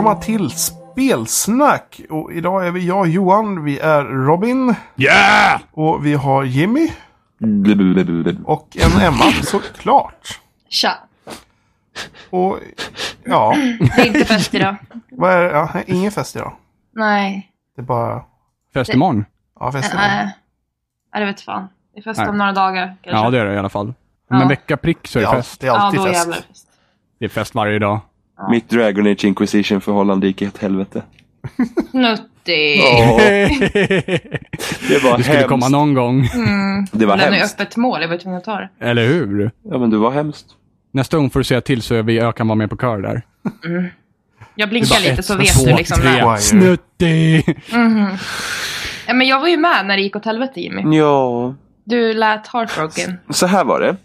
Välkomna till Spelsnack. Och idag är vi jag Johan, vi är Robin Yeah! och vi har Jimmy och en Emma såklart. Tja. Och ja, Det är inte fest idag. vad är ja, ingen fest idag. Nej. Det är bara, Fest imorgon? ja fest idag. Nej. Nej, det vet fan. Det är fest Nej. om några dagar kanske. Ja, det är det i alla fall. Om Ja. en vecka prick så är det Ja, fest. det är alltid ja, då fest. jävlar är det fest. Det är fest varje dag. Mitt Dragon Age Inquisition förhållande gick åt helvete. Nuttig. Det var Det skulle hemskt. komma någon gång. Det var Den är hemskt. öppet mål, jag var tvungen att ta det. Eller hur? Ja men det var hemskt. Nästa gång får du säga till så vi, jag kan vara med på kör där. Jag Det blinkar lite ett, så vet två, du liksom tre. när. Snuttig! Ja, men jag var ju med när det gick åt helvete Jimmy. Ja, Du lät heartbroken. så här var det.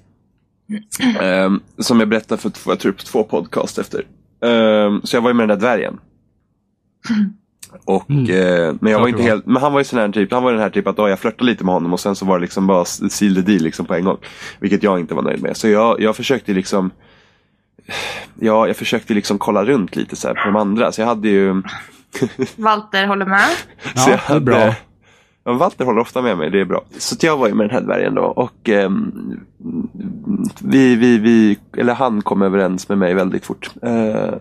Ehm, som jag berättade för två, jag tror två podcast efter. Ehm, så jag var ju med den där dvärgen. Och, eh, men jag var inte helt, men han var ju sån här typ, han var den här typ att oh, jag flörtade lite med honom och sen så var det liksom bara seal the deal liksom på en gång. Vilket jag inte var nöjd med. Så jag, jag försökte liksom Ja, jag försökte liksom kolla runt lite så här på de andra. Så jag hade ju Walter håller med. Så jag Ja, det är bra. Ja, Walter håller ofta med mig, det är bra. Så jag var ju med den här dvärgen då och ehm, vi, vi, vi, eller han kom överens med mig väldigt fort. Eh,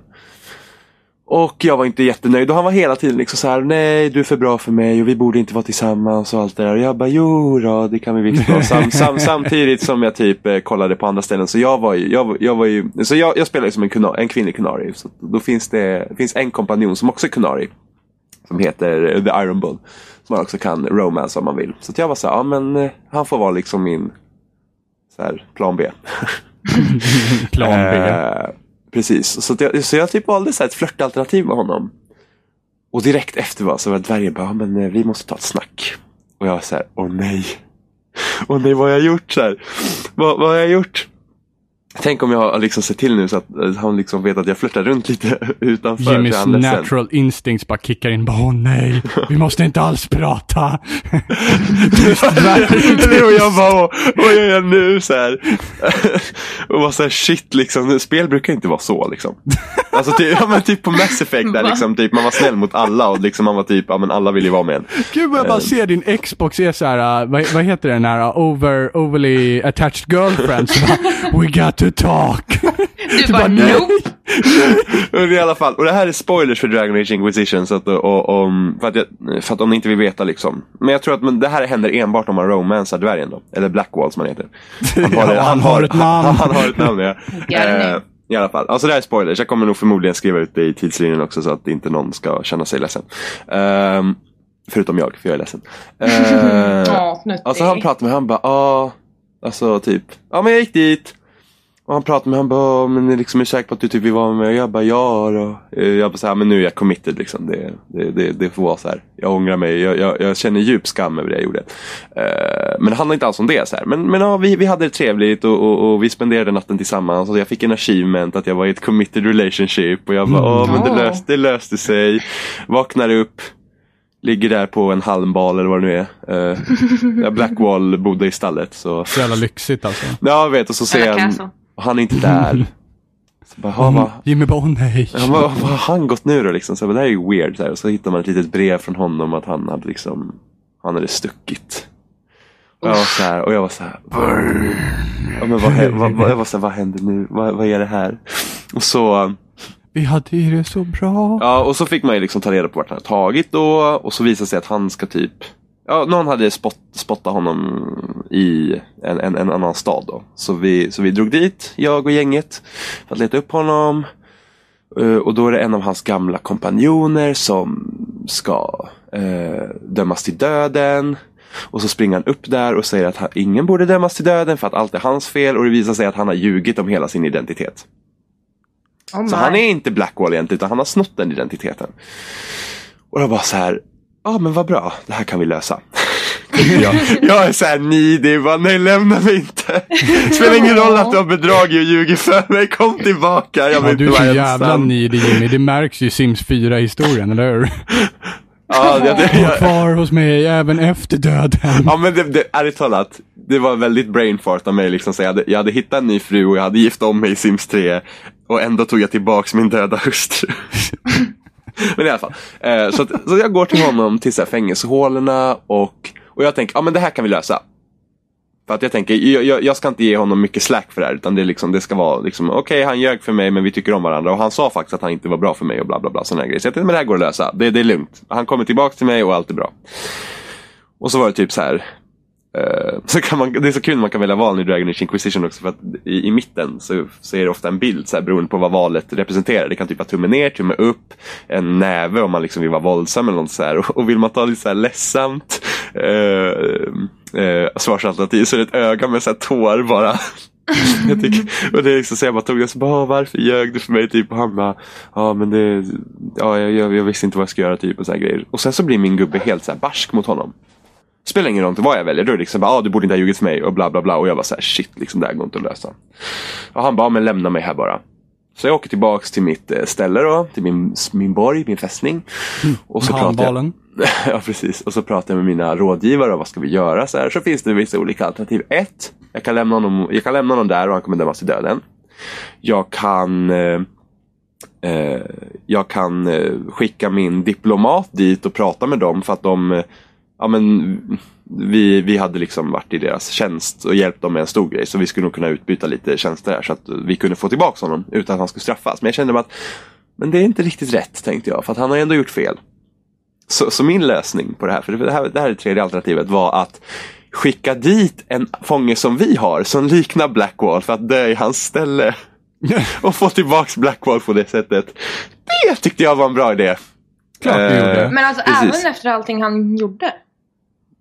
och jag var inte jättenöjd och han var hela tiden liksom så här: nej du är för bra för mig och vi borde inte vara tillsammans och allt det där. Och jag bara, jo då, det kan vi visst vara. Sam, sam, samtidigt som jag typ eh, kollade på andra ställen. Så jag var ju, jag, jag var ju, så jag, jag spelar ju som en, kuna, en kvinnlig kunari. Så då finns det, det finns en kompanjon som också är kunari. Som heter The Iron Bull. Man också kan romance om man vill. Så jag var så här, ja men eh, han får vara liksom min så här, plan B. Plan B. Eh, precis, så, jag, så jag typ valde så här ett flörtalternativ med honom. Och direkt efter var så var dvärgen bara, ja, men eh, vi måste ta ett snack. Och jag var så här, åh nej. Åh nej, vad har jag gjort? Så här, vad, vad har jag gjort? Tänk om jag har liksom sett till nu så att eh, han liksom vet att jag flörtar runt lite utanför. Jimmys natural instincts bara kickar in. Bara, Åh nej, vi måste inte alls prata. Eller och jag bara, "Åh, vad gör jag nu? Så här. och var så här, shit liksom. Spel brukar inte vara så liksom. Alltså typ, ja, men typ på Mass Effect där liksom, typ, man var snäll mot alla och liksom man var typ, ja men alla ville ju vara med en. Gud vad jag bara ser din Xbox är så här, uh, vad, vad heter den här, uh, over, overly attached girlfriend. Så bara, We got to talk. Du bara, bara, nope. Och i alla fall, och det här är spoilers för Dragon Age Inquisition. Så att, och, och, för, att jag, för att om ni inte vill veta liksom. Men jag tror att men det här händer enbart om man romansar dvärgen då. Eller Blackwall som han heter. Han Ja, han har ett namn. Han, han har ett namn ja. Eh, I alla fall, alltså det här är spoilers. Jag kommer nog förmodligen skriva ut det i tidslinjen också så att inte någon ska känna sig ledsen. Ehm, förutom jag, för jag är ledsen. Uh, nuttig. Alltså han pratade med han bara, ja, alltså typ, ja men jag gick dit. Och han pratade med han bara, "Ja, men liksom, är du säker på att du typ vill vara med mig? Och jag bara, ja då. Eh, Jag bara så här, men nu är jag committed liksom. Det, det, det, det får vara så här. Jag ångrar mig, jag, jag, jag känner djup skam över det jag gjorde. Eh, men det handlar inte alls om det så här. Men, men ja, vi, vi hade det trevligt och, och, och vi spenderade natten tillsammans. Och jag fick en achievement att jag var i ett committed relationship. Och jag bara, åh men det Ja. löste, det löste sig. Vaknar upp. Ligger där på en halmbal eller vad det nu är. Uh, Blackwall bodde i stallet. Så. Så jävla lyxigt alltså. Ja, jag vet. Och så ser jag. Och han är inte där. Så bara, "Ha, vad, Jimmy bara, åh nej. ja, vad, vad har han gått nu då? Liksom? Så bara, det här är ju weird. Så, här. Och så hittar man ett litet brev från honom att han hade liksom, han hade stuckit. Och jag var så här, och jag var så här, ja, men vad, vad, vad, jag var så här, vad händer nu? Vad, vad är det här? Och så, Vi hade ju det så bra. Ja, och så fick man ju liksom ta reda på vart han hade tagit då. Och så visade det sig att han ska typ... Ja, någon hade spott, spottat honom i en, en, en annan stad då. Så vi, så vi drog dit, jag och gänget, för att leta upp honom. Eh, och då är det en av hans gamla kompanjoner som ska eh, dömas till döden. Och så springer han upp där och säger att han, ingen borde dömas till döden för att allt är hans fel. Och det visar sig att han har ljugit om hela sin identitet. Oh Så han är inte Blackwall egentligen, utan han har snott den identiteten. Och jag bara så här, ja men vad bra, det här kan vi lösa. jag, jag är så här nidig, bara nej lämna mig inte. Spelar ingen roll att du har bedragit och ljugit för mig, kom tillbaka. Jag Ja, du är så jävla needy Jimmy. Det märks ju i Sims 4-historien, eller hur? Ja, det, det, jag, kvar hos mig även efter döden. ja men det, det, ärligt talat, det var väldigt brain fart av mig. Liksom, så jag, hade, jag hade hittat en ny fru och jag hade gift om mig i Sims 3. Och ändå tog jag tillbaks min döda hustru. men i alla fall. Eh, så, att, så jag går till honom till så här fängelsehålorna och, och jag tänker, ja men det här kan vi lösa. För att jag tänker, jag, jag, ska inte ge honom mycket slack för det här. Utan det, liksom, det ska vara liksom, okej okay, han ljög för mig men vi tycker om varandra. Och han sa faktiskt att han inte var bra för mig och bla bla bla. Sådana grejer. Så jag tänkte, men det här går att lösa. Det, det är lugnt. Han kommer tillbaka till mig och allt är bra. Och så var det typ så här. Uh, så kan man, det är så kul när man kan välja val i Dragon Age Inquisition också för att i, i mitten så, så är det ofta en bild så här, beroende på vad valet representerar. Det kan typ vara tumme ner, tumme upp, en näve om man liksom vill vara våldsam eller något så här. Och, och vill man ta lite så här ledsamt uh, uh, svarsalternativ så är det ett öga med så här tår bara. jag tycker, och det är liksom så jag bara tog det så bara, varför ljög du för mig? Typ, och han bara, ja men det, ja jag, jag, jag visste inte vad jag skulle göra typ och så här grejer. Och sen så blir min gubbe helt så här barsk mot honom. Spelar ingen roll vad jag väljer. Då är det liksom bara, ah, du borde inte ha ljugit för mig och bla bla bla. Och jag var så här, shit, liksom, det här går inte att lösa. Och han bara, men lämna mig här bara. Så jag åker tillbaks till mitt eh, ställe då, till min, min borg, min fästning. Och så pratar jag, ja, precis. Och så pratar jag med mina rådgivare, vad ska vi göra? Så, här. så finns det vissa olika alternativ. Ett, jag kan lämna honom, jag kan lämna honom där och han kommer dömas till döden. Jag kan eh, eh, jag kan eh, skicka min diplomat dit och prata med dem för att de ja, men, vi, vi hade liksom varit i deras tjänst och hjälpt dem med en stor grej. Så vi skulle nog kunna utbyta lite tjänster här så att vi kunde få tillbaka honom utan att han skulle straffas. Men jag kände bara att men det är inte riktigt rätt tänkte jag för att han har ändå gjort fel. Så, så min lösning på det här, för det här, det här är det tredje alternativet, var att skicka dit en fånge som vi har som liknar Blackwall för att dö i hans ställe. och få tillbaks Blackwall på det sättet. Det tyckte jag var en bra idé. Klart du gjorde. Men alltså Precis. även efter allting han gjorde?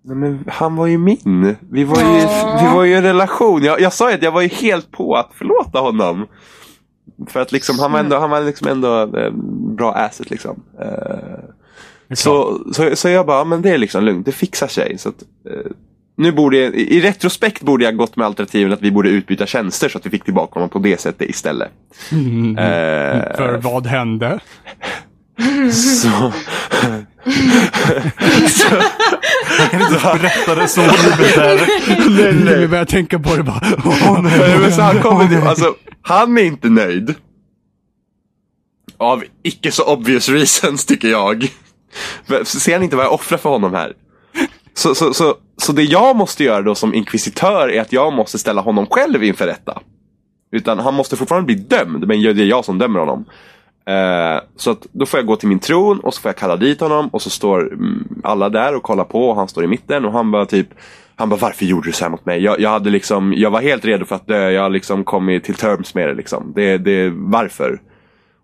Nej, men han var ju min. Vi var ju, Ja. vi var ju i en relation. Jag, jag sa ju att jag var ju helt på att förlåta honom. För att liksom, han var ändå, han var liksom ändå eh, bra asset liksom. Eh, så, så, så jag bara, men det är liksom lugnt, det fixar sig. Så att, eh, nu borde, jag- i retrospekt borde jag gått med alternativen att vi borde utbyta tjänster så att vi fick tillbaka honom på det sättet istället. Mm. Eh, För vad hände? så, Jag kan inte berätta det så livet är. Vi börjar tänka på det bara. Nej, men så han, kommer, alltså, han är inte nöjd. Av icke så obvious reasons tycker jag. Ser han inte vad jag offrar för honom här? Så, så, så, så det jag måste göra då som inkvisitör är att jag måste ställa honom själv inför rätta. Utan han måste fortfarande bli dömd, men det är jag som dömer honom. Eh, så att då får jag gå till min tron och så får jag kalla dit honom och så står mm, alla där och kollar på och han står i mitten och han bara typ han bara varför gjorde du så här mot mig? Jag, jag hade liksom, jag var helt redo för att dö, jag har liksom kommit till terms med det liksom. Det, det, varför?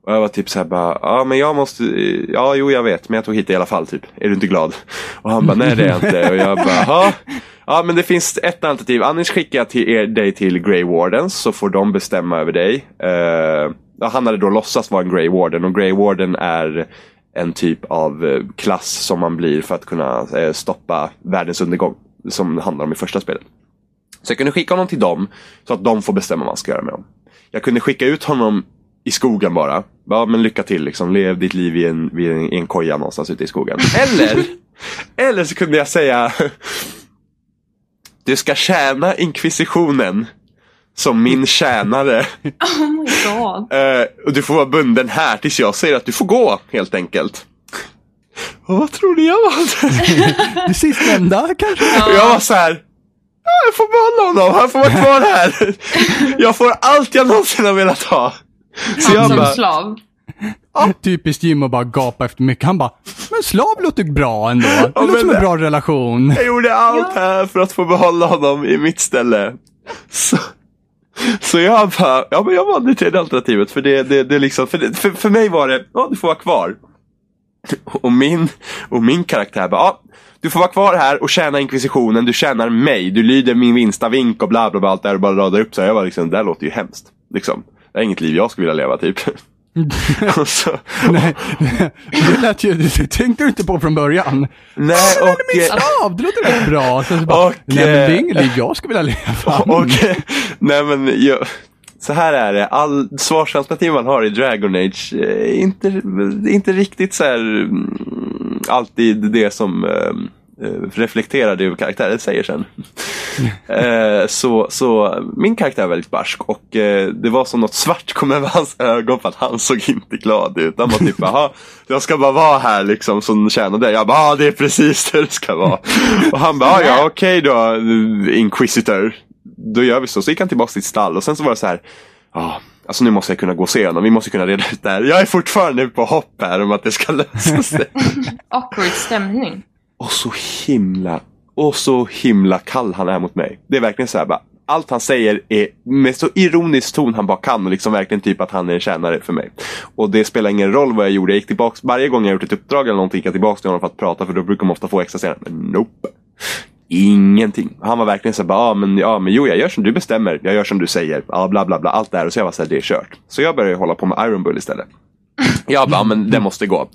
Och jag var typ såhär bara, ja men jag måste, ja jo jag vet men jag tog hit dig i alla fall typ. Är du inte glad? Och han bara, nej det är jag inte. Och jag bara, ja. Ja men det finns ett alternativ, annars skickar jag till er, dig till Grey Wardens så får de bestämma över dig. Uh, han hade då låtsats vara en Grey Warden och Grey Warden är en typ av eh, klass som man blir för att kunna eh, stoppa världens undergång. Som handlar om i första spelet. Så jag kunde skicka honom till dem så att de får bestämma vad man ska göra med dem. Jag kunde skicka ut honom i skogen bara. Ja men lycka till liksom, lev ditt liv i en, vid en, i en koja någonstans ute i skogen. Eller, eller så kunde jag säga Du ska tjäna inkvisitionen som min tjänare. Oh my god. Eh, och du får vara bunden här tills jag säger att du får gå helt enkelt. Och vad tror ni jag valde? Det sistnämnda kanske? Och jag var så här. "Ja, Jag får behålla honom, han får vara kvar här. Jag får allt jag någonsin har velat ha. Så Han jag som bara, slav. Typiskt Jim att bara gapa efter mycket. Han bara, men slav låter bra ändå. Det låter men som en bra relation. jag gjorde allt här för att få behålla honom i mitt ställe. Så, så jag bara, ja men jag valde det tredje alternativet för det, det, det liksom, för, det, för, för mig var det, ja du får vara kvar. Och min, och min karaktär bara, ja du får vara kvar här och tjäna inkvisitionen, du tjänar mig, du lyder min vinsta vink och bla bla bla allt där och bara radar upp så här. Jag bara, liksom, det där låter ju hemskt. Liksom. Det är inget liv jag skulle vilja leva typ. så, Nej, det lät ju, det tänkte du inte på från början. nej och... Min eh, slav, det låter rätt bra. Så, så bara, Och, nej men det är eh, inget liv jag skulle vilja leva. Och, nej men jag, så här är det, all svarsalternativ man har i Dragon Age eh, är inte, inte riktigt så här mm, alltid det som eh, reflekterade över karaktären säger sen. eh, så, så min karaktär är väldigt barsk och eh, det var som något svart kom över hans ögon för att han såg inte glad ut. Han var typ, jaha, jag ska bara vara här liksom som tjänade. Jag bara, det är precis det det ska vara. och han bara, ja okej då, Inquisitor. Då gör vi så. Så gick han tillbaka till sitt stall och sen så var det så här, ah, Alltså nu måste jag kunna gå och se honom, vi måste kunna reda ut det här. Jag är fortfarande på hopp här om att det ska lösa sig. Awkward stämning. Och så himla, och så himla kall han är mot mig. Det är verkligen så här bara, allt han säger är med så ironisk ton han bara kan och liksom verkligen typ att han är en tjänare för mig. Och det spelar ingen roll vad jag gjorde. Jag gick tillbaks, varje gång jag gjort ett uppdrag eller någonting gick jag tillbaka till honom för att prata för då brukar man ofta få extra senare. Men nope. Ingenting. Han var verkligen så bara, ah, men, ja men jo jag gör som du bestämmer, jag gör som du säger, ja bla bla bla, allt det här. Och så jag var så här, det är kört. Så jag började hålla på med Iron Bull istället. Jag bara, men det måste gå.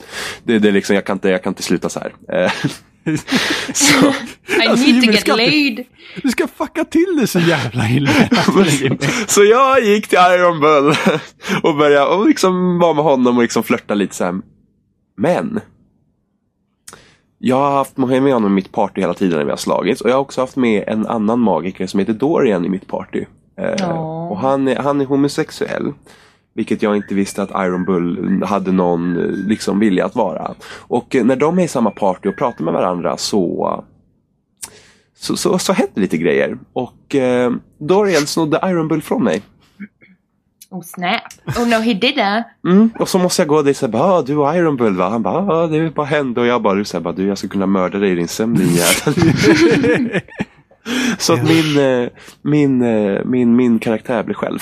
Det, det liksom, jag, kan inte, jag kan inte sluta så här. Eh, Så, I Alltså, need to get ska laid. Du ska fucka till det så jävla illa. så jag gick till Iron Bull och började och liksom vara med honom och liksom flörta lite så här. Men. Jag har haft med honom i mitt party hela tiden när vi har slagits och jag har också haft med en annan magiker som heter Dorian i mitt party. Eh, och han är, han är homosexuell. Vilket jag inte visste att Iron Bull hade någon eh, liksom, vilja att vara. Och eh, när de är i samma party och pratar med varandra så så, så, så hände lite grejer. Och eh, Dorian snodde Iron Bull från mig. Oh snap. Oh no he didn't. Mm. Och så måste jag gå dit och säga, du och Iron Bull va? Han bara, ah, det bara hände. Och jag bara, så här, bara, du jag ska kunna mörda dig i din sömn din jävel. så att min, eh, min, min, min karaktär blir själv.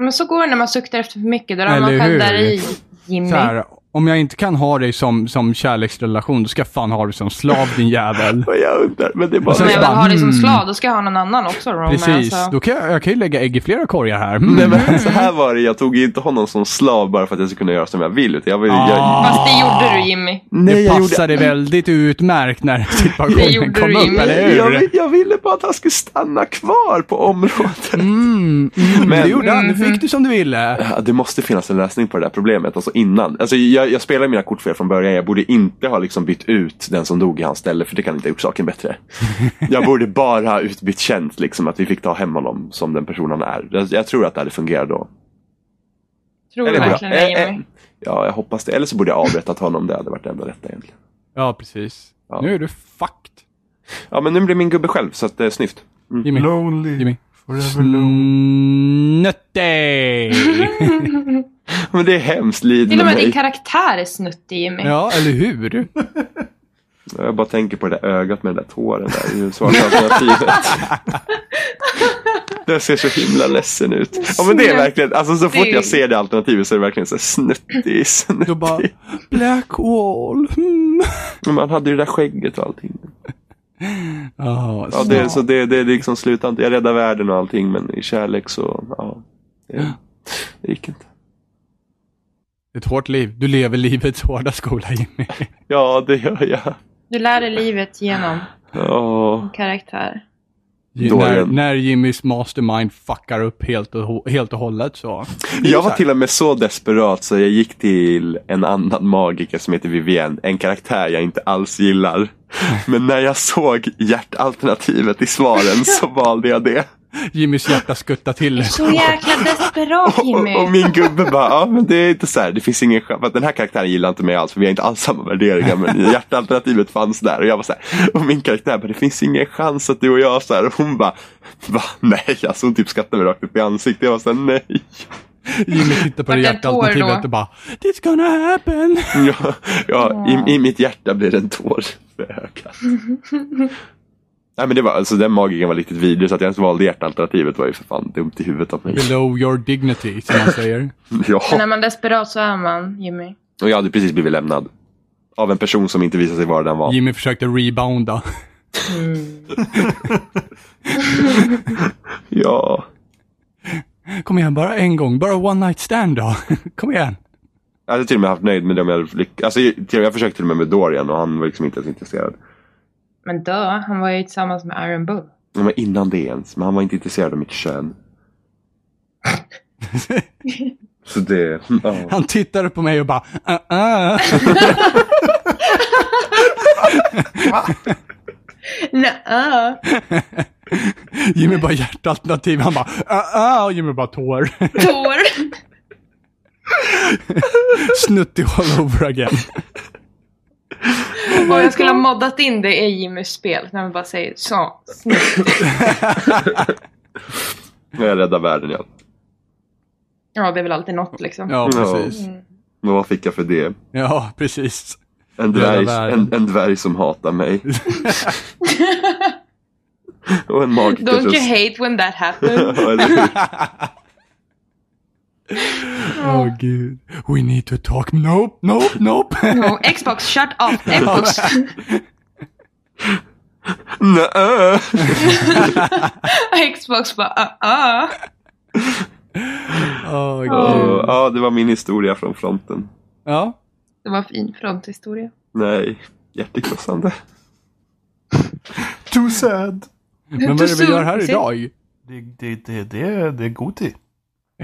Men så går det när man suktar efter för mycket. Då ramlar man själv där i Jimmy. Så här, om jag inte kan ha dig som, som kärleksrelation, då ska jag fan ha dig som slav din jävel. Jag undrar, men det är bara... Om jag så väl bara, har dig som hmm. slav, då ska jag ha någon annan också. Roman, Precis, alltså. då kan jag, jag kan ju lägga ägg i flera korgar här. Mm. Nej, men så här var det, jag tog inte honom som slav bara för att jag skulle kunna göra som jag vill. Utan jag, jag, Ah. Fast det gjorde du Jimmy. nej, det jag gjorde passade väldigt utmärkt när situationen kom du, upp, Jimmy. eller hur? jag, vill- jag ville bara att han skulle stanna kvar på området. Mm, mm, Men- det gjorde han. Nu fick du som du ville. Ja, Det måste finnas en lösning på det där problemet. Alltså innan. Alltså jag, jag spelar mina kort fel från början. Jag borde inte ha liksom bytt ut den som dog i hans ställe. För det kan inte ha gjort saken bättre. Jag borde bara ha utbytt tjänst. Liksom, att vi fick ta hem honom som den person han är. Jag, jag tror att det hade fungerat då. Tror du Eller bra. verkligen det Eh, eh, Jimmy? Ja, jag hoppas det. Eller så borde jag avrättat honom. Det hade varit det enda rätta egentligen. Ja, precis. Ja. Nu är du fucked. Ja, men nu blir min gubbe själv. Så att det är snyft. Jimmy. Lonely. Jimmy. Mm, Nötte! Men det är hemskt. Lid Till och med din karaktär är snuttig Jimmy. ja, eller hur? Jag bara tänker på det där ögat med den där tåren där. Det är ju svarta alternativet. Det ser så himla ledsen ut. Ja men det är verkligen, alltså så fort jag ser det alternativet så är det verkligen så här snuttig, Då bara, snuttig. Black Wall. Men Man hade ju det där skägget och allting. Ja, Ja, det, så det, det är liksom slutat. Jag räddar världen och allting men i kärlek så, ja. Det, det gick inte. Ett hårt liv. Du lever livets hårda skola, Jimmy. Ja, det gör jag. Du lär dig livet genom Ja. karaktär. När, när Jimmys mastermind fuckar upp helt och, helt och hållet så. Jag var till och med så desperat så jag gick till en annan magiker som heter Vivienne. En karaktär jag inte alls gillar. Men när jag såg hjärtalternativet i svaren så valde jag det. Jimmys hjärta skuttar till. Så jäkla desperat Jimmy. Och, och min gubbe bara, ja men det är inte så här, det finns ingen chans. Den här karaktären gillar inte mig alls för vi har inte alls samma värderingar. Men hjärtalternativet fanns där och jag var så här. Och min karaktär bara, det finns ingen chans att du och jag så här. Och hon bara, va? Nej, alltså hon typ skrattade mig rakt upp i ansiktet. Jag var så här, nej. Jimmy tittar på det hjärtalternativet och bara It's gonna happen. Ja, ja i, i mitt hjärta blir det en tår för ögat. Nej men det var, alltså den magikern var riktigt vidrig så att jag ens valde hjärtalternativet var ju för fan dumt i huvudet av mig. Below your dignity, som man säger. Men Ja, när man är desperat så är man Jimmy. och jag hade precis blivit lämnad. Av en person som inte visade sig vara den var. Jimmy försökte rebounda. Ja. Kom igen, bara en gång. Bara one night stand då. Kom igen. Jag hade till och med haft nöjd med dem jag lyck- Alltså till- jag försökte till och med med Dorian och han var liksom inte ens intresserad. Men dö, han var ju tillsammans med Iron Bull. Ja, Men innan det ens, men han var inte intresserad av mitt kön. Så det, ja. Han tittade på mig och bara uh, uh. Nja. Jimmy bara hjärtalternativ, han bara ah, och Jimmy bara tår. Tår. Snutty all over again. Och jag skulle ha moddat in det i Jimmys spel. När man bara säger så. Snyggt. Jag räddar världen ja. Ja, det är väl alltid något liksom. Ja, precis. Men vad fick jag för det? Ja, precis. En Rädda dvärg, en, en dvärg som hatar mig. Och en magiker Don't you hate when that happens? Åh gud. We need to talk. Nope, nope, nope. No, Xbox, shut up. Xbox. Nä. Xbox bara, uh, uh. Åh gud. Ja, det var min historia från fronten. Ja. Det var en fin fronthistoria. Nej, hjärtekrossande. Too sad. Men vad är det vi gör här idag? Det, det, det, det, det är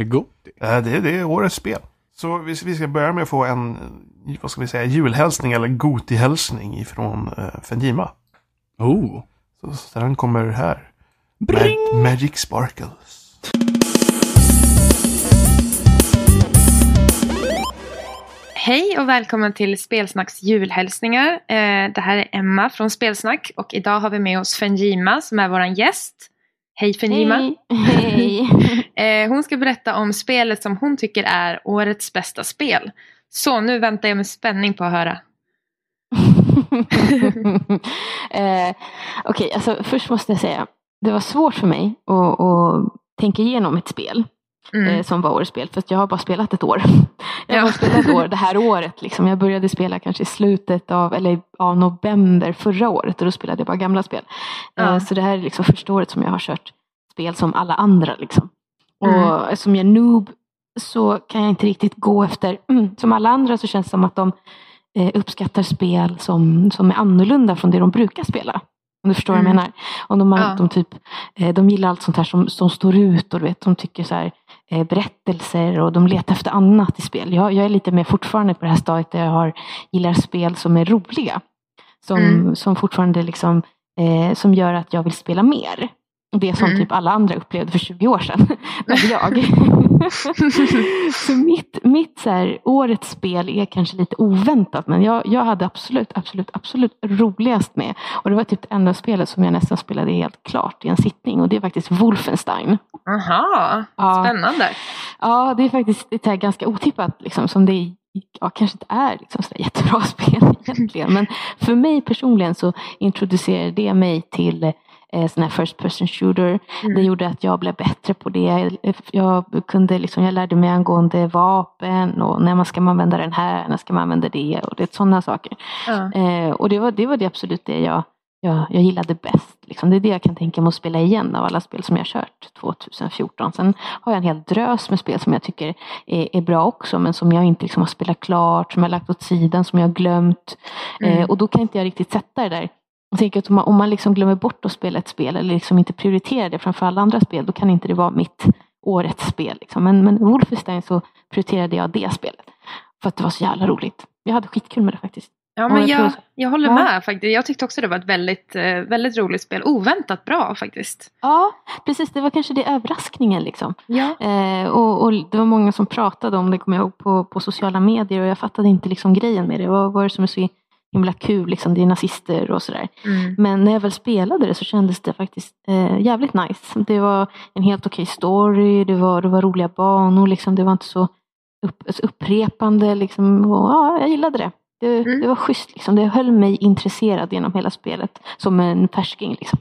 Goti. Eh, Det, det är årets spel. Så vi, vi ska börja med att få en, eh, vad ska vi säga, julhälsning eller Goti-hälsning ifrån uh, Fenjima. Oh. Så, så den kommer här. Bring! Ma- Magic Sparkles. Hej och välkommen till Spelsnacks julhälsningar. Eh, det här är Emma från Spelsnack och idag har vi med oss Fenjima som är våran gäst. Hej Fenjima. Hej. Hej. Eh, hon ska berätta om spelet som hon tycker är årets bästa spel. Så nu väntar jag med spänning på att höra. eh, Okej, alltså först måste jag säga, det var svårt för mig att, att tänka igenom ett spel Mm. eh, som var årets spel, för att jag har bara spelat ett år. Jag har Ja. spelat ett år det här året. Liksom. Jag började spela kanske i slutet av, eller av november förra året och då spelade jag bara gamla spel. Eh, Ja. Så det här är liksom första året som jag har kört spel som alla andra. Liksom. Mm. Och eftersom jag är noob så kan jag inte riktigt gå efter, mm, som alla andra så känns det som att de eh, uppskattar spel som, som är annorlunda från det de brukar spela. Om du förstår vad jag Mm. menar. Om de, Ja. de, typ, de gillar allt sånt här som, som står ut och du vet, de tycker så här, berättelser och de letar efter annat i spel. Jag, jag är lite mer fortfarande på det här stadiet där jag har, gillar spel som är roliga. Som, Mm. som fortfarande liksom, eh, som gör att jag vill spela mer. Det som Mm. typ alla andra upplevde för 20 år sedan. När jag. så mitt, mitt så här, årets spel är kanske lite oväntat. Men jag, jag hade absolut, absolut, absolut roligast med. Och det var typ det enda spelet som jag nästan spelade helt klart i en sittning. Och det är faktiskt Wolfenstein. Aha, spännande. Ja, det är faktiskt det är ganska otippat. Liksom, som det ja, kanske inte är liksom, så jättebra spel egentligen. Men för mig personligen så introducerade det mig till eh, sån här first person shooter. Mm. Det gjorde att jag blev bättre på det. Jag, kunde liksom, jag lärde mig angående vapen och när man ska man använda den här, när ska man använda det och det sådana saker. Ja. Eh, och det var, det var det absolut det jag, jag, jag gillade bäst. Liksom. Det är det jag kan tänka mig att spela igen av alla spel som jag har kört 2014. Sen har jag en hel drös med spel som jag tycker är, är bra också men som jag inte liksom har spelat klart, som jag har lagt åt sidan, som jag har glömt. Mm. Eh, och då kan inte jag riktigt sätta det där. Jag tänker att om man, om man liksom glömmer bort att spela ett spel eller liksom inte prioriterar det framför alla andra spel då kan inte det vara mitt årets spel. Liksom. Men, men Wolfenstein så prioriterade jag det spelet. För att det var så jävla roligt. Jag hade skitkul med det faktiskt. Ja, men jag jag, håller med faktiskt. Jag tyckte också det var ett väldigt, eh, väldigt roligt spel. Oväntat bra faktiskt. Ja, precis. Det var kanske det överraskningen liksom. Ja. Eh, och, och det var många som pratade om det, kommer jag ihåg, på, på sociala medier och jag fattade inte liksom grejen med det. Vad var det som är så himla kul? Liksom, det är nazister och sådär. Mm. Men när jag väl spelade det så kändes det faktiskt eh, jävligt nice. Det var en helt okej story, det var, det var roliga banor, liksom. det var inte så upp, upprepande. Liksom. Och, ja, jag gillade det. Det, Mm. det var schysst, liksom. det höll mig intresserad genom hela spelet. Som en färsking. Liksom.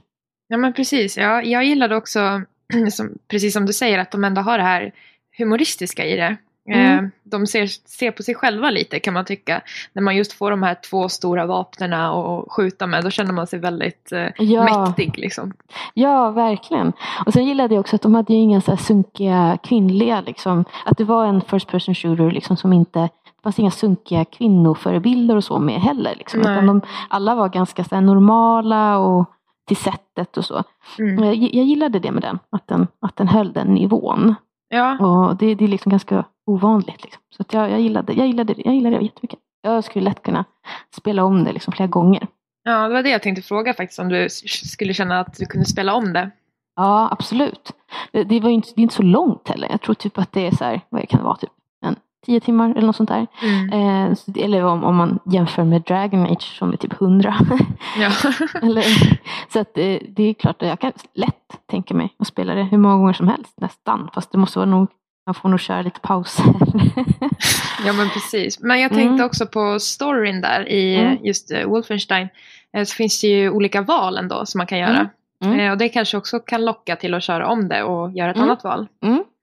Ja men precis. Ja, jag gillade också, som, precis som du säger, att de ändå har det här humoristiska i det. Mm. Eh, De ser, ser på sig själva lite kan man tycka. När man just får de här två stora vapnena att skjuta med, då känner man sig väldigt eh, Ja. mäktig liksom. Ja, verkligen. Och sen gillade jag också att de hade ju inga så här sunkiga kvinnliga, liksom, att det var en first person shooter liksom, som inte, det fanns inga sunkiga kvinnoförebilder och så med heller. Liksom, utan de, alla var ganska så här, normala och till sättet och så. Mm. Jag, jag gillade det med den, att den, att den höll den nivån. Ja, Och det, det är liksom ganska ovanligt. Liksom. Så att jag, jag, gillade, jag, gillade det, jag gillade det jättemycket. Jag skulle lätt kunna spela om det liksom flera gånger. Ja, det var det jag tänkte fråga faktiskt. Om du skulle känna att du kunde spela om det. Ja, absolut. Det, det var inte, det är inte så långt heller. Jag tror typ att det är så här, vad kan det vara, typ tio timmar eller något sånt där. Mm. Eh, så eller om, om man jämför med Dragon Age som är typ 100. Ja. eller, så att eh, det är klart att jag kan lätt tänka mig att spela det hur många gånger som helst nästan. Fast det måste vara nog, man får nog köra lite pauser. ja, men precis. Men jag tänkte Mm. också på storyn där i Mm. just eh, Wolfenstein. Eh, Så finns det ju olika val ändå som man kan göra. Mm. Mm. Eh, Och det kanske också kan locka till att köra om det och göra ett Mm. annat val.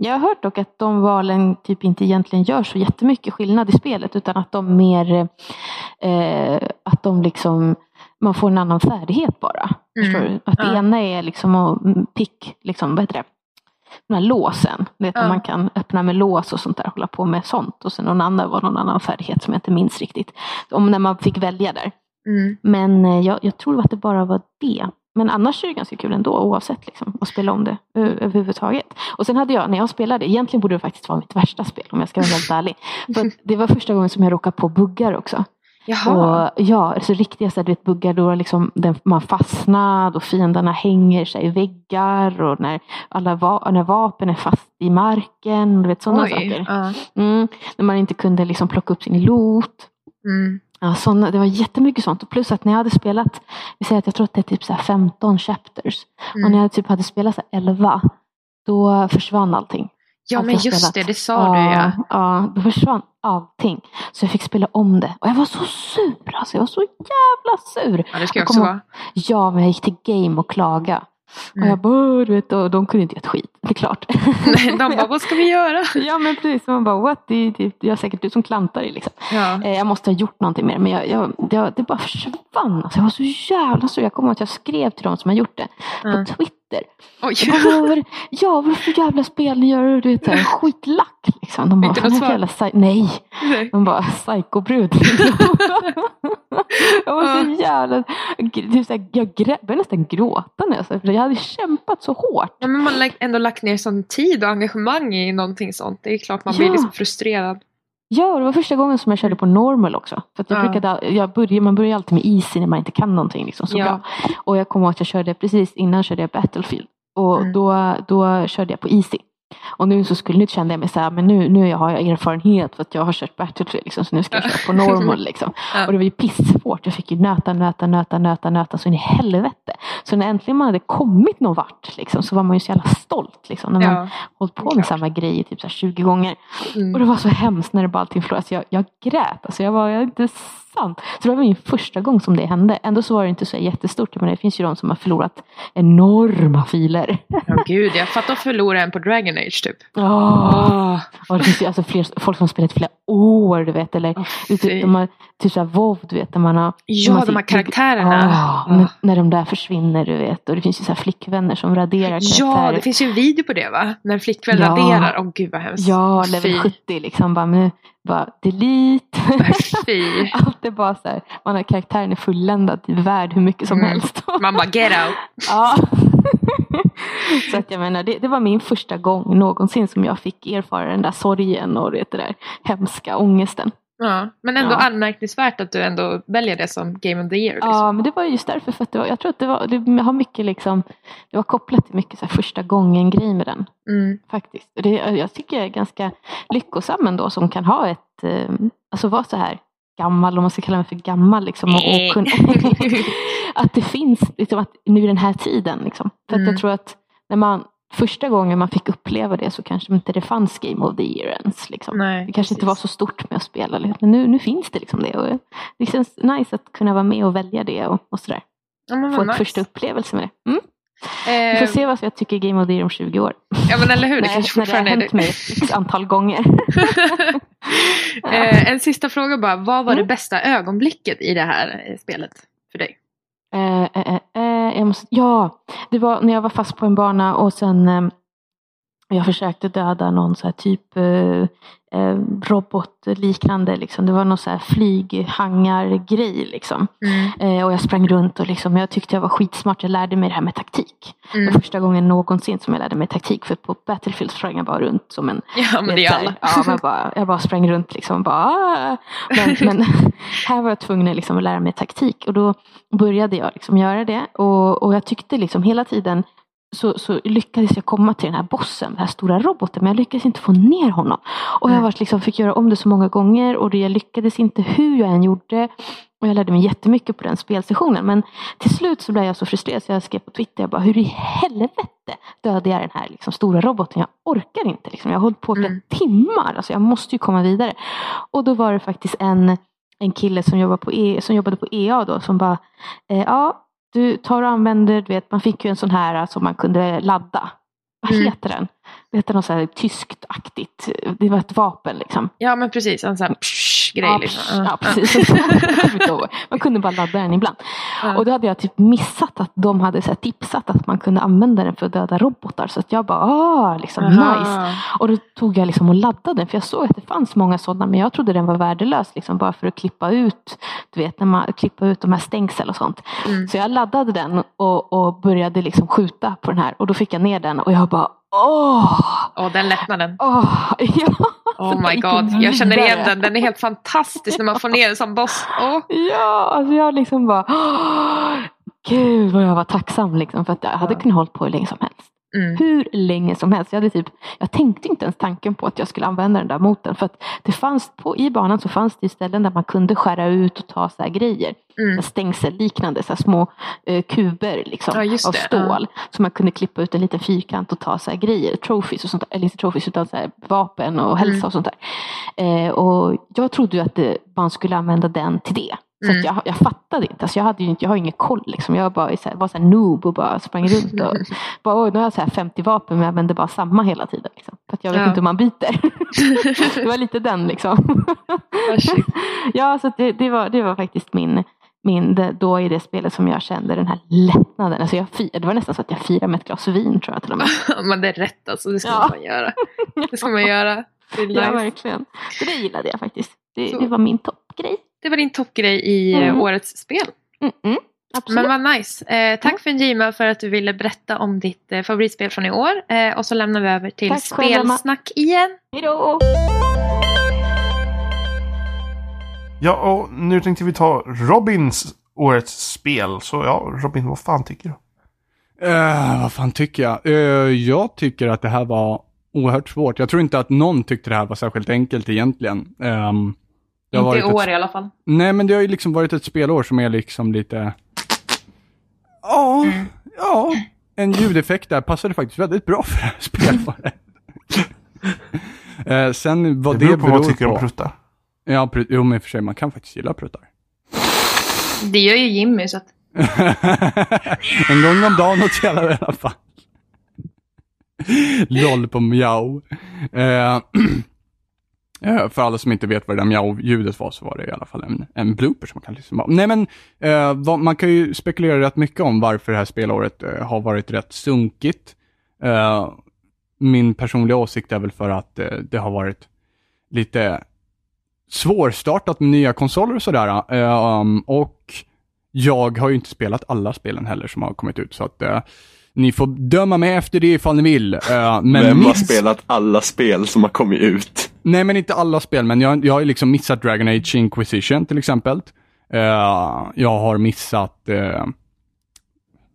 Jag har hört dock att de valen typ inte egentligen gör så jättemycket skillnad i spelet utan att de mer eh, att de liksom man får en annan färdighet bara. Mm. Att det Ja. ena är liksom att pick, liksom, vad heter det? Den här låsen. Vet, Ja. Man kan öppna med lås och sånt där, hålla på med sånt. Och sen någon annan var någon annan färdighet som jag inte minns riktigt. Om när man fick välja där. Mm. Men eh, jag, jag tror att det bara var det. Men annars är det ganska kul ändå oavsett liksom, att spela om det överhuvudtaget. Och sen hade jag, när jag spelade, egentligen borde det faktiskt vara mitt värsta spel om jag ska vara helt ärlig. För det var första gången som jag råkade på buggar också. Jaha. Och ja, alltså riktiga så här, du vet, buggar då liksom den, man fastnar och fienderna hänger sig i väggar och när, alla va, när vapen är fast i marken. Du vet sådana Oj. saker. Ja. Mm, när man inte kunde liksom plocka upp sin loot. Mm. Ja, såna, det var jättemycket sånt. Plus att när jag hade spelat, vi säger att jag tror att det är typ så här 15 chapters. Och när Mm. jag typ hade spelat så här 11, då försvann allting. Ja, allt men just spelat. det, det sa du ja. Ja, då försvann allting. Så jag fick spela om det. Och jag var så sur alltså. Jag var så jävla sur. Ja, det ska jag Jag också vara. Ja, men jag gick till game och klaga. Och Mm. jag bara, du vet, och de kunde inte ett skit. Det är klart. Nej, De bara, vad ska vi göra? ja, men precis. Man bara, what? Det är, det, det är säkert du som klantar dig liksom. Ja. Eh, Jag måste ha gjort någonting mer, men jag, jag, det, det bara försvann. Alltså jag var så jävla sur. Jag kommer ihåg att jag skrev till de som har gjort det Ja. på Twitter. Oj. Jag bara, ja, vad för jävla spel ni gör? Du vet, så här, skitlack liksom. De bara, Inte jävla Nej, Nej. de bara, psykobrud. jag var så jävla... Typ så här, jag grä- började nästan gråta när jag sa för jag hade kämpat så hårt. Ja, men man har ändå lagt ner sån tid och engagemang i någonting sånt. Det är klart man blir Ja. liksom frustrerad. Ja, det var första gången som jag körde på normal också. För att jag Ja. brukade, jag börjar, man börjar alltid med easy när man inte kan någonting. Liksom, så Ja. bra. Och jag kommer ihåg att jag körde precis innan körde jag Battlefield. Och Mm. då, då körde jag på easy. Och nu så skulle nu kände jag mig så här, men nu, nu har jag erfarenhet för att jag har kört Battlefield. Liksom, så nu ska jag köra på normal. Liksom. Och det var ju pissvårt. Jag fick ju nöta, nöta, nöta, nöta, nöta så in i helvete. Så när äntligen man hade kommit någon vart liksom, så var man ju så jävla stolt. Liksom, när man Ja. hållit på med samma grej i typ så här 20 gånger. Och Mm. det var så hemskt när det bara allting förlorades. Jag, jag grät. Alltså jag var jag, inte sant. Så det var min första gång som det hände. Ändå så var det inte så jättestort. Men det finns ju de som har förlorat enorma filer. Ja, gud, jag fattar att förlora en på Dragon Age typ. Oh. Och det finns ju alltså fler, folk som har spelat flera år. Du vet, eller vet, de har typ såhär WoW, du vet, där man har... Ja, man de här karaktärerna. Ah, Ja. när, när de där försvinner, du vet. Och det finns ju så flickvänner som raderar karaktärer. Ja, det finns ju en video på det va? När en flickvän Ja. raderar. Åh gud vad hemskt. Ja, level Fy. 70 liksom. Bara, men, bara delete. Fy. Allt är bara så här, man har karaktären är fulländad, typ värd hur mycket som Mm. helst. Man bara get out. ja. så att jag menar, det, det var min första gång någonsin som jag fick erfara den där sorgen och det där hemska ångesten. Ja, men ändå Ja. anmärkningsvärt att du ändå väljer det som Game of the Year. Liksom. Ja, men det var just därför, för att det var, jag tror att det var, det har mycket liksom, det var kopplat till mycket så första gången grej med den. Mm. Faktiskt. Det, jag tycker jag är ganska lyckosam ändå som kan ha ett, eh, alltså vara så här gammal, om man ska kalla mig för gammal. Liksom, och, och kunna, att det finns, liksom, att nu i den här tiden. Liksom. För att Mm. jag tror att när man, första gången man fick uppleva det så kanske inte det fanns Game of the Year ens. Liksom. Nej, det kanske inte precis. var så stort med att spela. liksom. Men nu, nu finns det liksom det. Och det känns nice att kunna vara med och välja det och, och sådär. Ja, Få vad en nice. första upplevelse med det. Mm. Vi får Eh, se vad jag tycker Game of the Year om 20 år. ja men eller hur, det kanske när det har fortfarande är hänt det. mig ett antal gånger. eh, en sista fråga bara, vad var det Mm. bästa ögonblicket i det här eh, spelet för dig? Eh, eh, eh, eh, jag måste, ja, det var när jag var fast på en bana och sen eh, jag försökte döda någon så här typ eh, eh, robotliknande. Liksom. Det var någon så här flyghangargrej. Liksom. Mm. Eh, och jag sprang runt och liksom, jag tyckte jag var skitsmart. Jag lärde mig det här med taktik. Det Mm. var första gången någonsin som jag lärde mig taktik. För på Battlefield sprang jag bara runt som en Ja, men det alla. Ja, jag, bara, jag bara sprang runt liksom. Bara, "Ah." men, men här var jag tvungen liksom att lära mig taktik. Och då började jag liksom göra det. Och, och jag tyckte liksom hela tiden så, så lyckades jag komma till den här bossen, den här stora roboten. Men jag lyckades inte få ner honom. Och jag Mm. var liksom, fick göra om det så många gånger. Och det, jag lyckades inte hur jag än gjorde. Och jag lärde mig jättemycket på den spelsessionen. Men till slut så blev jag så frustrerad så jag skrev på Twitter. Jag bara, hur i helvete dödade jag den här liksom, stora roboten? Jag orkar inte. Liksom. Jag har hållit på i Mm. timmar. Alltså, jag måste ju komma vidare. Och då var det faktiskt en, en kille som, jobbar på e, som jobbade på EA då. Som bara, eh, ja du tar och använder, du vet, man fick ju en sån här som man kunde ladda. Vad Mm. heter den? Det heter något så här tyskt-aktigt. Det var ett vapen liksom. Ja, men precis. En sån här grej. Ja, liksom. ja, precis. Man kunde bara ladda den ibland. Ja. Och då hade jag typ missat att de hade så tipsat att man kunde använda den för att döda robotar. Så att jag bara, ah, liksom Aha. nice. Och då tog jag liksom och laddade den. För jag såg att det fanns många sådana. Men jag trodde den var värdelös. Liksom, bara för att klippa ut, du vet, när man klippa ut de här stängsel och sånt. Mm. Så jag laddade den och, och började liksom skjuta på den här. Och då fick jag ner den och jag bara, åh! Åh, den lättnaden. åh ja. Oh my god, jag känner igen den. Den är helt fantastisk när man får ner en sån boss. Åh. Ja, alltså jag liksom bara, åh, gud vad jag var tacksam liksom. För att jag hade kunnat hålla på hur länge som helst. Mm. Hur länge som helst. Jag, hade typ, jag tänkte inte ens tanken på att jag skulle använda den där mot den. För att det fanns på, i banan så fanns det ställen där man kunde skära ut och ta så här grejer. Mm. Stängselliknande, så små eh, kuber liksom, Ja, av stål. Så man kunde klippa ut en liten fyrkant och ta så här grejer. Trophies och sånt. Eller inte trophies utan så vapen och hälsa Mm. och sånt där. Eh, och jag trodde ju att det, man skulle använda den till det. Så Mm. jag, jag fattade inte. Alltså jag, hade ju inte jag har ingen koll. Liksom. Jag bara, så här, var så här noob och bara sprang runt. Och, bara, nu har jag så här 50 vapen men jag använder bara samma hela tiden. Liksom. För att jag vet Ja. inte hur man byter. det var lite den liksom. Ja, så det, det, var, det var faktiskt min, min det, då i det spelet som jag kände den här lättnaden. Alltså jag, fi- det var nästan så att jag firade med ett glas vin tror jag till och med. Men det är rätt alltså, det ska Ja. man göra. Det ska man göra. Ja, verkligen. Så det gillade jag faktiskt. Det, det var min toppgrej. Det var din toppgrej i eh, Mm. årets spel. Mm-mm. Absolut. Men vad nice. Eh, tack för Jima för att du ville berätta om ditt eh, favoritspel från i år. Eh, och så lämnar vi över till Tack spelsnack igen. Hej då! Ja, och nu tänkte vi ta Robins årets spel. Så ja, Robin, vad fan tycker du? Eh, vad fan tycker jag? Eh, jag tycker att det här var oerhört svårt. Jag tror inte att någon tyckte det här var särskilt enkelt egentligen. Ehm, det har Inte i år ett, i alla fall. Nej, men det har ju liksom varit ett spelår som är liksom lite... Ja, Mm. ja. En ljudeffekt där passade faktiskt väldigt bra för det här spelåret. eh, sen vad Det det, beror på vad du tycker om pruttar. Ja, pr- jo men i och för sig, man kan faktiskt gilla pruttar. Det gör ju Jimmy så att... en gång om dagen åt gäller i alla fall. LOL på mjau. Eh, eh, för alla som inte vet vad det där mjau-ljudet var så var det i alla fall en, en blooper som man kan lyssna på. Nej men, eh, vad, man kan ju spekulera rätt mycket om varför det här spelåret eh, har varit rätt sunkigt. Eh, min personliga åsikt är väl för att eh, det har varit lite svårstartat med nya konsoler och sådär. Eh, och jag har ju inte spelat alla spelen heller som har kommit ut, så att eh, ni får döma mig efter det ifall ni vill. Eh, men Vem har spelat alla spel som har kommit ut? Nej, men inte alla spel, men jag, jag har liksom missat Dragon Age Inquisition till exempel. Eh, jag har missat... eh,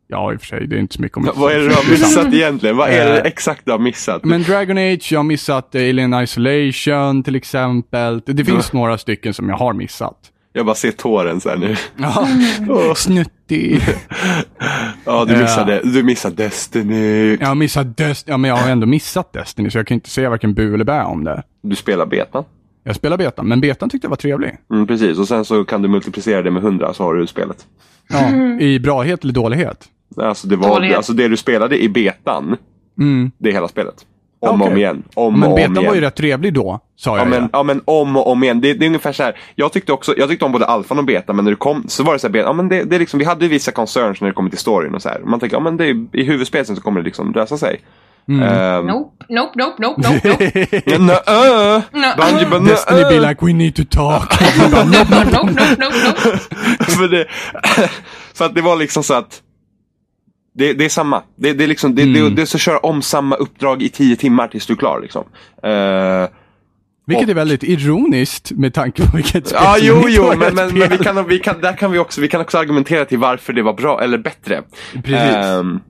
ja, i och för sig, det är inte så mycket om Vad är det du har missat egentligen? Vad är det exakt du har missat? Men Dragon Age, jag har missat Alien Isolation till exempel. Det finns några stycken som jag har missat. Jag bara ser tåren så här nu. Ja, Åh. snuttig. Ja, du missade, du missade Destiny. Jag har missat Destiny, ja men jag har ändå missat Destiny, så jag kan inte säga varken bu eller bä om det. Du spelar betan. Jag spelar betan, men betan tyckte jag var trevlig. Mm, precis, och sen så kan du multiplicera det med 100 så har du spelet. Ja, I brahet eller dålighet. Alltså det, var, Dålighet. alltså det du spelade i betan, Mm. det är hela spelet. Om och om igen. Om Men och om betan igen. var ju rätt trevlig då, sa Ja jag men, ju. ja men om och om igen. Det, det är ungefär så här. Jag tyckte också, jag tyckte om både alfan och betan men när det kom så var det så här, beta, ja men det, det är liksom, vi hade ju vissa concerns när det kommer till storyn och så här. Man tänker, ja men det är, i huvudspelet så kommer det liksom lösa sig. Mm. Ehm, Nope, nope, nope, nope, nope, nope. Nö. Bungie Destiny be like we need to talk. nope, nope, nope, nope, nope. för, det, för att det var liksom så att det, det är samma. Det, det är liksom, det, det, Mm. det är så att köra om samma uppdrag i tio timmar tills du är klar. Liksom. Eh, Vilket är väldigt ironiskt med tanke på vilket spel Ja, som jo, jo, men, men, men vi, kan, vi, kan, där kan vi, också, vi kan också argumentera till varför det var bra eller bättre. Precis.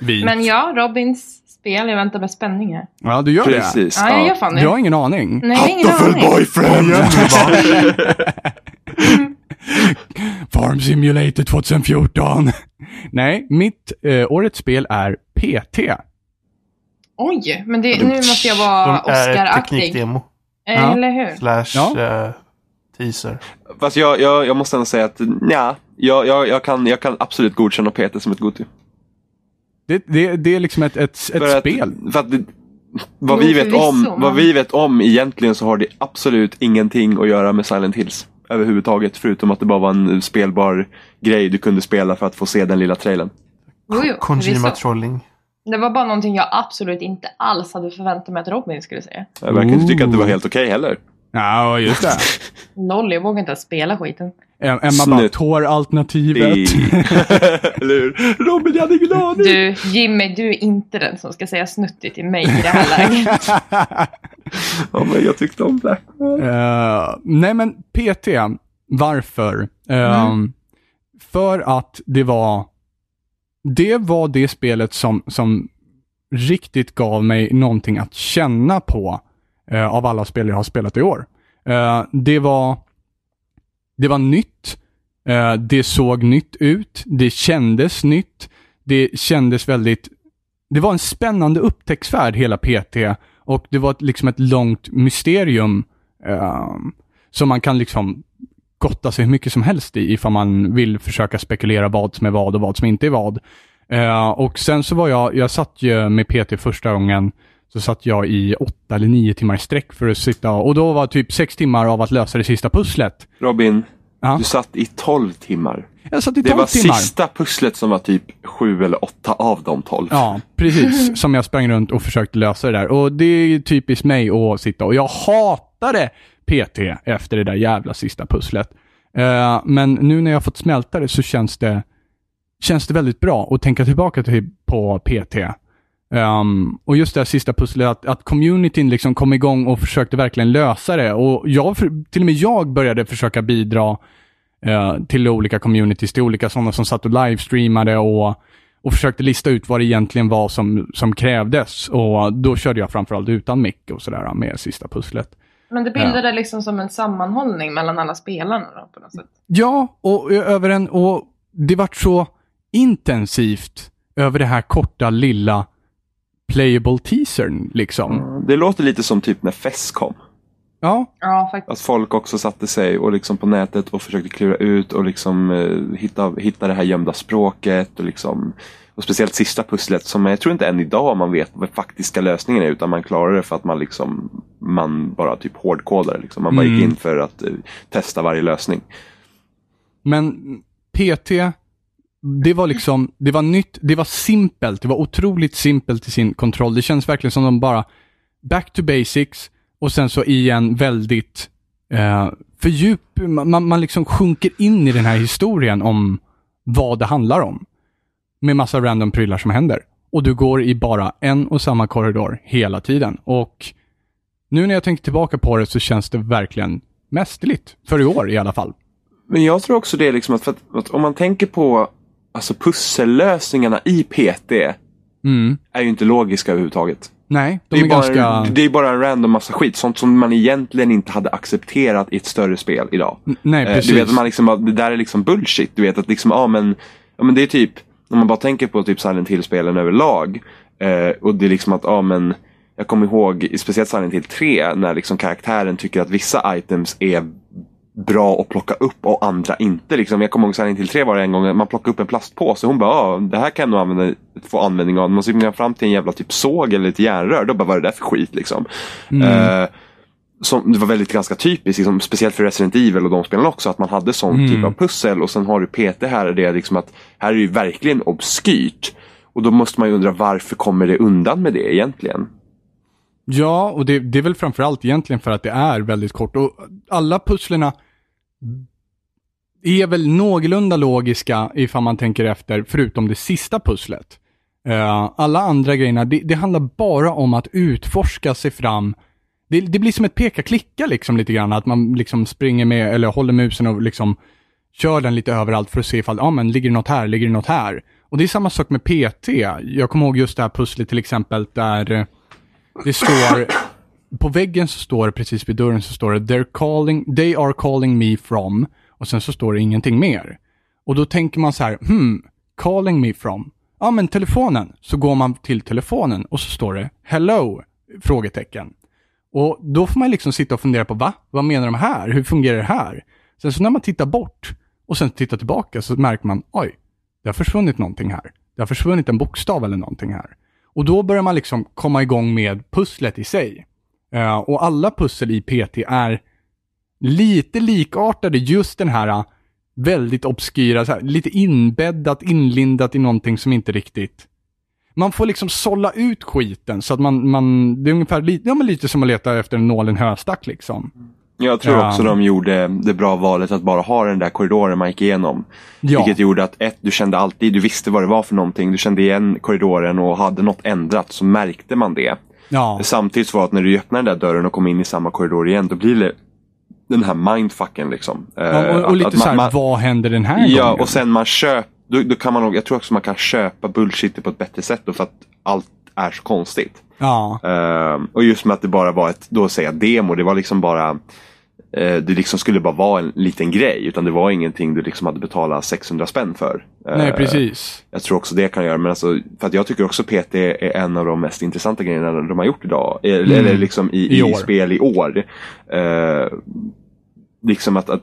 Vi. Men ja, Robins spel, jag väntar med spänning här. Ja, du gör det. precis. Ja, jag gör fan Du har det. ingen aning. Nej, jag har ingen aning. boyfriend! Farm Simulator 2014. Nej, mitt eh, årets spel är PT. Oj, men det, nu måste jag vara Oscar-aktig. teknikdemo. Eh, Ja. Eller hur? Slash Ja. eh, teaser. Fast jag, jag, jag måste ändå säga att ja, jag, jag, jag, kan, jag kan absolut godkänna Peter som ett Goti. Det, det, det är liksom ett, ett, ett För att- spel. För att det, vad, vi vet om, vad vi vet om egentligen så har det absolut ingenting att göra med Silent Hills. Överhuvudtaget, förutom att det bara var en spelbar grej du kunde spela för att få se den lilla trailern. Jo, jo, Kojima förvisso. trolling. Det var bara någonting jag absolut inte alls hade förväntat mig att Robin skulle säga. Jag verkar inte tycka att det var helt okej heller. Ja, just det. Noll, jag vågar inte ens spela skiten. Em- Emma bara, Snutt. Tår-alternativet. Eller hur? Robin, jag hade ingen aning! Du, Jimmy, du är inte den som ska säga snuttigt till mig i det här läget. Ja, men jag tyckte om Black. Eh, nej men PT, varför? Eh, För att det var det var det spelet som, som riktigt gav mig någonting att känna på eh, av alla spel jag har spelat i år. Eh, det var det var nytt. Eh, det såg nytt ut. Det kändes nytt. Det kändes väldigt... Det var en spännande upptäcktsfärd hela PT och det var ett, liksom ett långt mysterium eh, som man kan liksom gotta sig hur mycket som helst i ifall man vill försöka spekulera vad som är vad och vad som inte är vad. Eh, och sen så var jag, jag satt ju med PT första gången, så satt jag i åtta eller nio timmar i sträck för att sitta och då var typ sex timmar av att lösa det sista pusslet. Robin, Ja. du satt i 12 timmar. Jag satt i Det tolv var timmar. sista pusslet som var typ sju eller åtta av de 12. Ja, precis. Som jag sprang runt och försökte lösa det där. Och det är ju typiskt mig att sitta och jag hatade PT efter det där jävla sista pusslet. Eh, men nu när jag har fått smälta det så känns det, känns det väldigt bra att tänka tillbaka till, på PT. Ehm, och just det här sista pusslet, att, att communityn liksom kom igång och försökte verkligen lösa det. Och jag, till och med jag började försöka bidra eh, till olika communities, till olika sådana som satt och livestreamade och, och försökte lista ut vad det egentligen var som, som krävdes. Och då körde jag framförallt utan mick och sådär med sista pusslet. Men det bildade liksom som en sammanhållning mellan alla spelarna då, på något sätt. Ja, och över en, och det vart så intensivt över det här korta lilla playable teasern liksom. Det låter lite som typ när FES kom. Ja, Ja, faktiskt. Att folk också satte sig och liksom på nätet och försökte klura ut och liksom eh, hitta, hitta det här gömda språket. Och, liksom, och speciellt sista pusslet som jag tror inte än idag man vet vad faktiska lösningen är utan man klarar det för att man liksom man bara typ hårdkodar. Liksom. Man bara gick Mm. in för att eh, testa varje lösning. Men PT, det var liksom, det var nytt, det var simpelt, det var otroligt simpelt i sin kontroll. Det känns verkligen som de bara, back to basics och sen så i en väldigt eh, fördjup, man, man liksom sjunker in i den här historien om vad det handlar om. Med massa random prylar som händer. Och du går i bara en och samma korridor hela tiden. Och nu när jag tänker tillbaka på det så känns det verkligen mästerligt. För i år i alla fall. Men jag tror också det är liksom att, för att, att om man tänker på alltså pussellösningarna i PT Mm. är ju inte logiska överhuvudtaget. Nej, de Det är, är, bara, ganska... det är bara en random massa skit. Sånt som man egentligen inte hade accepterat i ett större spel idag. N- Nej, Eh, precis. Du vet att man liksom, det där är liksom bullshit. Du vet att liksom, ja men, ja men det är typ, om man bara tänker på typ Silent Hill-spelen överlag. Eh, och det är liksom att, ja men, jag kommer ihåg, speciellt Silent Hill 3, när liksom karaktären tycker att vissa items är bra att plocka upp och andra inte. Liksom. Jag kommer ihåg Silent Hill 3 var det en gång, man plockade upp en plastpåse hon bara, det här kan jag nog använda, få användning av. Man ser fram till en jävla typ såg eller ett järnrör, då bara, vad är det där för skit liksom? Mm. Eh, som, det var väldigt ganska typiskt, liksom, speciellt för Resident Evil och de spelen också, att man hade sån Mm. typ av pussel och sen har du PT här, det är liksom att här är det ju verkligen obskyrt. Och då måste man ju undra varför kommer det undan med det egentligen? Ja, och det, det är väl framförallt egentligen för att det är väldigt kort. Och alla pusslerna är väl någorlunda logiska ifall man tänker efter, förutom det sista pusslet. Uh, alla andra grejerna, det, det handlar bara om att utforska sig fram. Det, det blir som ett peka-klicka liksom lite grann, att man liksom springer med, eller håller musen och liksom kör den lite överallt för att se ifall, ja men ligger det något här, ligger det något här? Och det är samma sak med PT. Jag kommer ihåg just det här pusslet till exempel där eh, det står, på väggen så står det precis vid dörren så står det They're calling, they are calling me from och sen så står det ingenting mer. Och då tänker man så här, hmm, calling me from. Ja men telefonen. Så går man till telefonen och så står det hello? Frågetecken. Och då får man liksom sitta och fundera på, va? Vad menar de här? Hur fungerar det här? Sen så när man tittar bort och sen tittar tillbaka så märker man, oj, det har försvunnit någonting här. Det har försvunnit en bokstav eller någonting här. Och då börjar man liksom komma igång med pusslet i sig. Uh, och alla pussel i PT är lite likartade just den här uh, väldigt obskyra, så här, lite inbäddat, inlindat i någonting som inte riktigt... Man får liksom sålla ut skiten så att man, man det är ungefär lite, ja, men lite som att leta efter en nål i en höstack liksom. Jag tror Ja. också de gjorde det bra valet att bara ha den där korridoren man gick igenom. Ja. Vilket gjorde att ett, du kände alltid, du visste vad det var för någonting. Du kände igen korridoren och hade något ändrat så märkte man det. Ja, Samtidigt så var att när du öppnar den där dörren och kommer in i samma korridor igen, då blir det den här mindfucken liksom. Eh, ja och, och att- lite att så här, man- vad händer den här Ja, gången? och sen man köper, då, då kan man jag tror också man kan köpa bullshit på ett bättre sätt då för att allt är så konstigt. Ja, Ehm, och just med att det bara var ett, då säga demo, det var liksom bara eh, det liksom skulle bara vara en liten grej utan det var ingenting du liksom hade betalat 600 spänn för. nej Eh, precis. Jag tror också det kan göra, men alltså, för att jag tycker också PT är en av de mest intressanta grejerna de har gjort idag. Eller, Mm. liksom i, I i, spel i år. Eh, liksom att, att,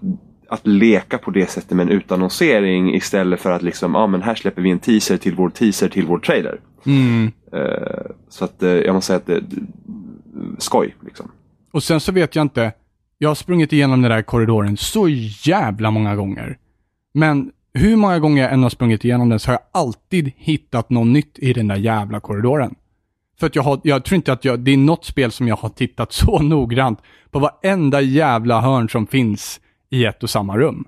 att leka på det sättet med en utannonsering istället för att liksom, ja ah, men här släpper vi en teaser till vår teaser till vår trailer. Mm. Eh, så att eh, jag måste säga att det, skoj liksom. Och sen så vet jag inte, jag har sprungit igenom den där korridoren så jävla många gånger. Men hur många gånger jag än har sprungit igenom den så har jag alltid hittat något nytt i den där jävla korridoren. För att jag har, jag tror inte att jag, det är något spel som jag har tittat så noggrant på varenda jävla hörn som finns i ett och samma rum.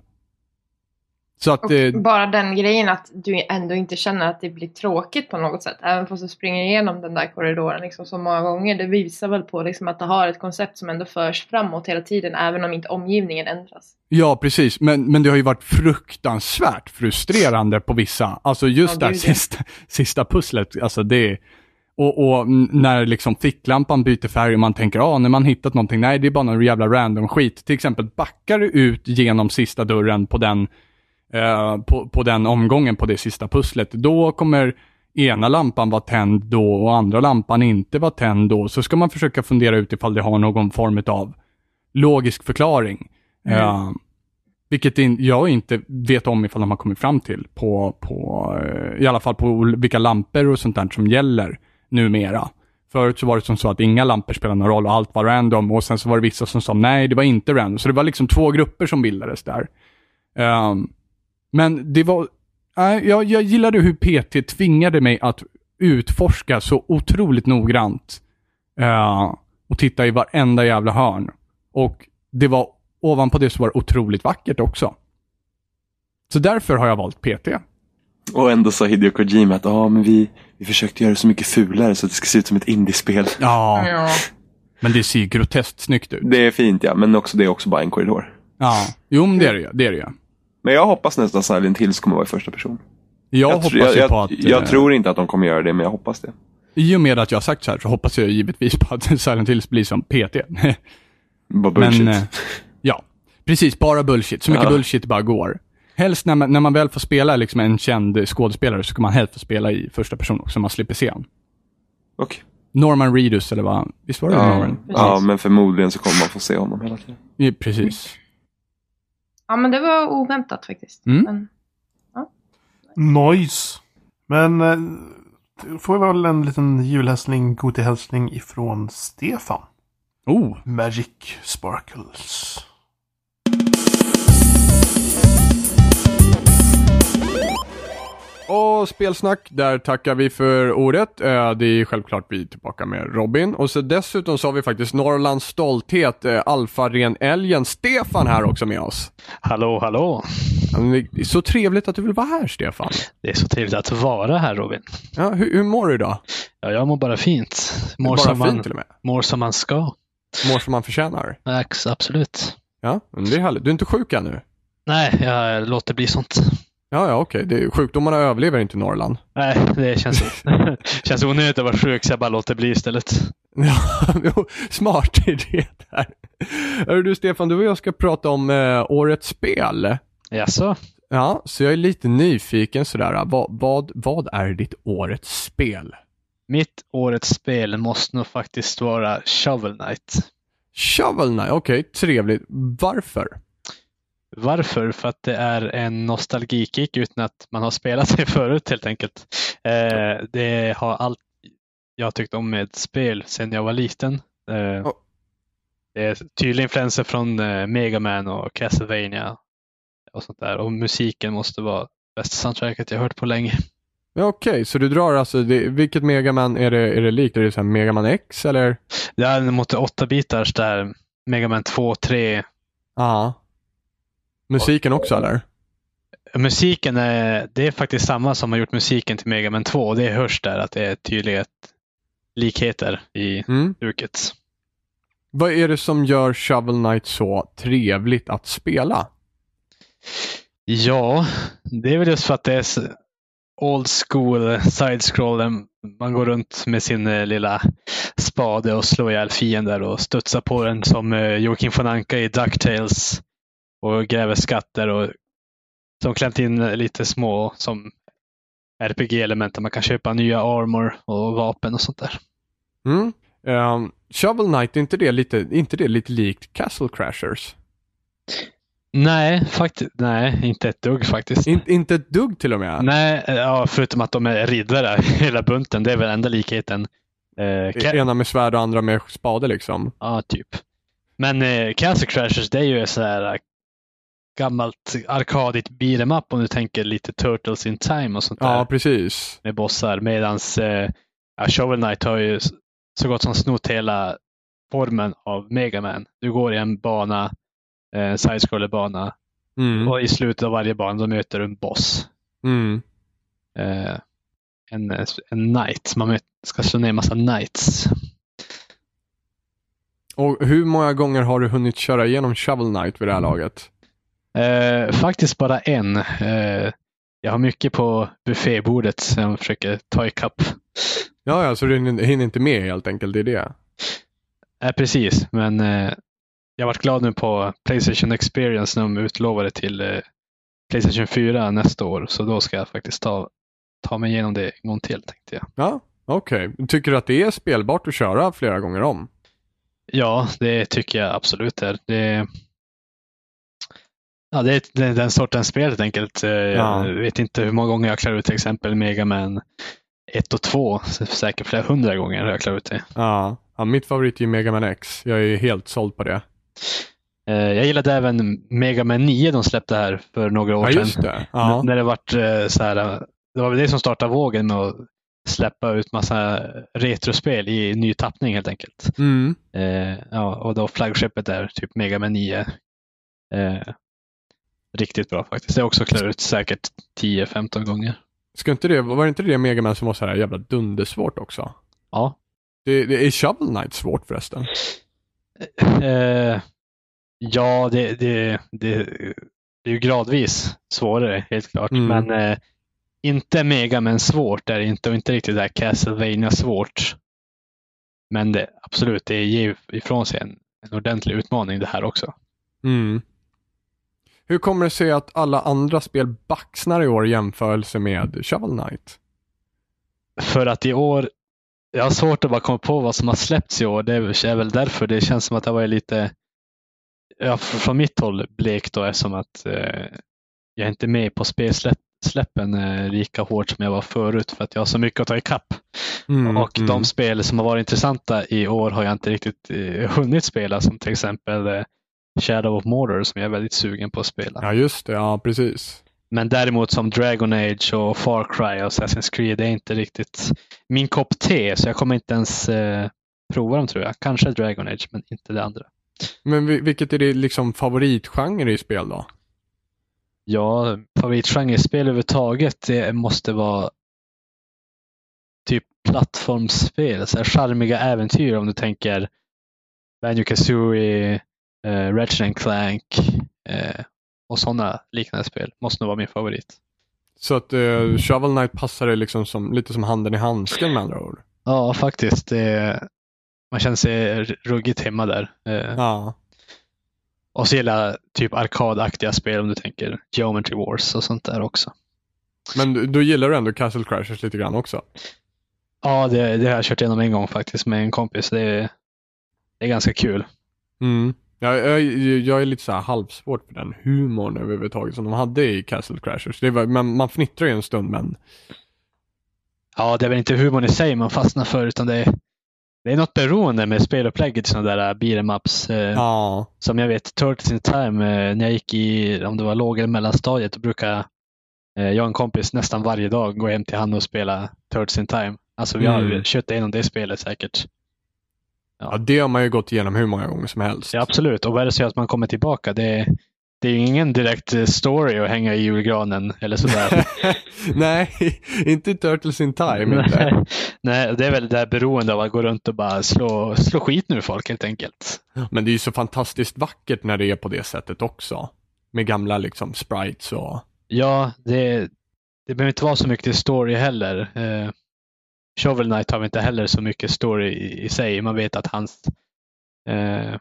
Så att, eh, bara den grejen att du ändå inte känner att det blir tråkigt på något sätt. Även fast du springer igenom den där korridoren liksom så många gånger. Det visar väl på liksom att du har ett koncept som ändå förs framåt hela tiden. Även om inte omgivningen ändras. Ja, precis. Men, men det har ju varit fruktansvärt frustrerande på vissa. Alltså just Ja, det här sista, sista pusslet. Alltså det och, och när liksom ficklampan byter färg och man tänker, ah, när man hittat någonting, nej, det är bara någon jävla random skit. Till exempel backar du ut genom sista dörren på den, eh, på, på den omgången på det sista pusslet, då kommer ena lampan vara tänd då och andra lampan inte vara tänd då. Så ska man försöka fundera ut ifall det har någon form av logisk förklaring. Eh, vilket in, jag inte vet om ifall de har kommit fram till på, på eh, i alla fall på vilka lampor och sånt där som gäller numera. Förut så var det som så att inga lampor spelade någon roll och allt var random och sen så var det vissa som sa nej, det var inte random. Så det var liksom två grupper som bildades där. Ehm, men det var, jag, jag gillade hur PT tvingade mig att utforska så otroligt noggrant. eh, och titta i varenda jävla hörn. Och det var, ovanpå det så var det otroligt vackert också. Så därför har jag valt PT. Och ändå sa Hideo Kojima att ah, men vi, vi försökte göra det så mycket fulare så att det ska se ut som ett indiespel. Ja, Ja. men det ser ju groteskt snyggt ut. Det är fint ja, men också det är också bara en korridor. Ja, jo men det är det ju. Det är det ju. Men jag hoppas nästan att Silent Hills kommer vara i första person. Jag, Jag, hoppas tr- jag, jag, på att... jag eh, tror inte att de kommer göra det, men jag hoppas det. I och med att jag har sagt så här så hoppas jag givetvis på att Silent Hills blir som PT. Bara bullshit. Men, eh, ja, precis. Bara bullshit. Så mycket Ja. bullshit det bara går. Helst när man, när man väl får spela liksom en känd skådespelare så ska man helst få spela i första person också, så man slipper se han. Okej. Norman Reedus, eller vad? Visst var det Ja, Norman? ja, men förmodligen så kommer man få se honom hela tiden. Ja, precis. Ja men det var oväntat faktiskt. Mm. Men, Noise. Men eh, då får vi väl en liten julhälsning, Goti-hälsning ifrån Stefan. Oh, Magic Sparkles. Och Spelsnack. Där tackar vi för ordet. Eh, Det är självklart vi är tillbaka med Robin. Och så dessutom så har vi faktiskt Norrlands stolthet, eh, Alfa-ren-älgen, Stefan här också med oss. Hallå, hallå. Så trevligt att du vill vara här, Stefan. Det är så trevligt att vara här Robin. Ja, hur, hur mår du idag? Ja, jag mår bara fint. Mår, Bara som, fint man, till och med. mår som man ska. Mår som man förtjänar. Ax, absolut. Ja, det är härligt. Du är inte sjuk ännu? Nej, jag låter bli sånt. Ja, ja, okej. Det- Sjukdomarna överlever inte i Norrland. Nej, det känns, känns onödigt att vara sjuk så jag bara låter bli istället. Ja, smart idé där. Hörru du Stefan, du och jag ska prata om eh, årets spel. Jaså? Ja, så jag är lite nyfiken sådär. Vad, vad, vad är ditt årets spel? Mitt årets spel måste nog faktiskt vara Shovel Knight. Shovel Knight, okej, trevligt. Varför? Varför? För att det är en nostalgikick utan att man har spelat det förut helt enkelt. Eh, det har allt jag tyckt om med spel sedan jag var liten. Eh, Ja. Det är tydliga influenser från eh, Mega Man och Castlevania och sånt där. Och musiken måste vara bästa soundtracket jag hört på länge. Ja, okej, så du drar alltså, det, vilket Megaman är det, är det likt? Är det så här Megaman X eller? Det är mot 8 bitars där Mega Man 2, 3. Ja. Musiken också eller? Musiken är, det är faktiskt samma som har gjort musiken till Mega Man 2 och det hörs där att det är tydliga likheter i Mm. bruket. Vad är det som gör Shovel Knight så trevligt att spela? Ja, det är väl just för att det är old school side-scrollen. Man går runt med sin eh, lilla spade och slår ihjäl fiender och studsar på den som eh, Joakim von Anka i DuckTales och gräver skatter och som klämt in eh, lite små som RPG-element där man kan köpa nya armor och vapen och sånt där. Mm. Ehm, Shovel Knight, är inte det lite, inte det lite likt Castle Crashers? Nej, faktiskt, nej, inte ett dugg faktiskt. In, inte ett dugg till och med? Nej, eh, ja, förutom att de är riddare hela bunten. Det är väl enda likheten. Eh, Ca- Ena med svärd och andra med spade liksom. Ja, typ. Men eh, Castle Crashers, det är ju så här eh, gammalt arkadigt beat'em up om du tänker lite Turtles in Time och sånt där Ja, precis. med bossar. Medans eh, ja, Shovel Knight har ju så gott som snott hela formen av Mega Man. Du går i en bana, eh, en side-scroller-bana Mm. och i slutet av varje bana möter du en boss. Mm. Eh, en, en knight. Man ska slå ner en massa knights. Och hur många gånger har du hunnit köra igenom Shovel Knight vid det här laget? Eh, faktiskt bara en. Eh, jag har mycket på buffébordet som jag försöker ta ikapp. Ja, ja, så du hinner inte med helt enkelt, det är det. Eh, precis, men eh, jag varit glad nu på Playstation Experience när de utlovade till eh, Playstation 4 nästa år. Så då ska jag faktiskt ta, ta mig igenom det en gång till tänkte jag. Ja, okej. Tycker du att det är spelbart att köra flera gånger om? Ja, det tycker jag absolut är. Det, ja, det, är, det är den sortens spel helt enkelt. Eh, Ja. Jag vet inte hur många gånger jag klarar ut till exempel Mega Man 1 och 2. Så Säkert flera hundra gånger har jag klarat ut det. Ja. ja mitt favorit är ju Mega Man X. Jag är helt såld på det. Eh, Jag gillade även Mega Man 9 de släppte här för några år Ja, just det. Ja. När det vart eh, så här, det var väl det som startade vågen med att släppa ut massa retrospel i ny tappning helt enkelt. Mm. Ja, och då flaggskeppet är typ Mega Man 9. Riktigt bra faktiskt. Det har också klarat ut säkert 10-15 gånger. Ska inte det, var det inte det Mega Man som var så här jävla dundersvårt också? Ja. Det, det är Shovel Knight svårt förresten. Eh, ja, det, det, det, det är ju gradvis svårare helt klart. Mm. Men eh, inte mega men svårt är det inte och inte riktigt där Castlevania svårt. Men det, absolut, det ger ifrån sig en, en ordentlig utmaning det här också. Mm. Hur kommer det sig att alla andra spel baxnar i år i jämförelse med Shovel Knight? För att i år, jag har svårt att bara komma på vad som har släppts i år. Det är väl därför det känns som att det var lite, ja, fr- från mitt håll blekt då eftersom att eh, jag är inte med på spelsläppen eh, lika hårt som jag var förut för att jag har så mycket att ta ikapp. Mm, och mm. de spel som har varit intressanta i år har jag inte riktigt eh, hunnit spela som till exempel eh, Shadow of Mordor som jag är väldigt sugen på att spela. Ja, just det. Ja, precis. Men däremot som Dragon Age och Far Cry och Assassin's Creed, är inte riktigt min kopp te, så jag kommer inte ens eh, prova dem tror jag. Kanske Dragon Age, men inte det andra. Men vi- vilket är din liksom favoritgenre i spel då? Ja, favoritgenre i spel överhuvudtaget, det måste vara typ plattformsspel, så här charmiga äventyr om du tänker Banjo Kazooie, eh, Ratchet Clank eh, och sådana liknande spel. Måste nog vara min favorit. Så att eh, Shovel Knight passar dig liksom som, lite som handen i handsken med andra ord? Ja, faktiskt. Det, man känner sig ruggigt hemma där. Eh, Ja. Och så gillar jag typ arkadaktiga spel om du tänker Geometry Wars och sånt där också. Men du- då gillar du ändå Castle Crashers lite grann också? Ja, det, det har jag kört igenom en gång faktiskt med en kompis. Det, är- det är ganska kul. Mm. Jag, jag, jag är lite så här halvsvårt för den humorn överhuvudtaget som de hade i Castle Crashers. Det var, man, man fnittrar ju en stund men Ja, det är väl inte humorn i sig man fastnar för, utan det är, det är något beroende med spelupplägget sådana där beat'em ups. Eh, ja. Som jag vet, Turtles in Time, eh, när jag gick i, om det var låg eller mellanstadiet, då brukade eh, jag och en kompis nästan varje dag gå hem till han och spela Turtles in Time. Alltså vi har Mm. kört igenom det spelet säkert. Ja, det har man ju gått igenom hur många gånger som helst. Ja, absolut. Och vad är det så att man kommer tillbaka? Det, det är ju ingen direkt eh, story att hänga i julgranen eller sådär. Nej, inte Turtles in Time inte. Nej, Nej, det är väl det där beroende av att gå runt och bara slå, slå skit nu folk helt enkelt. Men det är ju så fantastiskt vackert när det är på det sättet också. Med gamla liksom sprites och... Ja, det, det behöver inte vara så mycket story heller. Shovel Knight har väl inte heller så mycket story i, i sig. Man vet att hans, eh,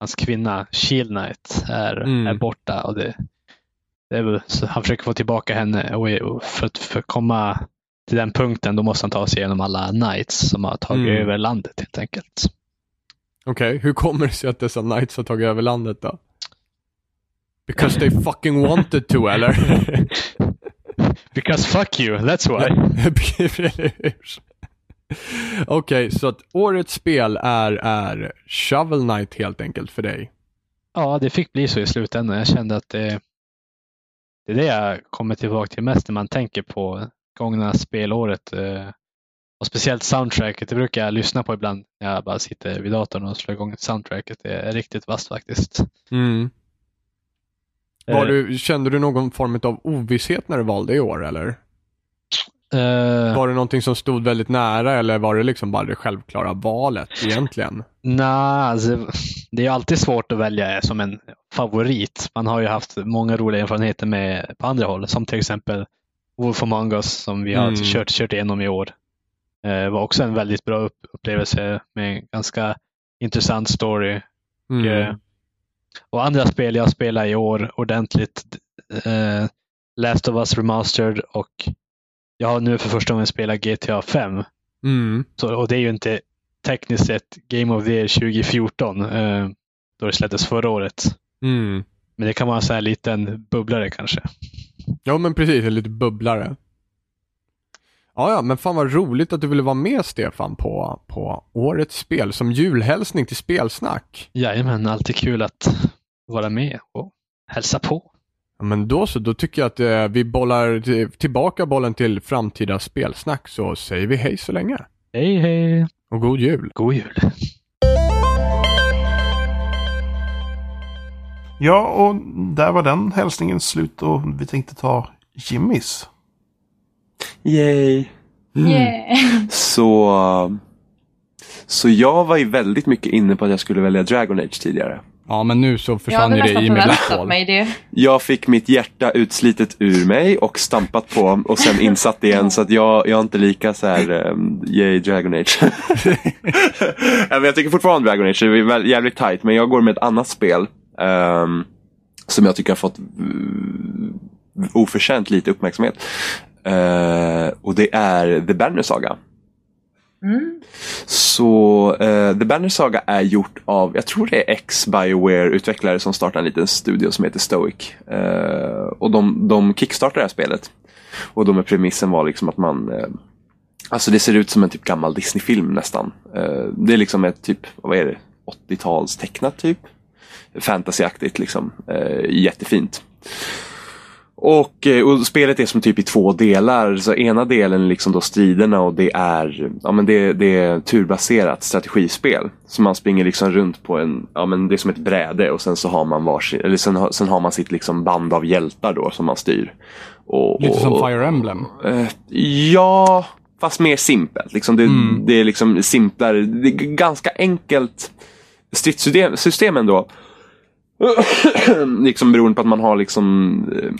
hans kvinna, Shield Knight, är, Mm. är borta. Och det, det väl, han försöker få tillbaka henne och, för att för komma till den punkten då måste han ta sig igenom alla Knights som har tagit Mm. över landet helt enkelt. Okej, hur kommer det sig att dessa knights har tagit över landet då? Because they fucking wanted to, eller? Because fuck you, that's why. Okej, så att årets spel är, är Shovel Knight helt enkelt för dig. Ja, det fick bli så i slutändan. Jag kände att det, det är det jag kommer tillbaka till mest när man tänker på gångna spelåret. eh, Och speciellt soundtracket. Det brukar jag lyssna på ibland när jag bara sitter vid datorn och slår igång soundtracket. Det är riktigt vasst faktiskt. Mm. Var Eh, du, kände du någon form av ovisshet när du valde i år eller? eh, Var det någonting som stod väldigt nära eller var det liksom bara det självklara valet egentligen? Nej, alltså, det är alltid svårt att välja som en favorit. Man har ju haft många roliga erfarenheter med på andra håll, som till exempel Wolf Among Us som vi har Mm. kört, kört igenom i år. Eh, var också en väldigt bra upp, upplevelse med en ganska intressant story. Mm. Och andra spel jag spelar i år ordentligt. Eh, Last of Us Remastered och jag har nu för första gången spelat GTA 5. Mm. Så, och det är ju inte tekniskt sett Game of the Year 2014, eh, då det släpptes förra året. Mm. Men det kan vara en sån här liten bubblare kanske. Ja men precis, en lite bubblare. Ja, ja, men fan vad roligt att du ville vara med Stefan på, på årets spel som julhälsning till spelsnack. Jajamän, alltid kul att vara med och hälsa på. Ja, men då så, då tycker jag att eh, vi bollar tillbaka bollen till framtida spelsnack så säger vi hej så länge. Hej hej! Och god jul. God jul! Ja, och där var den hälsningen slut och vi tänkte ta Jimmys. Yay! Yeah. Så, så jag var ju väldigt mycket inne på att jag skulle välja Dragon Age tidigare. Ja, men nu så Jag försvann ju det i med mig det. Jag fick mitt hjärta utslitet ur mig och stampat på och sen insatt igen så att jag, jag är inte lika så här um, yay Dragon Age. Ja, men jag tycker fortfarande Dragon Age är väl jävligt tight men jag går med ett annat spel ehm, som jag tycker har fått uh, oförtjänt lite uppmärksamhet. Eh, och det är The Banner Saga. Mm. Så uh, The Banner Saga är gjort av, jag tror det är ex-Bioware-utvecklare som startar en liten studio som heter Stoic. Eh, och de, de kickstartar det här spelet. Och då med premissen var liksom att man eh, Alltså det ser ut som en typ gammal Disney-film nästan. Det är liksom ett typ, vad är det, 80-tals tecknat typ. Fantasyaktigt liksom. Jättefint. Och, eh, och spelet är som typ i två delar. Så ena delen liksom då striderna och det är, ja, men det, det är turbaserat strategispel. Så man springer liksom runt på en, ja men det är som ett bräde och sen så har man varsin, eller sen, har- sen har man sitt liksom band av hjältar då som man styr. Och, Lite som och- Fire Emblem. Eh, ja, fast mer simpelt. Liksom det, Mm. det är liksom simplare. Det är ganska enkelt stridssystem system ändå. liksom beroende på att man har liksom eh,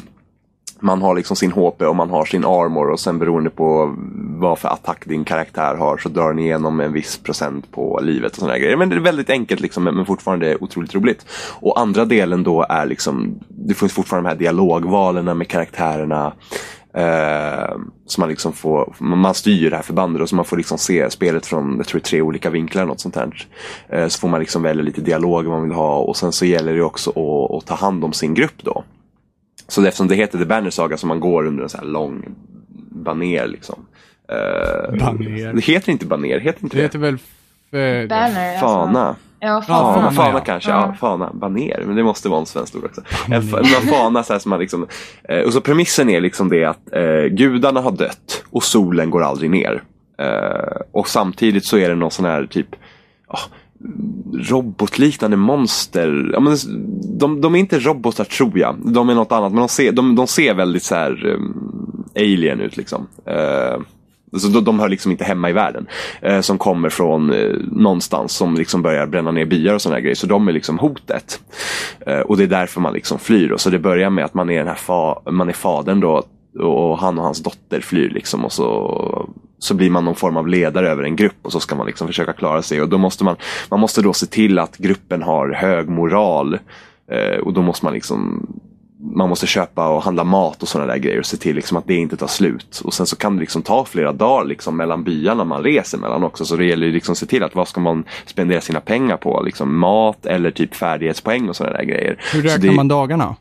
man har liksom sin HP och man har sin armor och sen beroende på vad för attack din karaktär har så drar ni igenom en viss procent på livet och sådana grejer. Men det är väldigt enkelt liksom men fortfarande otroligt roligt. Och andra delen då är liksom, det finns fortfarande de här dialogvalen med karaktärerna. Eh, så man liksom får, man styr det här förbandet och så man får liksom se spelet från, jag tror tre olika vinklar något sånt här. Eh, så får man liksom välja lite dialog man vill ha och sen så gäller det också att, att ta hand om sin grupp då. Så eftersom det heter The Banner Saga så man går under en sån här lång baner liksom. Eh, Baner. Det heter inte baner, heter inte Det det? heter väl... F- Banner. Alltså. Fana. Ja, Ja, fana. Fana, fana, ja. kanske, Ja. Fana, baner, men det måste vara en svenskt ord också. En, fa- en fana så här som man liksom, eh, och så premissen är liksom det att eh, gudarna har dött och solen går aldrig ner. Eh, och samtidigt så är det någon sån här typ ja, robotliknande monster. Ja, men de, de är inte robotar tror jag. De är något annat. Men de ser, de, de ser väldigt så här um, alien ut liksom. Uh, så de, de hör liksom inte hemma i världen. Uh, som kommer från uh, någonstans som liksom börjar bränna ner byar och sådana grejer. Så de är liksom hotet. Uh, och det är därför man liksom flyr. Och så det börjar med att man är den här fa, man är fadern då. Och han och hans dotter flyr liksom. Och så, så blir man någon form av ledare över en grupp. Och så ska man liksom försöka klara sig. Och då måste man, man måste då se till att gruppen har hög moral. Eh, och då måste man liksom man måste köpa och handla mat och sådana där grejer och se till liksom att det inte tar slut. Och sen så kan det liksom ta flera dagar liksom mellan byarna man reser mellan också. Så det gäller ju liksom att se till att vad ska man spendera sina pengar på? Liksom mat eller typ färdighetspoäng och sådana där grejer. Hur Så räknar det- man dagarna?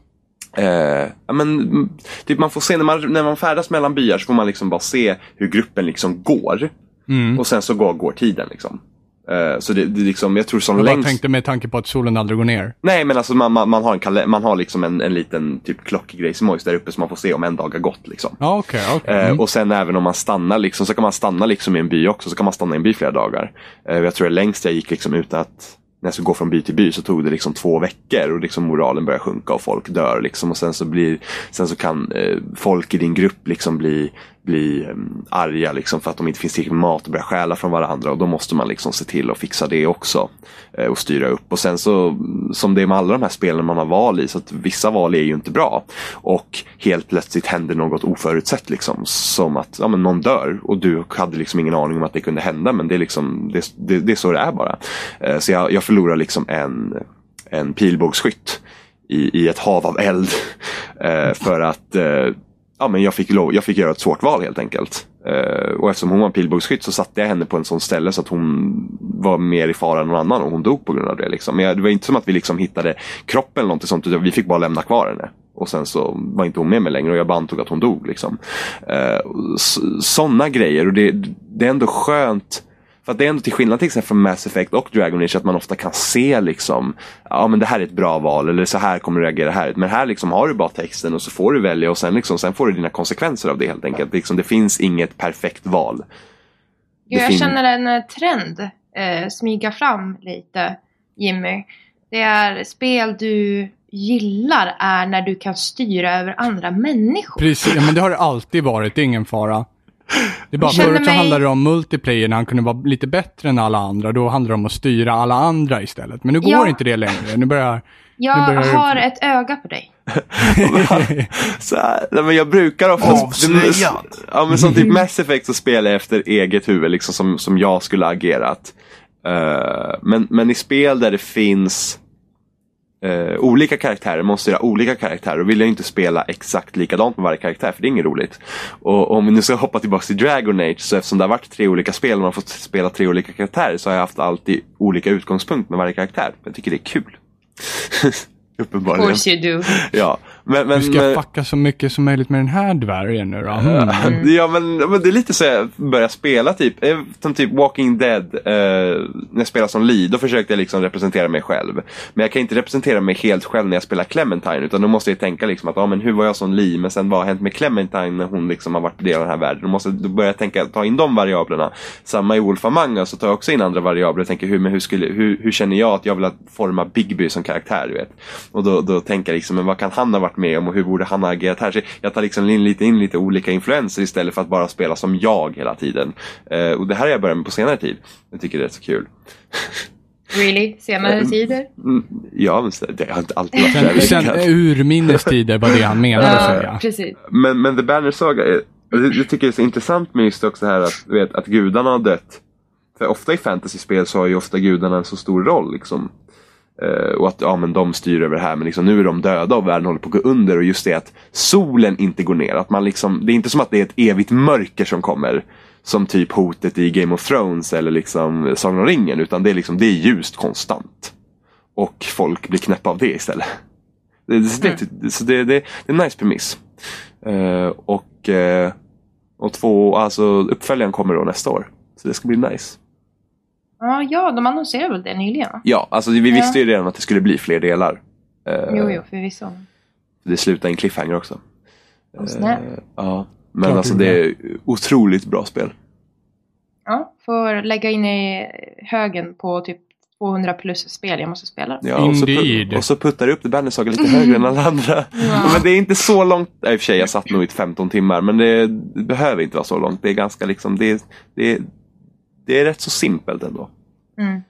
Eh, men, mm, typ man får se när man, när man färdas mellan byar så får man liksom bara se hur gruppen liksom går. Mm. Och sen så går, går tiden liksom. Eh, så det, det liksom, jag tror som Jag längst... tänkte med tanke på att solen aldrig går ner. Nej men alltså man, man, man har, en kale- man har liksom en, en liten typ klockgrejsmojs där uppe som man får se om en dag har gått liksom. Ja, okej. okej. Eh, Mm. och sen även om man stannar liksom, så kan man stanna liksom i en by också. Så kan man stanna i en by flera dagar. Eh, jag tror det längst jag gick liksom utan att när jag skulle gå från by till by så tog det liksom två veckor och liksom moralen börjar sjunka och folk dör. Liksom. Och sen så, blir, sen så kan eh, folk i din grupp liksom bli, bli eh, arga liksom, för att de inte finns tillräckligt med mat och börjar stjäla från varandra. Och då måste man liksom se till att fixa det också. Eh, och styra upp. Och sen så, som det är med alla de här spelen man har val i, så att vissa val är ju inte bra. Och helt plötsligt händer något oförutsett liksom. Som att ja, men någon dör och du hade liksom ingen aning om att det kunde hända. Men det är, liksom, det, det, det är så det är bara. Eh, så jag, jag förlorar liksom en, en pilbågsskytt i, i ett hav av eld. För att ja, men jag, fick lov, jag fick göra ett svårt val helt enkelt. Eh, och eftersom hon var pilbågsskytt så satte jag henne på en sån ställe så att hon var mer i fara än någon annan och hon dog på grund av det. Liksom. Men det var inte som att vi liksom hittade kroppen eller något sånt utan vi fick bara lämna kvar henne. Och sen så var inte hon med mig längre och jag bara antog att hon dog. Liksom. Eh, Sådana grejer och det, det är ändå skönt för att det är ändå till skillnad till exempel från Mass Effect och Dragon Age att man ofta kan se liksom Ja men det här är ett bra val eller så här kommer du reagera här. Men här liksom har du bara texten och så får du välja och sen, liksom, sen får du dina konsekvenser av det helt enkelt. Liksom, det finns inget perfekt val. Jo, jag känner en eh, trend eh, smyga fram lite, Jimmy. Det är spel du gillar är när du kan styra över andra människor. Precis, ja, men det har det alltid varit. Det är ingen fara. Det är bara förut så mig- handlade det om multiplayer när han kunde vara lite bättre än alla andra. Då handlade det om att styra alla andra istället. Men nu går Ja. inte det längre. Nu börjar... Jag börjar det- har ett öga på dig. Så här, nej, men jag brukar ofta... Ja men som typ Mass Effect så spelar jag efter eget huvud liksom som, som jag skulle ha agerat. Eh, men, men i spel där det finns eh, olika karaktärer, måste göra olika karaktärer. Och vill jag inte spela exakt likadant med varje karaktär för det är inget roligt. Och om vi nu ska hoppa tillbaka till Dragon Age så eftersom det har varit tre olika spel och man har fått spela tre olika karaktärer så har jag haft alltid olika utgångspunkt med varje karaktär. Jag tycker det är kul. Of Uppenbarligen. course you do. Ja, Men, men, Du ska men- fucka så mycket som möjligt med den här dvärgen nu då. Mm. Ja men, men det är lite så jag börjar spela typ, eh, som typ Walking Dead, eh, när jag spelar som Lee, då försökte jag liksom representera mig själv. Men jag kan inte representera mig helt själv när jag spelar Clementine, utan då måste jag tänka liksom att, ja men hur var jag som Lee, men sen vad har hänt med Clementine när hon liksom har varit del av den här världen? Då måste då börjar jag tänka, ta in de variablerna. Samma i Wolf Among Us, så tar jag också in andra variabler och tänker, hur, men hur, skulle, hur, hur känner jag att jag vill att forma Bigby som karaktär, du vet? Och då, då tänker jag liksom, men vad kan han ha varit med om och hur borde han ha agerat här? Så jag tar liksom in lite, in lite olika influenser istället för att bara spela som jag hela tiden. Eh, och det här har jag börjat med på senare tid. Jag tycker det är rätt så kul. Really? Senare tider? Mm, ja, men så- det har inte alltid varit Sen, där. sen urminnes tider var det han menade att säga. precis. Men, men The Banner Saga, är, det, det tycker jag är så intressant med just också här att, vet, att gudarna har dött. För ofta i fantasyspel så har ju ofta gudarna en så stor roll. Liksom. Eh, och att ja, men de styr över det här, men liksom, nu är de döda och världen håller på att gå under. Och just det att solen inte går ner. Att man liksom, det är inte som att det är ett evigt mörker som kommer. Som typ hotet i Game of Thrones eller liksom Sagan om ringen. Utan det är, liksom, det är ljust konstant. Och folk blir knäppa av det istället. Det, det, det, så det, det, det är en nice premiss. Eh, och, eh, och två, alltså uppföljaren kommer då nästa år. Så det ska bli nice. Ja, ja, de annonserade väl det nyligen? va? Ja, alltså vi visste ju redan att det skulle bli fler delar. Eh, Jo, jo, förvisso. Det slutar i en cliffhanger också. Snap. Eh, ja, men Klart alltså det det är otroligt bra spel. Ja, får lägga in i högen på typ 200 plus spel jag måste spela. Ja, och, så Indeed. put, och så puttar du upp Banner Saga lite högre än alla andra. Ja. Men det är inte så långt. Ja, I och för sig, jag satt nog i 15 timmar. Men det, det behöver inte vara så långt. Det är ganska liksom, det, det, det är rätt så simpelt ändå. Mm.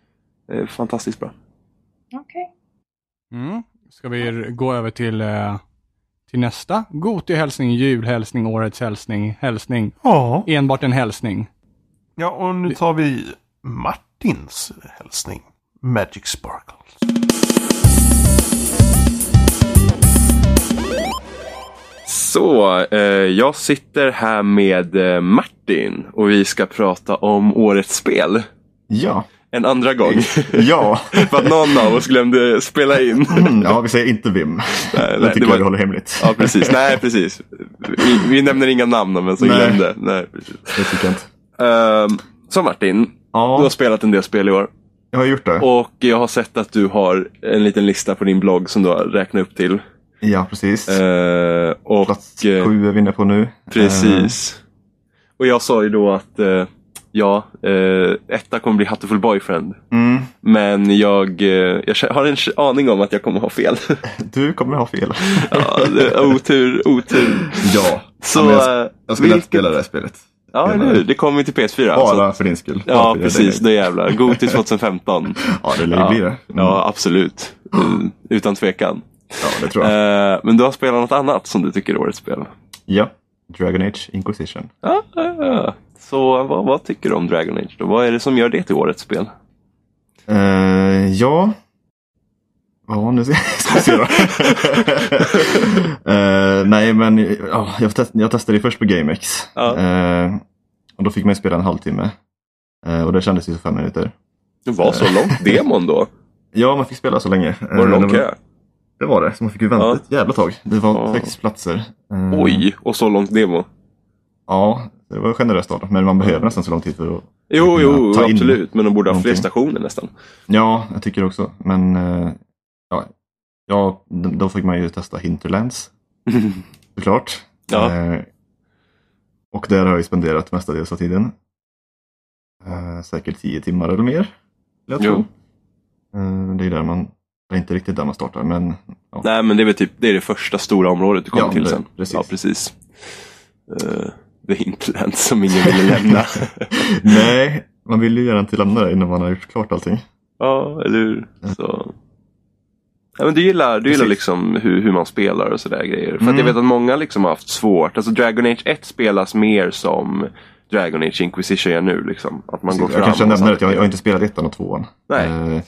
Det är fantastiskt bra. Okej. Mm. Ska vi gå över till, eh, till nästa? Goti-hälsning, julhälsning, årets hälsning, hälsning. Ja. Enbart en hälsning. ja, och nu tar vi Martins hälsning. Magic Sparkles. Så, eh, jag sitter här med eh, Martin och vi ska prata om årets spel. Ja, En andra gång. ja. För att någon av oss glömde spela in. Mm, ja vi säger inte Vim. nej, det det tycker var- jag vi håller hemligt. Ja, precis. Nej, precis. Vi, vi nämner inga namn om vem som Nej. glömde. Nej, precis. Det tycker jag inte. Ehm, så Martin, du har Ja, spelat en del spel i år. jag har gjort det. Och jag har sett att du har en liten lista på din blogg som du har räknat upp till. Ja, precis. Eh, och, Plats eh, sju är vi inne på nu. Precis. Och jag sa ju då att eh, ja, eh, etta kommer bli Hatterfull Boyfriend. Eh, mm, Men jag, eh, jag har en aning om att jag kommer ha fel. du kommer ha fel. ja, otur, otur. ja, Så, ja, men jag, eh, jag skulle vilket- spela det här spelet. Ja, eller hur? Det kommer till PS4. Bara så- för din skull. Ja, för precis. Det. Jävlar. Goti 2015. Ja, det lär ju Ja, bli det. Mm. ja absolut. Mm, Utan tvekan. Ja, det tror jag. Eh, men du har spelat något annat som du tycker är årets spel? Ja, Dragon Age Inquisition. Ja, ja, ja. Så vad, vad tycker du om Dragon Age då? Vad är det som gör det till årets spel? Eh, ja. Ja, nu ska vi se då. Eh, nej, men ja, jag, test, jag testade ju först på GameX. Eh, och då fick man spela en halvtimme. Och det kändes ju så fem minuter. Det var så långt demon då? Ja, man fick spela så länge. Var det lång det kö? Det var det, så man fick ju vänta Ja. ett jävla tag. Det var Ja. sex platser. Eh, Oj, och så långt demo? Ja, det var generöst av. Men man behöver nästan så lång tid för att Jo, jo, Ta in absolut. Men de borde ha fler stationer nästan. Ja, jag tycker också. Men eh, ja, ja, då fick man ju testa Hinterlands såklart. Ja. Eh, och där har jag ju spenderat mestadels av tiden. Eh, säkert tio timmar eller mer. Jag Jo. tro. Eh, det är där man, det är inte riktigt där man startar men ja. Nej, men det är väl typ det, är det första stora området du kommer Ja, till det- sen. precis. Ja, precis. Uh, The Hinterland som ingen ville lämna. Nej, man vill ju gärna inte lämna det innan man har gjort klart allting. ja, eller hur? Så. Ja, men du gillar, du gillar liksom hur, hur man spelar och sådär grejer. För att jag Mm. vet att många liksom har haft svårt. Alltså Dragon Age 1 spelas mer som Dragon Age Inquisition gör nu. Liksom. Att man går fram jag kanske nämner det, jag, jag har inte spelat ettan och tvåan. Nej. Eh,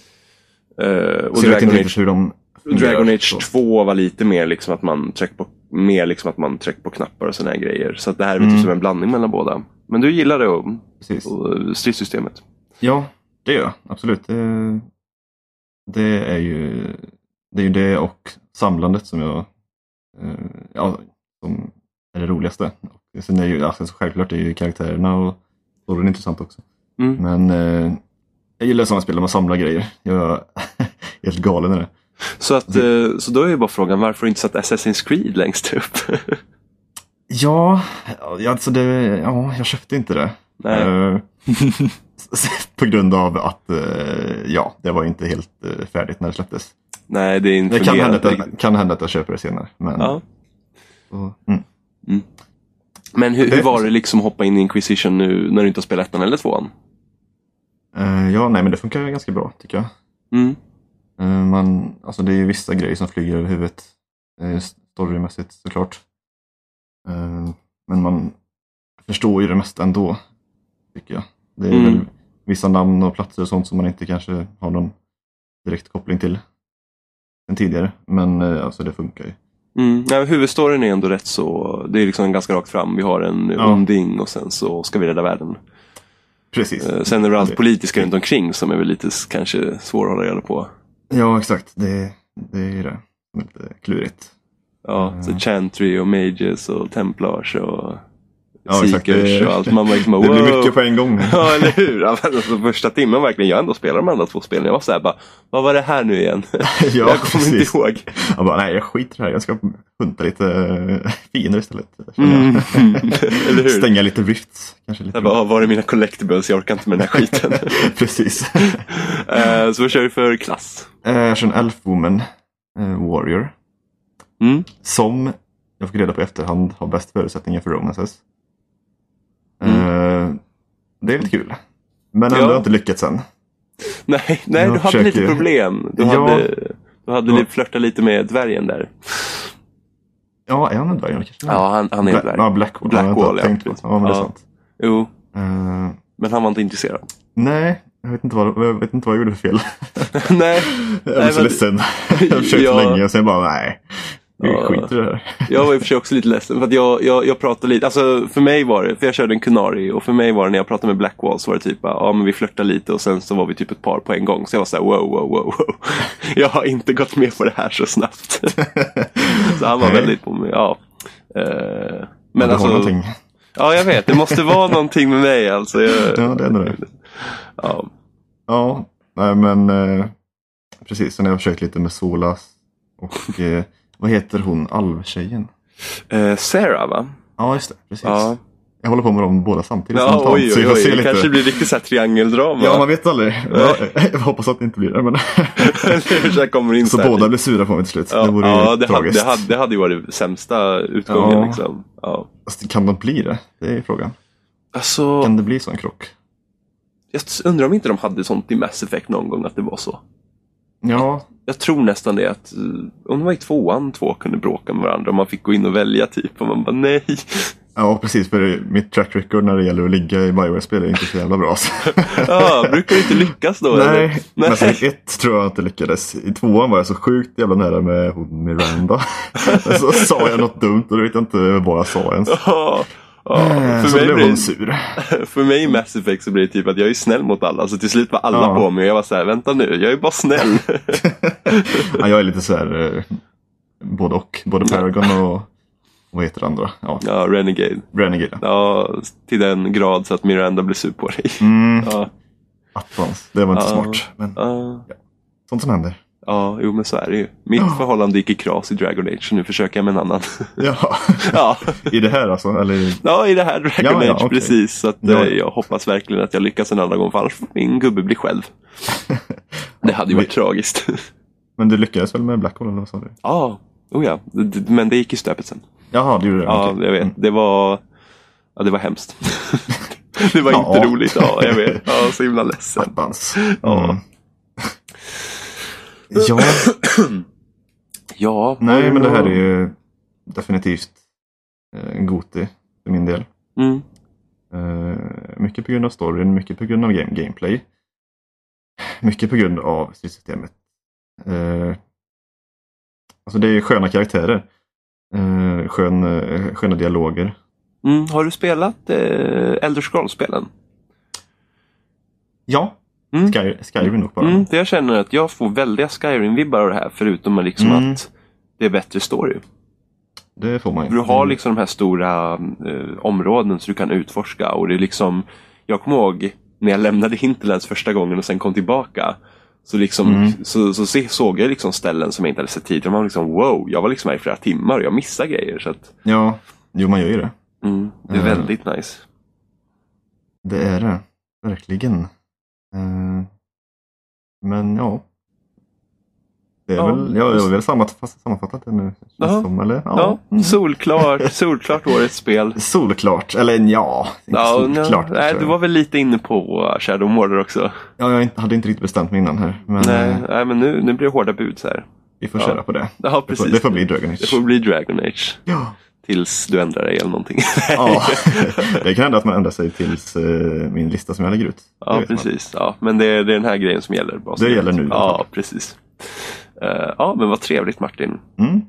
Eh, och Dragon Age hur de. Dragon Age så. 2 var lite mer liksom att man tryckte på, mer liksom att man tryckte på knappar och såna här grejer. Så det här är väl Mm. typ som en blandning mellan båda. Men du gillar det och, Precis. och stridssystemet? Ja, det gör jag absolut. Det, det, är ju, det är det och samlandet som jag eh, ja, som är det roligaste. Sen är ju, alltså, så självklart är ju karaktärerna och storyn intressant också. Mm. Men eh, jag gillar sådana spel där man samlar grejer. Jag är helt galen i det. Så, att, eh, så då är ju bara frågan varför inte satt Assassin's Creed längst upp? Ja, alltså det, ja, jag köpte inte det. Nej. Eh, på grund av att eh, ja, det var inte helt färdigt när det släpptes. Nej, det är inte Det kan hända, att jag, kan hända att jag köper det senare. Men, Ja. så, mm. Men hur, hur Det- var det liksom att hoppa in i Inquisition nu när du inte har spelat ettan eller tvåan? Eh, ja, nej men det funkar ganska bra tycker jag. Mm. Eh, man, alltså det är ju vissa grejer som flyger över huvudet. Eh, storymässigt såklart. Men man förstår ju det mesta ändå. Tycker jag. Det är Mm. väl vissa namn och platser och sånt som man inte kanske har någon direkt koppling till. Än tidigare. Men alltså det funkar ju. Mm. Men huvudstoryn är ändå rätt så, det är liksom ganska rakt fram. Vi har en Ja. onding och sen så ska vi rädda världen. Precis. Eh, Sen är det allt politiska runt omkring som är väl lite kanske svårare att hålla reda på. Ja, exakt. Det, det är ju det lite klurigt. Ja, så Mm. Chantry och Mages och Templars och Ja, exakt. Seekers Det- och allt. Man liksom bara, Det blir mycket på en gång. Ja, eller hur? Ja, alltså, första timmen verkligen, jag ändå spelar de andra två spelen. Jag var såhär bara, vad var det här nu igen? ja, jag kommer inte ihåg. Jag bara, nej jag skiter i det här. Jag ska hunta lite eh, fiender istället. Mm. Stänga lite rifts. Kanske lite. Jag bara, ah, var är mina collectibles? Jag orkar inte med den här skiten. Precis. Eh, så vad kör du för klass? Eh, Jag kör en Elf Woman eh, Warrior. Mm. Som jag fick reda på i efterhand har bäst förutsättningar för romances. Mm. Det är lite kul. Men ändå Ja. har inte lyckats än. Nej, nej Jag du hade försöker- lite problem. Du Ja. hade, du hade Ja. lite flörtat lite med dvärgen där. Ja, är han en dvärg? Kanske? Ja, han, han är Black, dvärg. ja, Blackwall. Blackwall, ja, tänkt på. precis. Ja, men det är sant. Jo, Eh, men han var inte intresserad. nej, jag vet, inte vad, jag vet inte vad jag gjorde för fel. nej, Jag blev så men- ledsen. Jag har försökt Ja. länge och sen bara nej. Vi Ja. skiter i det här. jag var i och för sig också lite ledsen. För att jag, jag, jag pratade lite, alltså för mig var det, för jag körde en Kunari och för mig var det när jag pratade med Blackwall så var det typ, ja men vi flörtade lite och sen så var vi typ ett par på en gång. Så jag var såhär, wow, wow, wow, wow. Jag har inte gått med på det här så snabbt. så han var Nej. väldigt på mig, ja. Eh, Men alltså, någonting. ja jag vet, det måste vara någonting med mig alltså. Jag, Ja, det är nog det. Ja. Ja, nej men eh, precis. Sen har jag försökt lite med Solas. Och eh, vad heter hon, alvtjejen? Eh, Sarah va? Ja, just det. Precis. Ja, Jag håller på med dem båda samtidigt. ja spontant, oj så oj oj. Det lite. kanske blir riktigt såhär triangeldrama. Ja, man vet aldrig. Jag, jag hoppas att det inte blir det. Men... så så båda blir sura på mig till slut. Ja, det vore ja det, hade, tragiskt. det, hade, det hade ju varit sämsta utgången. Ja. Liksom. Ja. Fast kan de bli det? Det är frågan. Alltså, Kan det bli så en krock? jag undrar om inte de hade sånt i Mass Effect någon gång att det var så. Ja, Jag tror nästan det att eh, om det var i tvåan två kunde bråka med varandra och man fick gå in och välja typ och man bara nej. ja precis. För mitt track record när det gäller att ligga i Bioware-spel är inte så jävla bra. alltså. Ja, brukar du inte lyckas då? eller? Nej, Nej. Mass Effect 1 tror jag inte lyckades. I tvåan var jag så sjukt jävla nära med Miranda. så sa jag något dumt och då vet jag inte vad jag sa ens. Ja, ja. Eh, För, så mig blev hon sur. för mig i Mass Effect så blir det typ att jag är snäll mot alla. Så till slut var alla Ja. på mig och jag var så här, vänta nu, jag är bara snäll. Ja, jag är lite så här, eh, både och. Både Paragon och vad heter det andra? Ja, ja, Renegade. Renegade. Ja, till den grad så att Miranda blir sur på dig. Mm, Ja, attans. Det var inte smart. Men ja, sånt som händer. Ja, jo men så är det ju. Mitt förhållande gick i kras i Dragon Age, så nu försöker jag med en annan. Ja, ja. i det här alltså? Eller? ja, i det här Dragon Ja, ja, Age, okej. precis. Så att, Ja. eh, jag hoppas verkligen att jag lyckas en annan gång, för annars får min gubbe bli själv. Det hade ju varit tragiskt. Men du lyckades väl med Blackhole eller vad sa du? Ja, oh ja. Men det gick i stöpet sen. Jaha, du gjorde det? Ja, Okej. jag vet. Mm. Det var, ja, det var hemskt. det var Ja. inte roligt. Ja, jag vet. Ja, så himla ledsen. Attans. Ja. Mm. Ja, Ja, nej men det här är ju definitivt eh, en Goti för min del. Mm. Eh, mycket på grund av storyn, mycket på grund av game gameplay. Mycket på grund av stridssystemet. Eh, alltså det är sköna karaktärer. Skön, sköna dialoger. Mm. Har du spelat Elder Scrolls-spelen? Ja, Mm. Sky, Skyrim nog bara. Mm, för jag känner att jag får väldiga Skyrim-vibbar av det här förutom att liksom Mm. att det är bättre story. det får man ju. Du har liksom de här stora eh, områden som du kan utforska och det är liksom Jag kommer ihåg när jag lämnade Hinterlands första gången och sen kom tillbaka så, liksom, Mm. så, så se, såg jag liksom ställen som jag inte hade sett tidigare. Man var liksom wow, jag var liksom här i flera timmar och jag missade grejer. Så att, Ja, jo man gör ju det. mm, det är Mm. väldigt nice. Det är det. Verkligen. Eh, men ja. Det är Ja. väl, ja, jag har väl sammanfatt, sammanfattat det nu. Ja. Som, eller? Ja, Mm. solklart, solklart årets spel. Solklart, eller ja, inte Ja, solklart. nej, tror du jag. var väl lite inne på uh, Shadow Mordor också. Ja, jag hade inte riktigt bestämt mig innan här. Men nej, eh, nej, men nu, nu blir det hårda bud så här. vi får Ja. köra på det. Ja, Det får, precis. det får bli Dragon Age. Det får bli Dragon Age. Ja. Tills du ändrar dig eller någonting. ja. det kan hända att man ändrar sig tills eh, min lista som jag lägger ut. Ja, man. precis. Ja, men det är, det är den här grejen som gäller. Bara Det gäller nu Ja, precis. Eh, ja, men vad trevligt Martin. Mm.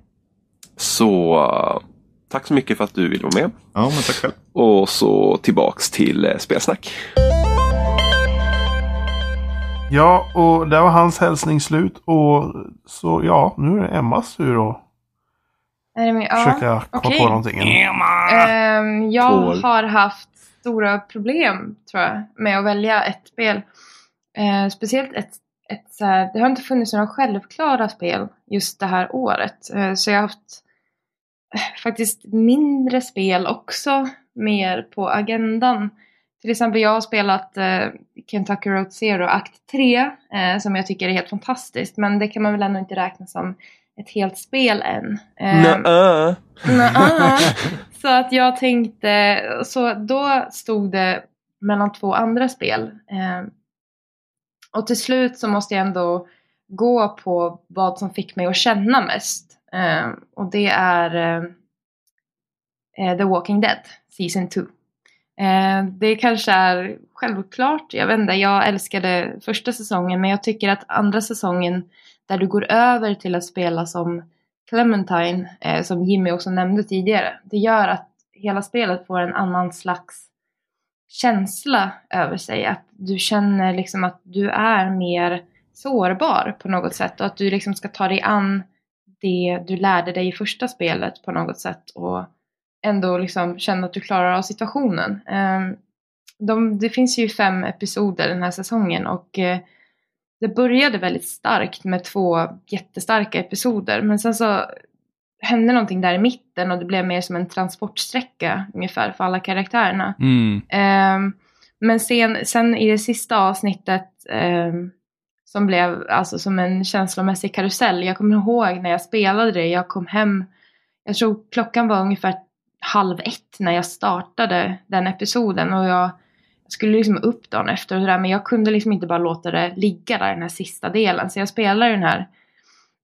Så uh, tack så mycket för att du ville vara med. Ja, men tack själv. Och så tillbaks till uh, spelsnack. Ja, och där var hans hälsning slut. Och så ja, nu är det Emmas tur att Är det med? Ja. försöka komma okej. på någonting. Ehm, jag Tål. har haft stora problem tror jag med att välja ett spel. Eh, speciellt ett, ett så här, det har inte funnits några självklara spel just det här året. Eh, så jag har haft eh, faktiskt mindre spel också mer på agendan. Till exempel jag har spelat eh, Kentucky Road Zero akt 3 eh, som jag tycker är helt fantastiskt men det kan man väl ändå inte räkna som ett helt spel än. Ehm, Nä-äh. Nja. Så att jag tänkte, så då stod det mellan två andra spel. Eh, och till slut så måste jag ändå gå på vad som fick mig att känna mest. Eh, och det är eh, eh, The Walking Dead, Season 2. Eh, det kanske är självklart, jag vet inte, jag älskade första säsongen men jag tycker att andra säsongen där du går över till att spela som Clementine, eh, som Jimmy också nämnde tidigare, det gör att hela spelet får en annan slags känsla över sig. Att du känner liksom att du är mer sårbar på något sätt och att du liksom ska ta dig an det du lärde dig i första spelet på något sätt och ändå liksom känna att du klarar av situationen. Ehm, de, det finns ju fem episoder den här säsongen och eh, det började väldigt starkt med två jättestarka episoder men sen så hände någonting där i mitten och det blev mer som en transportsträcka ungefär för alla karaktärerna. Mm. Ehm, men sen, sen i det sista avsnittet ehm, som blev alltså som en känslomässig karusell. Jag kommer ihåg när jag spelade det, jag kom hem, jag tror klockan var ungefär halv ett när jag startade den episoden och jag, jag skulle liksom upp dagen efter och sådär men jag kunde liksom inte bara låta det ligga där den här sista delen så jag spelade den här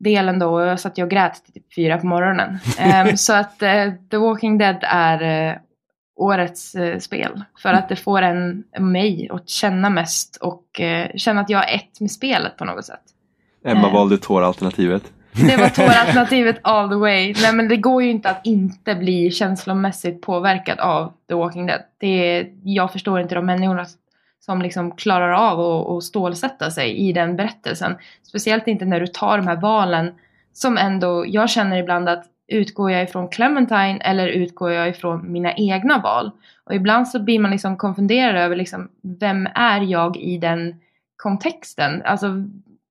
delen då och jag satt jag och grät till typ fyra på morgonen. Ehm, så att eh, The Walking Dead är eh, årets eh, spel. För att det får en, mig att känna mest och känna att jag är ett med spelet på något sätt. Emma valde tåralternativet. Det var tåralternativet all the way. Nej men det går ju inte att inte bli känslomässigt påverkad av The Walking Dead. Det är, jag förstår inte de människorna som liksom klarar av att, att stålsätta sig i den berättelsen. Speciellt inte när du tar de här valen som ändå, jag känner ibland att utgår jag ifrån Clementine eller utgår jag ifrån mina egna val? Och ibland så blir man liksom konfunderad över liksom, vem är jag i den kontexten? Alltså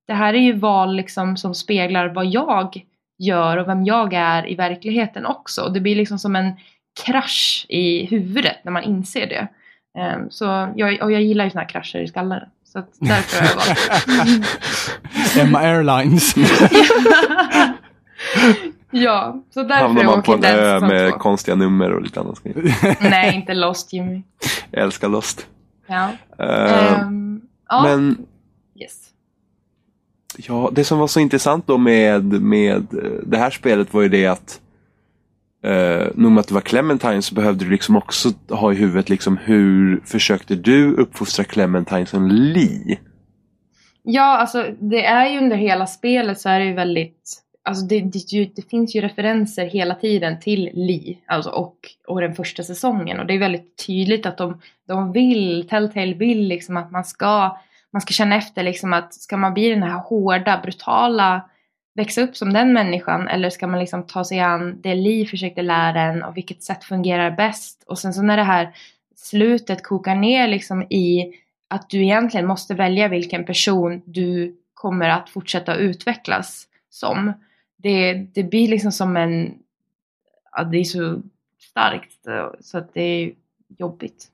det här är ju val liksom som speglar vad jag gör och vem jag är i verkligheten också. Det blir liksom som en krasch i huvudet när man inser det. Ehm, så jag, och jag gillar ju såna här krascher i skallen. Så att därför har jag valt det. Emma Airlines. ja, så därför Hamnar man på en ö med två. konstiga nummer och lite annat. skit. Nej, inte Lost Jimmy. Jag älskar Lost. Ja. Eh, Ehm, ja. Men. Ja, det som var så intressant då med, med eh, det här spelet var ju det att eh, nog med att det var Clementine så behövde du liksom också ha i huvudet liksom hur försökte du uppfostra Clementine som Lee? Ja, alltså det är ju under hela spelet så är det ju väldigt Alltså det, det, det finns ju referenser hela tiden till Lee alltså och, och den första säsongen och det är väldigt tydligt att de, de vill, Telltale vill liksom att man ska man ska känna efter liksom att ska man bli den här hårda, brutala växa upp som den människan eller ska man liksom ta sig an det liv försökte lära en och vilket sätt fungerar bäst? Och sen så när det här slutet kokar ner liksom i att du egentligen måste välja vilken person du kommer att fortsätta utvecklas som. Det, det blir liksom som en, ja, det är så starkt så att det är jobbigt.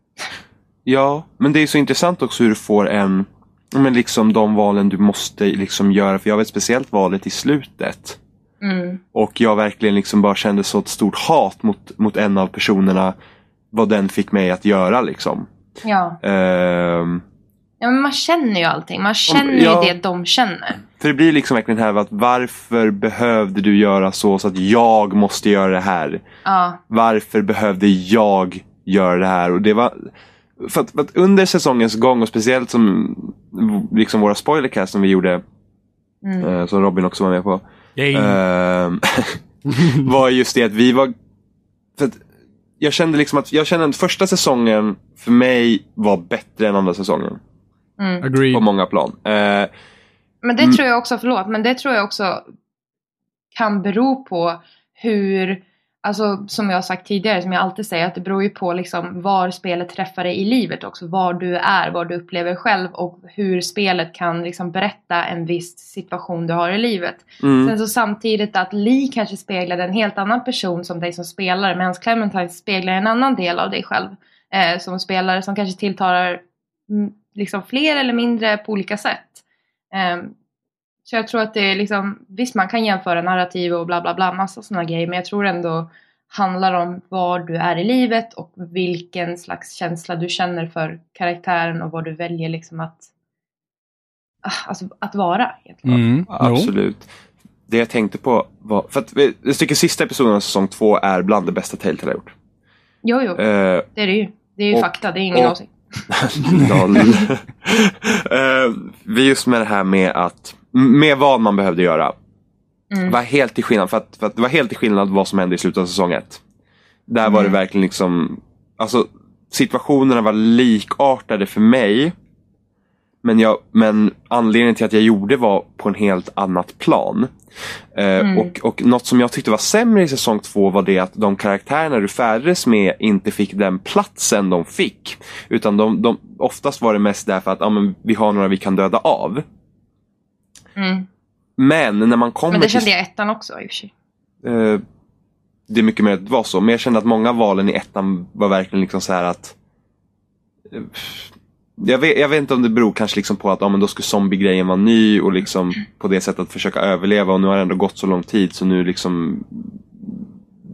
Ja, men det är så intressant också hur du får en, men liksom de valen du måste liksom göra. För jag ett speciellt valet i slutet. Mm. Och jag verkligen liksom bara kände så ett stort hat mot, mot en av personerna. Vad den fick mig att göra liksom. Ja. Ehm, ja, men man känner ju allting. Man känner ja. ju det de känner. för det blir liksom verkligen här att varför behövde du göra så så att jag måste göra det här? Ja. Varför behövde jag göra det här? Och det var för att, för att under säsongens gång och speciellt som liksom våra spoilercast som vi gjorde Mm. eh, som Robin också var med på. Ehm, var just det att vi var... För att jag kände liksom att jag kände att första säsongen för mig var bättre än andra säsongen. Mm. Agreed. På många plan. Eh, Men det Mm. tror jag också, förlåt, men det tror jag också kan bero på hur, alltså som jag har sagt tidigare, som jag alltid säger, att det beror ju på liksom var spelet träffar dig i livet också. Var du är, vad du upplever själv och hur spelet kan liksom berätta en viss situation du har i livet. mm, Sen så samtidigt att Lee kanske speglade en helt annan person som dig som spelare medan Clementine speglar en annan del av dig själv eh, som spelare som kanske tilltalar mm, liksom fler eller mindre på olika sätt. Ehm, så jag tror att det är liksom, visst man kan jämföra narrativ och bla bla bla, massa sådana grejer, men jag tror ändå handlar om var du är i livet och vilken slags känsla du känner för karaktären och vad du väljer liksom att, ah, alltså, att vara. Egentligen. Mm. Absolut. Det jag tänkte på var, för att jag tycker sista episoden av säsong två är bland det bästa Telltale har gjort. Jo, jo, Eh, det är det ju. Det är ju och- fakta, det är ingen åsikt. Noll. Vi just med det här med att med vad man behövde göra. Mm. Var helt till skillnad, för att, för att det var helt till skillnad vad som hände i slutet av säsong ett. Där var det Mm. verkligen liksom, alltså situationerna var likartade för mig. Men, jag, men anledningen till att jag gjorde var på en helt annat plan. Eh, Mm. och, och något som jag tyckte var sämre i säsong två var det att de karaktärerna du färdades med inte fick den platsen de fick. Utan de, de, oftast var det mest därför att ja, men vi har några vi kan döda av. Mm. Men när man kommer Men det till... kände jag i ettan också i och för sig. Eh, det är mycket mer att det var så. Men jag kände att många valen i ettan var verkligen liksom så här att eh, jag vet, jag vet inte om det beror kanske liksom på att ja, men då skulle zombie-grejen vara ny och liksom på det sättet att försöka överleva och nu har det ändå gått så lång tid så nu liksom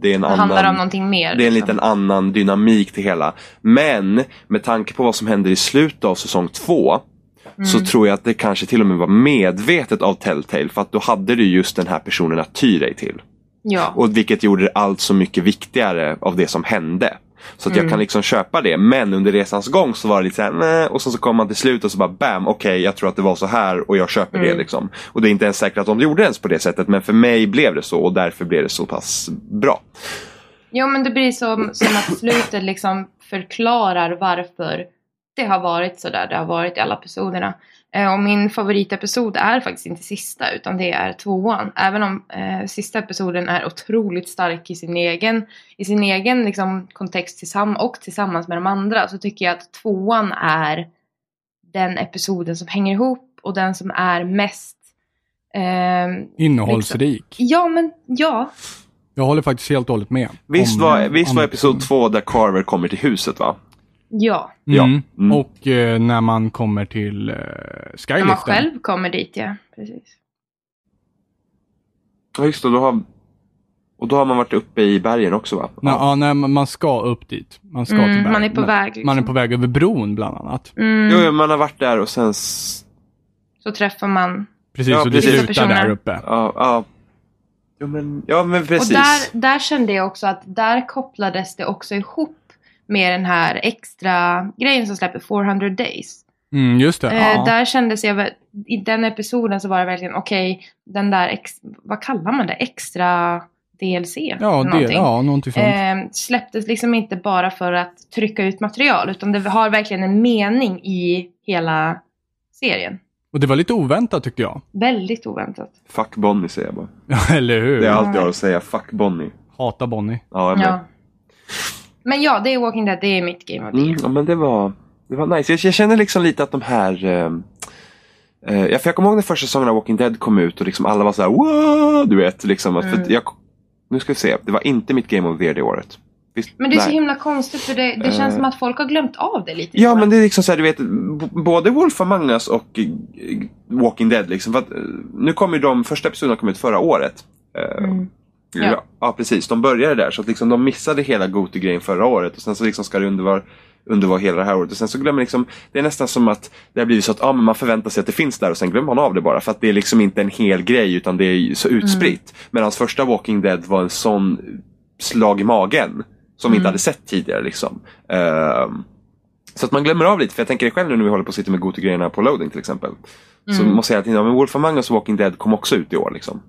det är en Det annan handlar om någonting mer. det är en liksom. liten annan dynamik till hela. Men med tanke på vad som händer i slutet av säsong två så Mm. tror jag att det kanske till och med var medvetet av Telltale för att då hade du just den här personen att ty dig till. Ja. Och vilket gjorde allt så mycket viktigare av det som hände. Så att jag Mm. kan liksom köpa det. Men under resans gång så var det lite såhär, nej. Och sen så kom man till slut och så bara bam, okej jag tror att det var så här och jag köper det Mm. liksom. Och det är inte ens säkert att de gjorde ens på det sättet. Men för mig blev det så och därför blev det så pass bra. Jo men det blir som, som att slutet liksom förklarar varför det har varit så där det har varit i alla episoderna. Eh, och min favoritepisod är faktiskt inte sista utan det är tvåan. Även om eh, sista episoden är otroligt stark i sin egen, i sin egen liksom, kontext tillsamm- och tillsammans med de andra så tycker jag att tvåan är den episoden som hänger ihop och den som är mest ehm, Innehållsrik. Ja men ja. Jag håller faktiskt helt och hållet med. Visst om- var, visst var episod två där Carver kommer till huset va? Ja. Ja. Mm. Mm. Och eh, när man kommer till eh, När man Skyliften. själv kommer dit ja. Precis. Ja just det, då har, och då har man varit uppe i bergen också va? Nå, ja, nej, man ska upp dit. Man ska Mm, till berg. man är på väg, liksom. Man är på väg över bron bland annat. Mm. Jo, jo, man har varit där och sen... Så träffar man. Precis, Ja, och det precis. slutar Personer. där uppe. Ja, ja. Jo, men, ja, men precis. Och där, där kände jag också att där kopplades det också ihop med den här extra grejen som släpper 400 days. Mm, just det. Eh, ja. Där kändes jag, i den episoden så var det verkligen okej, den där, ex, vad kallar man det, extra DLC? ja, det, någonting. ja, någonting sånt. eh, släpptes liksom inte bara för att trycka ut material utan det har verkligen en mening i hela serien. Och det var lite oväntat tycker jag. Väldigt oväntat. Fuck Bonnie säger jag bara. Ja, eller hur? Det är allt jag har att säga. Fuck Bonnie. Hatar Bonnie. Ja, jag med. Ja. Men ja, det är Walking Dead. Det är mitt Game of the Mm, Year. ja, men det var, det var nice. Jag, jag känner liksom lite att de här... Eh, eh, ja, för jag kommer ihåg när första säsongen av Walking Dead kom ut och liksom alla var så här wow, du vet. Liksom, att, för Mm. att jag, nu ska vi se, det var inte mitt Game of the Year det året. Visst? Men det är så Nej. himla konstigt för det, det känns Eh. som att folk har glömt av det lite. Ja, men jag. det är liksom så här, du vet, både Wolf Among Us och eh, Walking Dead liksom. För att, eh, nu kommer ju de första episoderna kom ut förra året. Mm. Ja. Ja. precis. De började där. Så att liksom, de missade hela Goty-grejen förra året. Och sen så liksom ska det undervara, undervara hela det här året. Och sen så glömmer liksom, det är nästan som att det har blivit så att ja, men man förväntar sig att det finns där och sen glömmer man av det bara. För att det är liksom inte en hel grej utan det är så utspritt. Medan första Walking Dead var en sån slag i magen. Som vi inte Mm. hade sett tidigare liksom. Ehm, så att man glömmer av lite. För jag tänker det själv nu när vi håller på att sitta med Goty-grejerna på loading till exempel. Så Mm. måste jag ja, men Wolf Among Us och Walking Dead kom också ut i år liksom.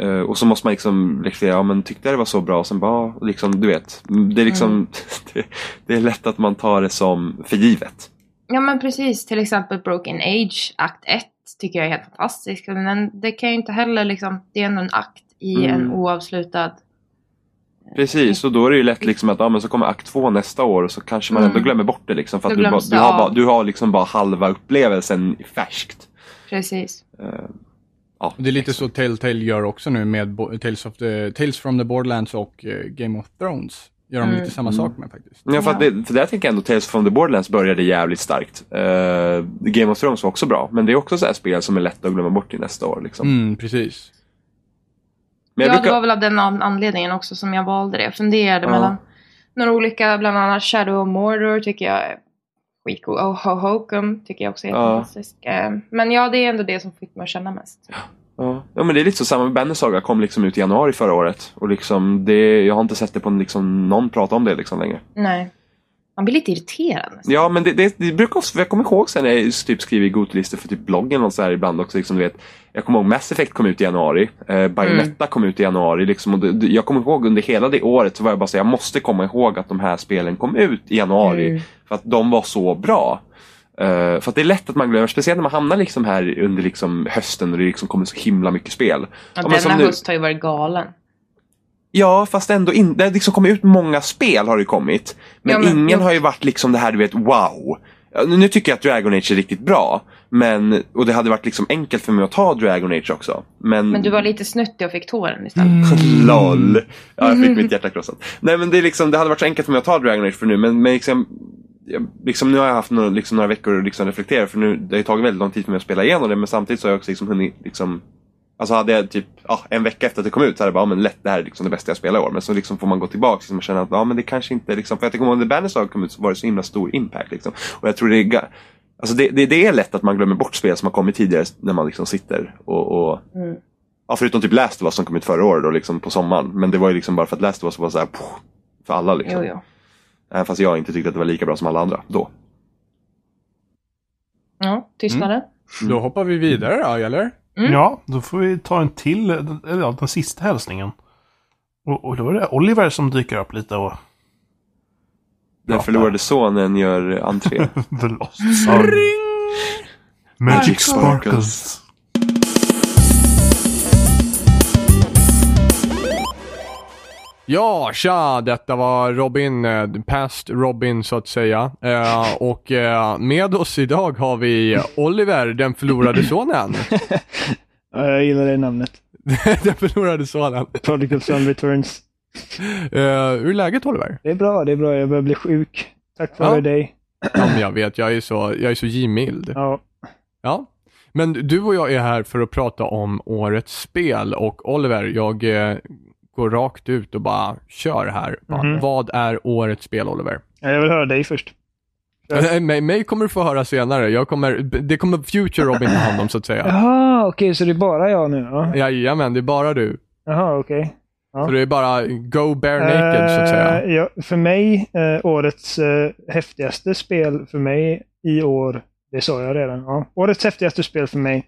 Eh, och så måste man liksom reflektera, ja men tyckte jag det var så bra? Och sen bara, liksom, du vet. Det är liksom, Mm. det, det är lätt att man tar det som för givet. Ja men precis, till exempel Broken Age, akt 1 tycker jag är helt fantastisk. Men det kan ju inte heller liksom, det är ändå en akt i Mm. en oavslutad... Precis, och då är det ju lätt liksom att, ja men så kommer akt två nästa år och så kanske man Mm. ändå glömmer bort det liksom. För att du, bara, du, har bara, du har liksom bara halva upplevelsen färskt. Precis. Eh, ja, Det är lite så Telltale gör också nu med Bo- Tales, of the, Tales from the Borderlands och eh, Game of Thrones. Gör de Mm. lite samma sak med faktiskt. Ja, för, att det, för där tänker jag ändå Tales from the Borderlands började jävligt starkt. Eh, Game of Thrones var också bra, men det är också så här spel som är lätt att glömma bort till nästa år. Liksom. Mm, precis. Men jag ja, brukar... det var väl av den an- anledningen också som jag valde det. Jag funderade Ja. mellan några olika, bland annat Shadow of Mordor tycker jag är skitcool. Oh, Ho Hokum tycker jag också är Ja. fantastisk. Eh, Men ja, det är ändå det som fick mig att känna mest. Ja. ja, men det är lite så. Samma med Banner Saga kom liksom ut i januari förra året. Och liksom det, jag har inte sett det på liksom, någon prata om det liksom längre. Nej. Man blir lite irriterad nästan. Ja, men det, det, det brukar också, jag kommer ihåg sen när jag typ skriver Gotilistor för typ bloggen och så här ibland också. Liksom, du vet, jag kommer ihåg Mass Effect kom ut i januari. Eh, Bayonetta kom ut i januari. Liksom, och det, jag kommer ihåg under hela det året så var jag bara så jag måste komma ihåg att de här spelen kom ut i januari. Mm. För att de var så bra. Eh, för att det är lätt att man glömmer, speciellt när man hamnar liksom här under liksom hösten och det liksom kommer så himla mycket spel. Ja, som denna nu- höst har ju varit galen. Ja, fast ändå inte. Det har liksom kommit ut många spel har det kommit. Men, Ja, men- ingen jo. har ju varit liksom det här du vet, wow. Nu tycker jag att Dragon Age är riktigt bra. Men, och det hade varit liksom enkelt för mig att ta Dragon Age också. Men, Men du var lite snuttig och fick tåren istället. Mm. LOL. Ja, jag fick mitt hjärta krossat. Nej men det, är liksom, det hade varit så enkelt för mig att ta Dragon Age för nu. Men, men liksom, jag, liksom, nu har jag haft några, liksom, några veckor att liksom reflektera. För nu, det har ju tagit väldigt lång tid för mig att spela igenom det. Men samtidigt så har jag också liksom hunnit liksom, Alltså hade jag typ ja, en vecka efter att det kom ut så hade jag bara, ja, men lätt det här är liksom det bästa jag spelar i år. Men så liksom får man gå tillbaka liksom, och känna att ja, men det kanske inte liksom, för jag kommer ihåg när Banner Saga kom ut så var det så himla stor impact. Liksom. Och jag tror det är, alltså det, det, det är lätt att man glömmer bort spel som har kommit tidigare när man liksom sitter och, och Mm. Ja, förutom typ Last of Us som kom ut förra året då, liksom på sommaren. Men det var ju liksom bara för att Last of Us var så här, poff, för alla liksom. Jo, jo. Även fast jag inte tyckte att det var lika bra som alla andra då. Ja, tystnaden. Då hoppar vi vidare då, eller? Mm. Ja, då får vi ta en till, eller ja, den sista hälsningen. Och, och då är det Oliver som dyker upp lite och... Den förlorade sonen gör entré. The Lost Son. Magic Sparkles. Ja, tja! Detta var Robin, eh, past Robin så att säga. Eh, och eh, med oss idag har vi Oliver, den förlorade sonen. Ja, jag gillar det namnet. den förlorade sonen. Prodigal Son Returns. Eh, hur är läget Oliver? Det är bra, det är bra. Jag börjar bli sjuk. Tack vare Ja. dig. Ja, men jag vet, jag är så, jag är så givmild. Ja. Ja. Men du och jag är här för att prata om årets spel och Oliver, jag eh, går rakt ut och bara kör här. Bara, Mhm. Vad är årets spel Oliver? Jag vill höra dig först. Mig, mig kommer du få höra senare. Jag kommer, det kommer Future Robin ta hand om så att säga. Jaha, okej, så det är bara jag nu? Ja. Jajamän, det är bara du. Jaha, okej. Ja. Så det är bara go bare naked så att säga. Eh, ja, för mig, eh, årets eh, häftigaste spel för mig i år, det sa jag redan. Ja. Årets häftigaste spel för mig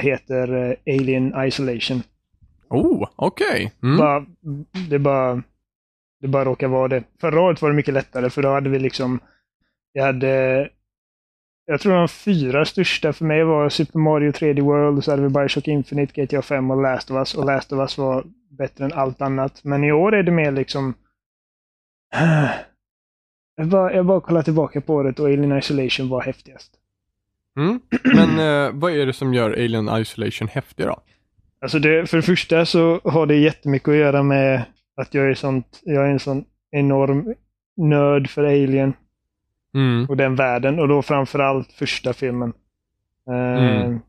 heter Alien Isolation. Oh, okej. Mm. Bara, det, bara, det bara råkar vara det. Förra året var det mycket lättare för då hade vi liksom, vi hade jag tror de fyra största för mig var Super Mario 3D World, så hade vi Bioshock Infinite, GTA 5 och Last of Us. Och Last of Us var bättre än allt annat. Men i år är det mer liksom... Jag bara, jag bara kollar tillbaka på året och Alien Isolation var häftigast. Mm. Men eh, vad är det som gör Alien Isolation häftig då? Alltså det, för det första så har det jättemycket att göra med att jag är, sånt, jag är en sån enorm nörd för Alien Mm. och den världen. Och då framförallt första filmen. Eh, Mm.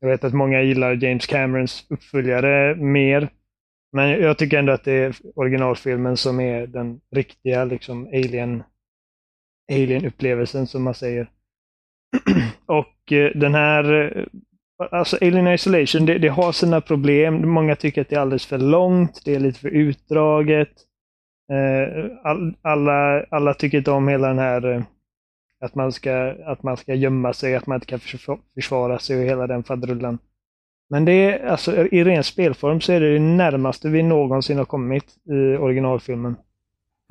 Jag vet att många gillar James Camerons uppföljare mer. Men jag tycker ändå att det är originalfilmen som är den riktiga liksom alien alien-upplevelsen som man säger. och eh, den här eh, Alltså Alien Isolation, det, det har sina problem. Många tycker att det är alldeles för långt, det är lite för utdraget. Eh, all, alla, alla tycker inte om hela den här eh, att man, ska, att man ska gömma sig, att man inte kan försva- försvara sig och hela den faderullan. Men det är, alltså, i ren spelform så är det det närmaste vi någonsin har kommit i originalfilmen.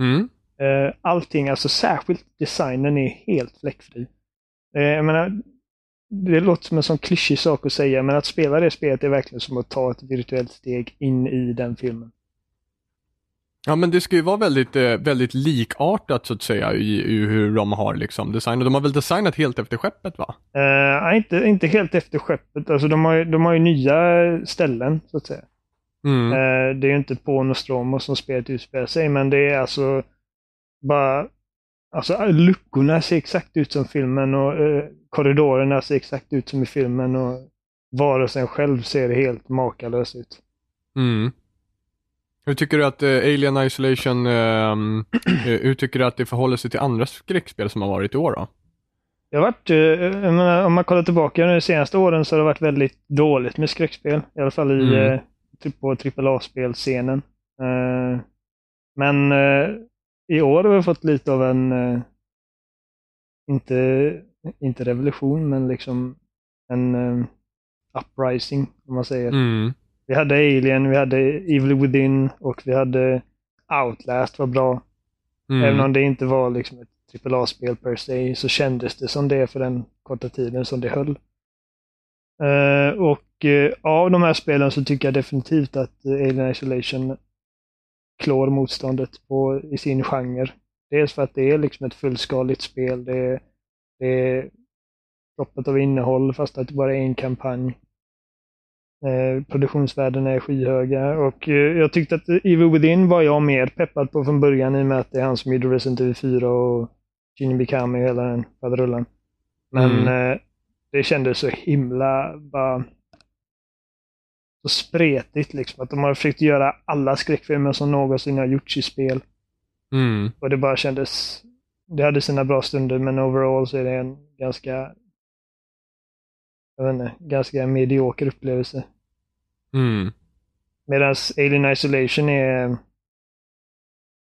Mm. Eh, allting, alltså särskilt designen är helt fläckfri. Jag menar, det låter som en sån klyschig sak att säga, men att spela det spelet är verkligen som att ta ett virtuellt steg in i den filmen. Ja men det ska ju vara väldigt, eh, väldigt likartat så att säga i, i hur de har liksom designat. De har väl designat helt efter skeppet va? Nej, inte, inte helt efter skeppet. Alltså, de, har, de har ju nya ställen, så att säga. Mm. Eh, det är ju inte på Nostromo som spelet utspelar sig, men det är alltså bara... Alltså luckorna ser exakt ut som filmen och eh, korridorerna ser exakt ut som i filmen och varelsen själv ser helt makalös ut. Mm. Hur tycker du att eh, Alien Isolation, ehm, eh, hur tycker du att det förhåller sig till andra skräckspel som har varit i år då? Det har varit, eh, jag menar, om man kollar tillbaka nu de senaste åren så har det varit väldigt dåligt med skräckspel. I alla fall i, Mm. eh, typ på AAA-spelscenen. Eh, men eh, i år har vi fått lite av en, eh, inte, inte revolution, men liksom en eh, uprising, om man säger. Mm. Vi hade Alien, vi hade Evil Within och vi hade Outlast var bra. Mm. Även om det inte var liksom ett AAA-spel per se, så kändes det som det för den korta tiden som det höll. Eh, och eh, av de här spelen så tycker jag definitivt att Alien Isolation klår motståndet på, i sin genre. Dels för att det är liksom ett fullskaligt spel. Det är, det är proppet av innehåll fast att det bara är en kampanj. Eh, produktionsvärdena är skyhöga och eh, jag tyckte att Evil Within var jag mer peppad på från början i och med att det är han som gjorde Resident Evil 4 och Shinji Mikami och hela den faderullan. Men Mm. eh, det kändes så himla bara så spretigt liksom. Att de har försökt göra alla skräckfilmer som någonsin har gjorts i spel. Mm. Och det bara kändes... Det hade sina bra stunder men overall så är det en ganska... Jag vet inte, ganska medioker upplevelse. Mm. Medan Alien Isolation är...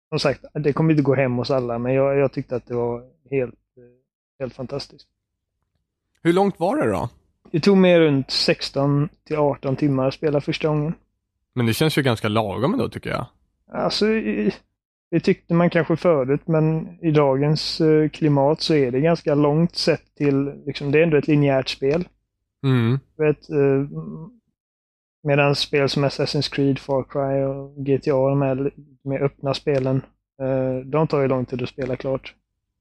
Som sagt, det kommer inte gå hem hos alla men jag, jag tyckte att det var helt, helt fantastiskt. Hur långt var det då? Det tog mig runt 16 till 18 timmar att spela första gången. Men det känns ju ganska lagom ändå tycker jag. Alltså, det tyckte man kanske förut, men i dagens eh, klimat så är det ganska långt sett till, liksom, det är ändå ett linjärt spel. Mm. Vet, eh, medan spel som Assassin's Creed, Far Cry och GTA, de här mer öppna spelen, eh, de tar ju lång tid att spela klart.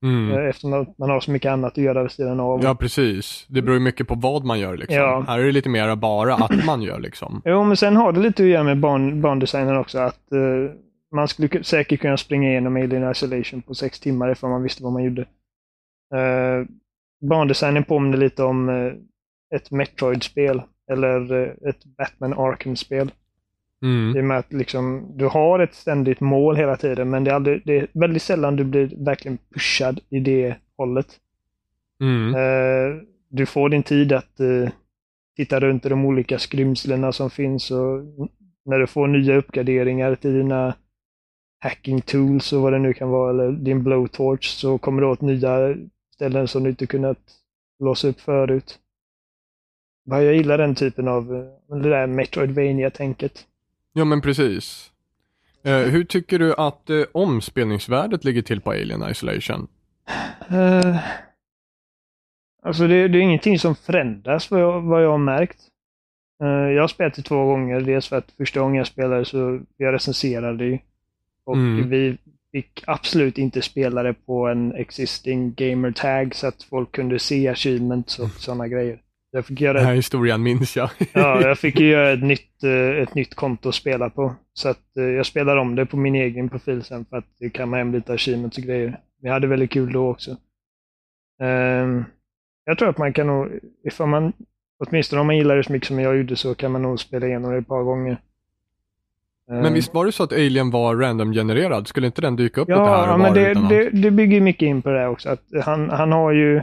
Mm. Eh, eftersom man har så mycket annat att göra vid sidan av. Ja, precis. Det beror ju mycket på vad man gör liksom. Ja. Här är det lite mer bara att man gör liksom. Jo, men sen har det lite att göra med barn, barndesignen också. Att eh, man skulle ku- säkert kunna springa igenom Alien Isolation på sex timmar ifall man visste vad man gjorde. Uh, barndesignen påminner lite om eh, ett Metroid-spel eller ett Batman Arkham-spel. Mm. I och med att liksom, du har ett ständigt mål hela tiden, men det är, aldrig, det är väldigt sällan du blir verkligen pushad i det hållet. Mm. Eh, du får din tid att eh, titta runt i de olika skrymslena som finns och när du får nya uppgraderingar till dina hacking tools och vad det nu kan vara, eller din blowtorch, så kommer du åt nya ställen som du inte kunnat låsa upp förut. Vad Jag gillar den typen av, eh, det där Metroidvania-tänket. Ja, men precis. Eh, hur tycker du att eh, omspelningsvärdet ligger till på Alien Isolation? Eh, Alltså det, det är ingenting som förändras vad jag, vad jag har märkt. Eh, jag har spelat det två gånger. Dels för att första gången jag spelade så jag recenserade ju. Och Mm. vi fick absolut inte spela det på en existing gamer tag så att folk kunde se achievements och sådana grejer. Jag fick göra Den här historien minns jag. Ja, jag fick ju göra ett nytt, eh, ett nytt konto att spela på. Så att eh, jag spelar om det på min egen profil sen för att det kan hem lite achievements och grejer. Vi hade väldigt kul då också. Ehm, jag tror att man kan nog, ifall man, åtminstone om man gillar det så mycket som jag gjorde så kan man nog spela igenom det ett par gånger. Men Ehm, visst var det så att Alien var random-genererad? Skulle inte den dyka upp lite här Ja, och ja var men det, det, det bygger mycket in på det också. Att han, han har ju,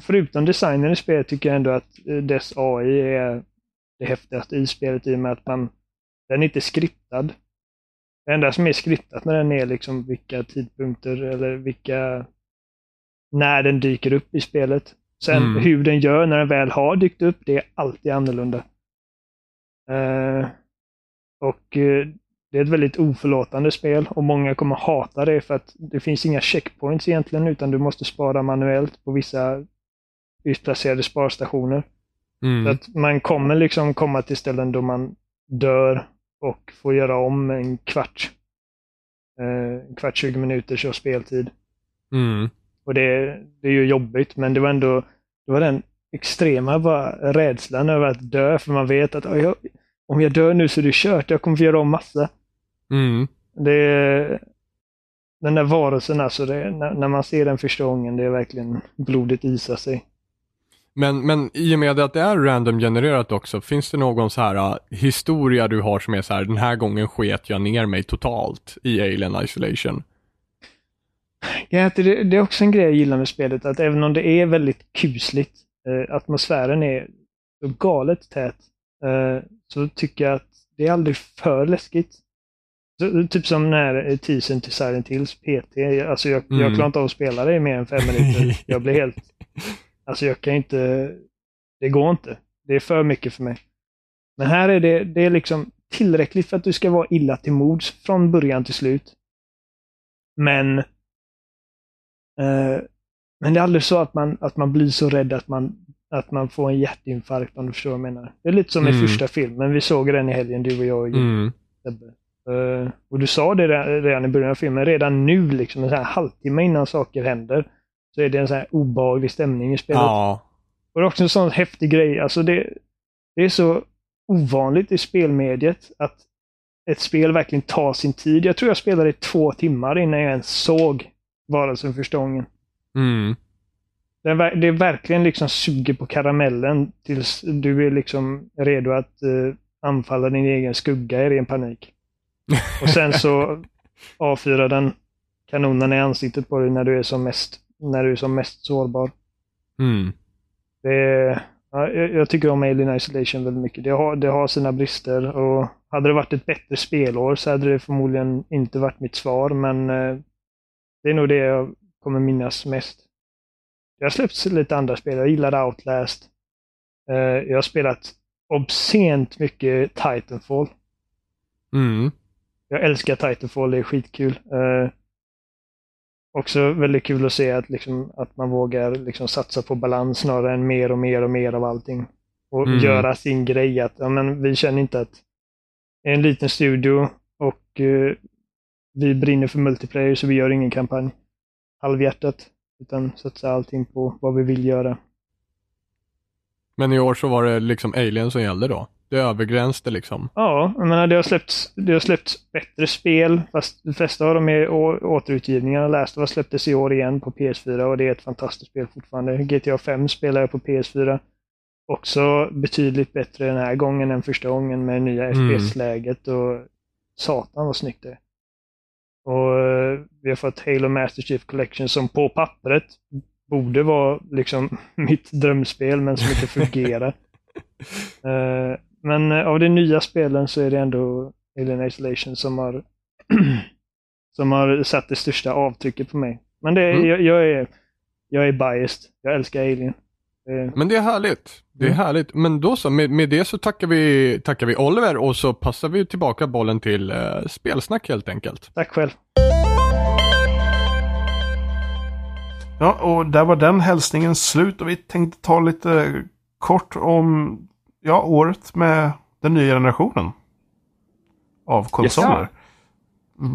förutom designen i spelet tycker jag ändå att eh, dess AI är det häftigaste i spelet i och med att man, den är inte skriptad. Det enda som är skriptat med den är liksom vilka tidpunkter eller vilka, när den dyker upp i spelet. Sen Mm. hur den gör när den väl har dykt upp, det är alltid annorlunda. Eh, och eh, det är ett väldigt oförlåtande spel och många kommer hata det för att det finns inga checkpoints egentligen utan du måste spara manuellt på vissa utplacerade sparstationer. Så Mm. att man kommer liksom komma till ställen då man dör och får göra om en kvart. Eh, en kvart, 20 minuters av speltid. Mm. Och det, det är ju jobbigt men det var ändå det var den extrema bara rädslan över att dö för man vet att "Oj, jag, om jag dör nu så är det kört, jag kommer få göra om massa. Mm. Det den där varelsen alltså, det, när, när man ser den första gången, det är verkligen blodet isar sig. Men, men i och med att det är random-genererat också, finns det någon så här uh, historia du har som är så här, den här gången sket jag ner mig totalt i Alien Isolation? Ja, det, det är också en grej jag gillar med spelet, att även om det är väldigt kusligt, eh, atmosfären är så galet tät, eh, så tycker jag att det är aldrig för läskigt. Så, typ som eh, teasern till Silent Hills PT. Alltså jag, jag Mm. klarar inte av att spela det i mer än fem minuter. Jag blir helt... Alltså jag kan inte... Det går inte. Det är för mycket för mig. Men här är det, det är liksom tillräckligt för att du ska vara illa till mods från början till slut. Men eh, men det är aldrig så att man, att man blir så rädd att man, att man får en hjärtinfarkt om du förstår vad jag menar. Det är lite som i Mm. första filmen. Vi såg den i helgen, du och jag och Mm. Eh, och du sa det re- redan i början av filmen, redan nu, liksom en halvtimme innan saker händer, så är det en sån här obehaglig stämning i spelet. Ja. Och det är också en sån häftig grej. Alltså det, det är så ovanligt i spelmediet att ett spel verkligen tar sin tid. Jag tror jag spelade i två timmar innan jag ens såg varelsen första gången. Mm. Det det är verkligen liksom suger på karamellen tills du är liksom redo att eh, anfalla din egen skugga i ren panik. Och sen så avfyrar den kanonen i ansiktet på dig när du är som mest, när du är som mest sårbar. Mm. Det ja, jag, tycker om Alien Isolation väldigt mycket. Det har, det har sina brister och hade det varit ett bättre spelår så hade det förmodligen inte varit mitt svar men eh, det är nog det jag kommer minnas mest. Jag har släppt lite andra spel. Jag gillade Outlast. Eh, jag har spelat obscent mycket Titanfall. Mm. Jag älskar Titanfall, det är skitkul. Också väldigt kul att se att, liksom, att man vågar liksom, satsa på balans snarare än mer och mer och mer av allting. Och Mm. göra sin grej. Att, ja, men vi känner inte att det är en liten studio och eh, vi brinner för multiplayer så vi gör ingen kampanj halvhjärtat. Utan satsa allting på vad vi vill göra. Men i år så var det liksom Alien som gällde då? Det övergränsade liksom. Ja, jag menar, det har släppts, det har släppts bättre spel, fast de flesta av dem är återutgivningar. Last of Us släpptes i år igen på PS4 och det är ett fantastiskt spel fortfarande. GTA 5 spelar jag på PS4. Också betydligt bättre den här gången än första gången med nya Mm. FPS-läget och satan vad snyggt det är. Och eh, vi har fått Halo Master Chief Collection som på pappret borde vara liksom mitt drömspel men som inte fungerar. Eh, men eh, av de nya spelen så är det ändå Alien Isolation som har som har satt det största avtrycket på mig. Men det, är- Mm. jag, jag, är, jag är biased. Jag älskar Alien. Eh, Men det är härligt. Det är Mm. härligt. Men då så, med, med det så tackar vi, tackar vi Oliver och så passar vi tillbaka bollen till eh, spelsnack helt enkelt. tack själv. Ja, och där var den hälsningen slut och vi tänkte ta lite kort om ja, året med den nya generationen av konsoler.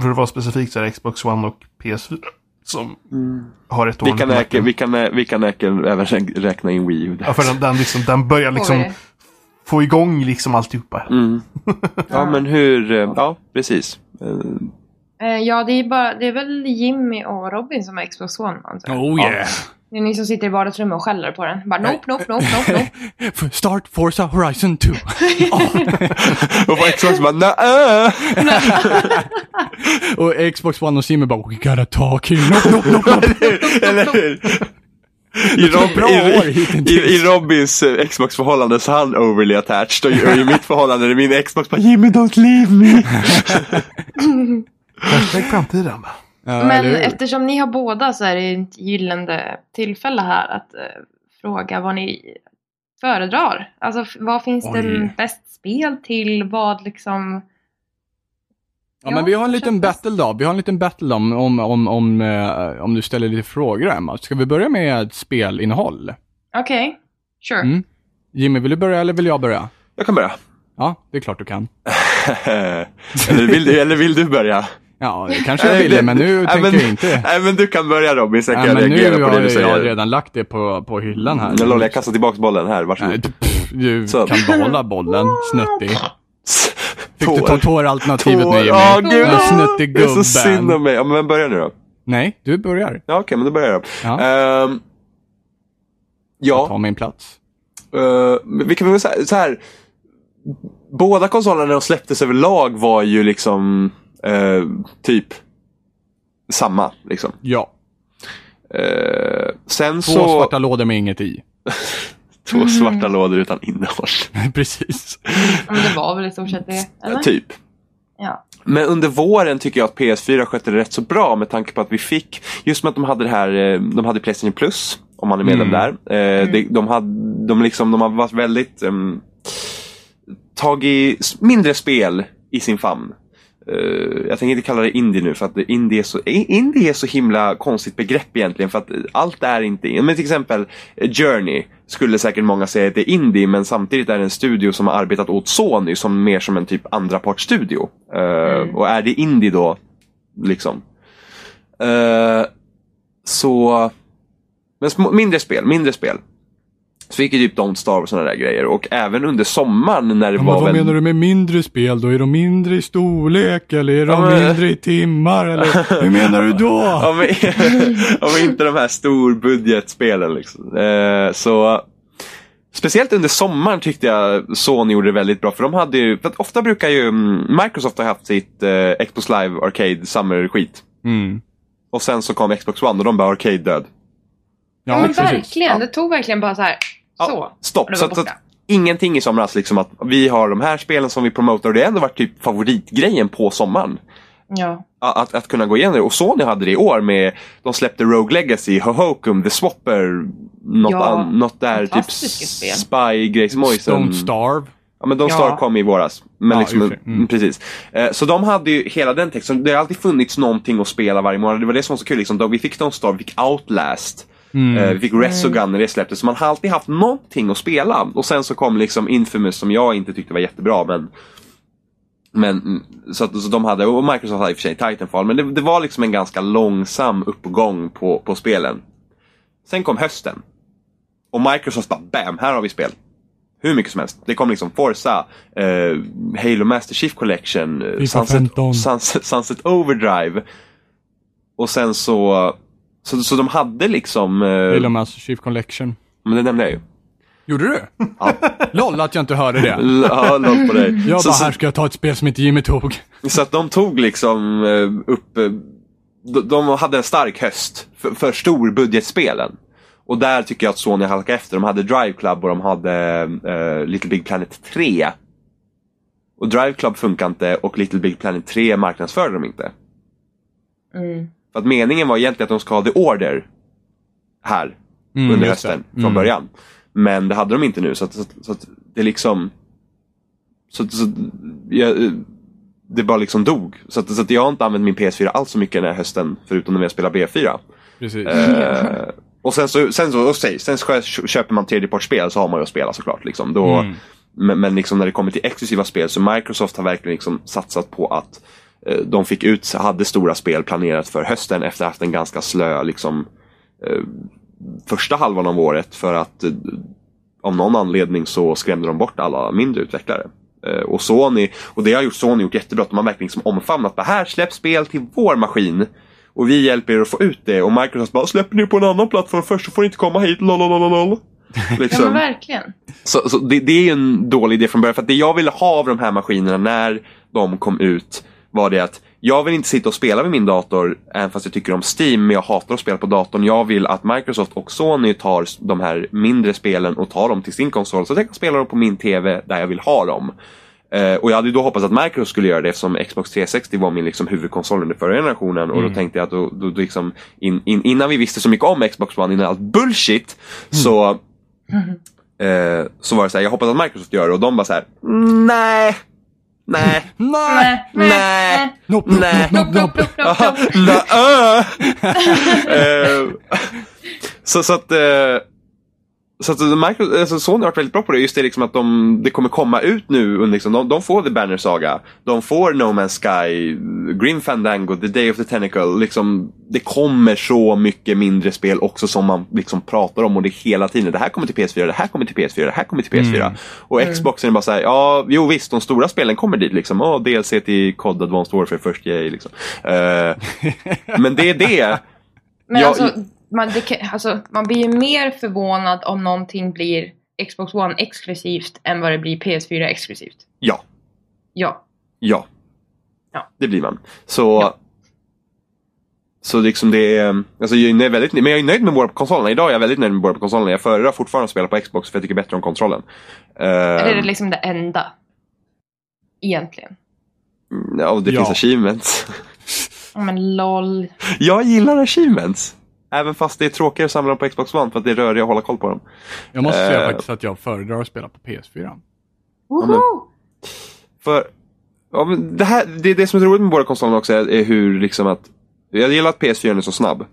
För att vara specifikt så är det Xbox One och PS4 som har ett år Vi kan, nacken. vi, kan, vi kan även rä- räkna in Wii U. Ja, för den, den, liksom, den börjar liksom Oj. få igång liksom alltihopa. Mm. Ja, men hur... eh, Ja, precis. Eh, Ja, det är, bara, det är väl Jimmy och Robin som har Xbox One. Jag. Oh yeah! Det är ni som sitter i vardagsrummet och skäller på den. Bara nope, nope, nope, nope, nope. Start Forza Horizon 2. Och på Xbox bara nä och Xbox One och Simon bara We gotta talk here. Nope, nope, nope, nope. Eller hur? I, Rob, i, i, I Robins eh, Xbox-förhållande så är han overly attached och, och i mitt förhållande är min Xbox bara Jimmy don't leave me. Hashtag framtiden. Ja, Men eftersom ni har båda så är det ett gyllene tillfälle här att eh, fråga vad ni föredrar. Alltså vad finns Oj. det bäst spel till? Vad liksom... Ja, men vi har en liten battle då. Vi har en liten battle om, om, om, om, eh, om du ställer lite frågor Emma. Ska vi börja med spelinnehåll? Okej, sure. Mm. Jimmy, vill du börja eller vill jag börja? Jag kan börja. Ja, det är klart du kan. eller, vill du, eller vill du börja? Ja, det kanske jag Nej, ville, men nu Nej, tänker men- jag inte. Nej men du kan börja Robin, sen kan Ja, jag men nu reagera på har det du jag, jag har säger. redan lagt det på, på hyllan här. Mm, Lol, jag kastar tillbaka bollen här, Nej, varsågod. du, pff, du Så. kan behålla bollen, snuttig. Fick du ta Tår. tåralternativet nu Jimmy? Ja, gud. Lilla snuttig Det är så synd gubben. om mig. Ja, men vem börjar nu då? Nej, du börjar. Ja, okej, men då börjar jag. Ja. Ehm, ja, Ta min plats. men vi kan väl säga så här. Båda konsolerna när de släpptes överlag var ju liksom eh, typ samma. Liksom. Ja. Eh, sen Två så... svarta lådor med inget i. Två svarta lådor utan innehåll. Precis. Men det var väl i stort sett det? Eller? typ. Ja. Men under våren tycker jag att PS4 skötte det rätt så bra med tanke på att vi fick, just med att de hade det här, eh, de hade Playstation Plus, om man är medlem Mm. där. Eh, de, de, hade, de, liksom, de har varit väldigt, um, tagit mindre spel i sin famn. Eh, jag tänker inte kalla det indie nu för att indie är, så, i- indie är så himla konstigt begrepp egentligen för att allt är inte, men till exempel eh, Journey skulle säkert många säga att det är indie men samtidigt är det en studio som har arbetat åt Sony som mer som en typ andra studio. Uh, Och är det indie då, liksom. Eh, så, men mindre spel, mindre spel. Så fick ju typ Don't Starve och sådana där grejer och även under sommaren när det Ja, men var vad väl... menar du med mindre spel då? Är de mindre i storlek eller är de Ja, men- mindre i timmar eller hur menar du då? Ja, men, ja, men inte de här storbudgetspelen liksom. Eh, så Speciellt under sommaren tyckte jag Sony gjorde det väldigt bra. För de hade ju, för att ofta brukar ju mm, Microsoft ha haft sitt eh, Xbox Live Arcade Summer-skit. Mm. Och sen så kom Xbox One och de bara Arcade död. Ja, Ja, men verkligen. Det tog verkligen bara så här. Ja, Så. Stopp. Så, så ingenting i somras liksom att vi har de här spelen som vi promotar och det har ändå varit typ favoritgrejen på sommaren. Ja. Att, att kunna gå igenom det. Och Sony hade det i år med, de släppte Rogue Legacy, Hohokum, The Swapper, något, Ja, an, något där typ spel. Spy-grejs, Moisen. Don't Starve. Ja men de Ja. Star kom i våras. Men Ja, liksom. Mm. precis. Eh, så de hade ju hela den texten. Det har alltid funnits någonting att spela varje månad. Det var det som var så kul. Liksom. Vi fick Don't Star, vi fick Outlast. Mm. Eh, vi fick Resogun när det släpptes. Så man har alltid haft någonting att spela. Och sen så kom liksom Infamous som jag inte tyckte var jättebra. Men, men så, att, så de hade, och Microsoft hade i och för sig Titanfall. Men det, det var liksom en ganska långsam uppgång på, på spelen. Sen kom hösten. Och Microsoft bara BAM! Här har vi spel. Hur mycket som helst. Det kom liksom Forza, eh, Halo Master Chief Collection, eh, Sunset, 15. Sunset, Sunset Overdrive. Och sen så, så, så de hade liksom... Eh, Halo Master Chief Collection. men det nämnde jag ju. Gjorde du? Ja. Loll att jag inte hörde det. L- Ja, låt på dig. Jag så, bara, så, här ska jag ta ett spel som inte Jimmy tog. så att de tog liksom eh, upp... eh, de, de hade en stark höst för, för storbudgetspelen. Och där tycker jag att Sony halkade efter. De hade Drive Club och de hade eh, Little Big Planet 3. Och Drive Club funkar inte och Little Big Planet 3 marknadsförde de inte. Mm. För att meningen var egentligen att de ska ha The Order här Mm, under hösten Mm. från början. Men det hade de inte nu så att, så så att det liksom så, så, jag, det bara liksom dog. Så, att, så att jag har inte använt min PS4 alls så mycket den här hösten förutom när jag spelar B4. Precis. Eh, och sen så, sen så, och säg, sen så köper man tredjepartsspel så har man ju att spela såklart. Liksom. Då, Mm. Men, men liksom när det kommer till exklusiva spel så Microsoft har verkligen liksom satsat på att de fick ut, hade stora spel planerat för hösten efter att ha haft en ganska slö liksom, eh, första halvan av året för att eh, av någon anledning så skrämde de bort alla mindre utvecklare. Eh, och Sony, och det har gjort Sony gjort jättebra, de har verkligen liksom omfamnat det här släpp spel till vår maskin. Och vi hjälper er att få ut det och Microsoft bara släpper ni på en annan plattform först så får ni inte komma hit, lolololol. Ja men Liksom. verkligen. Så, så det, det är ju en dålig idé från början. För att det jag ville ha av de här maskinerna när de kom ut var det att jag vill inte sitta och spela med min dator, även fast jag tycker om Steam, men jag hatar att spela på datorn. Jag vill att Microsoft och Sony tar de här mindre spelen och tar dem till sin konsol så att jag kan spela dem på min TV där jag vill ha dem. Eh, och jag hade ju då hoppats att Microsoft skulle göra det eftersom Xbox 360 var min liksom, huvudkonsol under förra generationen. Och då tänkte jag att då, då, då liksom, in, in, innan vi visste så mycket om Xbox One, innan allt bullshit, så, eh, så var det så här, jag hoppas att Microsoft gör det och de bara så här, nej, nej, Nej! nej, nej. Eh, så, så att, eh, så att Microsoft, alltså Sony har varit väldigt bra på det. Just det liksom att de, det kommer komma ut nu. Liksom, de, de får The Banner Saga. De får No Man's Sky, Grim Fandango, The Day of the Tentacle. Liksom, det kommer så mycket mindre spel också som man liksom pratar om och det är hela tiden. Det här kommer till PS4, det här kommer till PS4, det här kommer till PS4. Och Xboxen är bara såhär, ja, jo visst, de stora spelen kommer dit liksom. Åh, DLC till COD Advanced Warfare First Yay liksom. Eh, men det är det. Men Ja, alltså, man, det, kan- alltså, man blir ju mer förvånad om någonting blir Xbox One exklusivt än vad det blir PS4 exklusivt. Ja. Ja. Ja. Ja. Det blir man. Så, så liksom det är, alltså jag är nöjd, väldigt, men jag är nöjd med båda konsolerna. Idag är jag väldigt nöjd med båda konsolerna. Jag föredrar fortfarande att spela på Xbox för jag tycker bättre om kontrollen. Är det Uh, liksom det enda? Egentligen. ja, det Ja. finns achievements. Ja men LOL. jag gillar achievements. Även fast det är tråkigare att samla dem på Xbox One för att det är rörigare att hålla koll på dem. Jag måste säga Eh. faktiskt att jag föredrar att spela på PS4. Woho! För ja, men det, här, det det som är roligt med båda konsolerna också är, är hur liksom att jag gillar att PS4 är så snabb.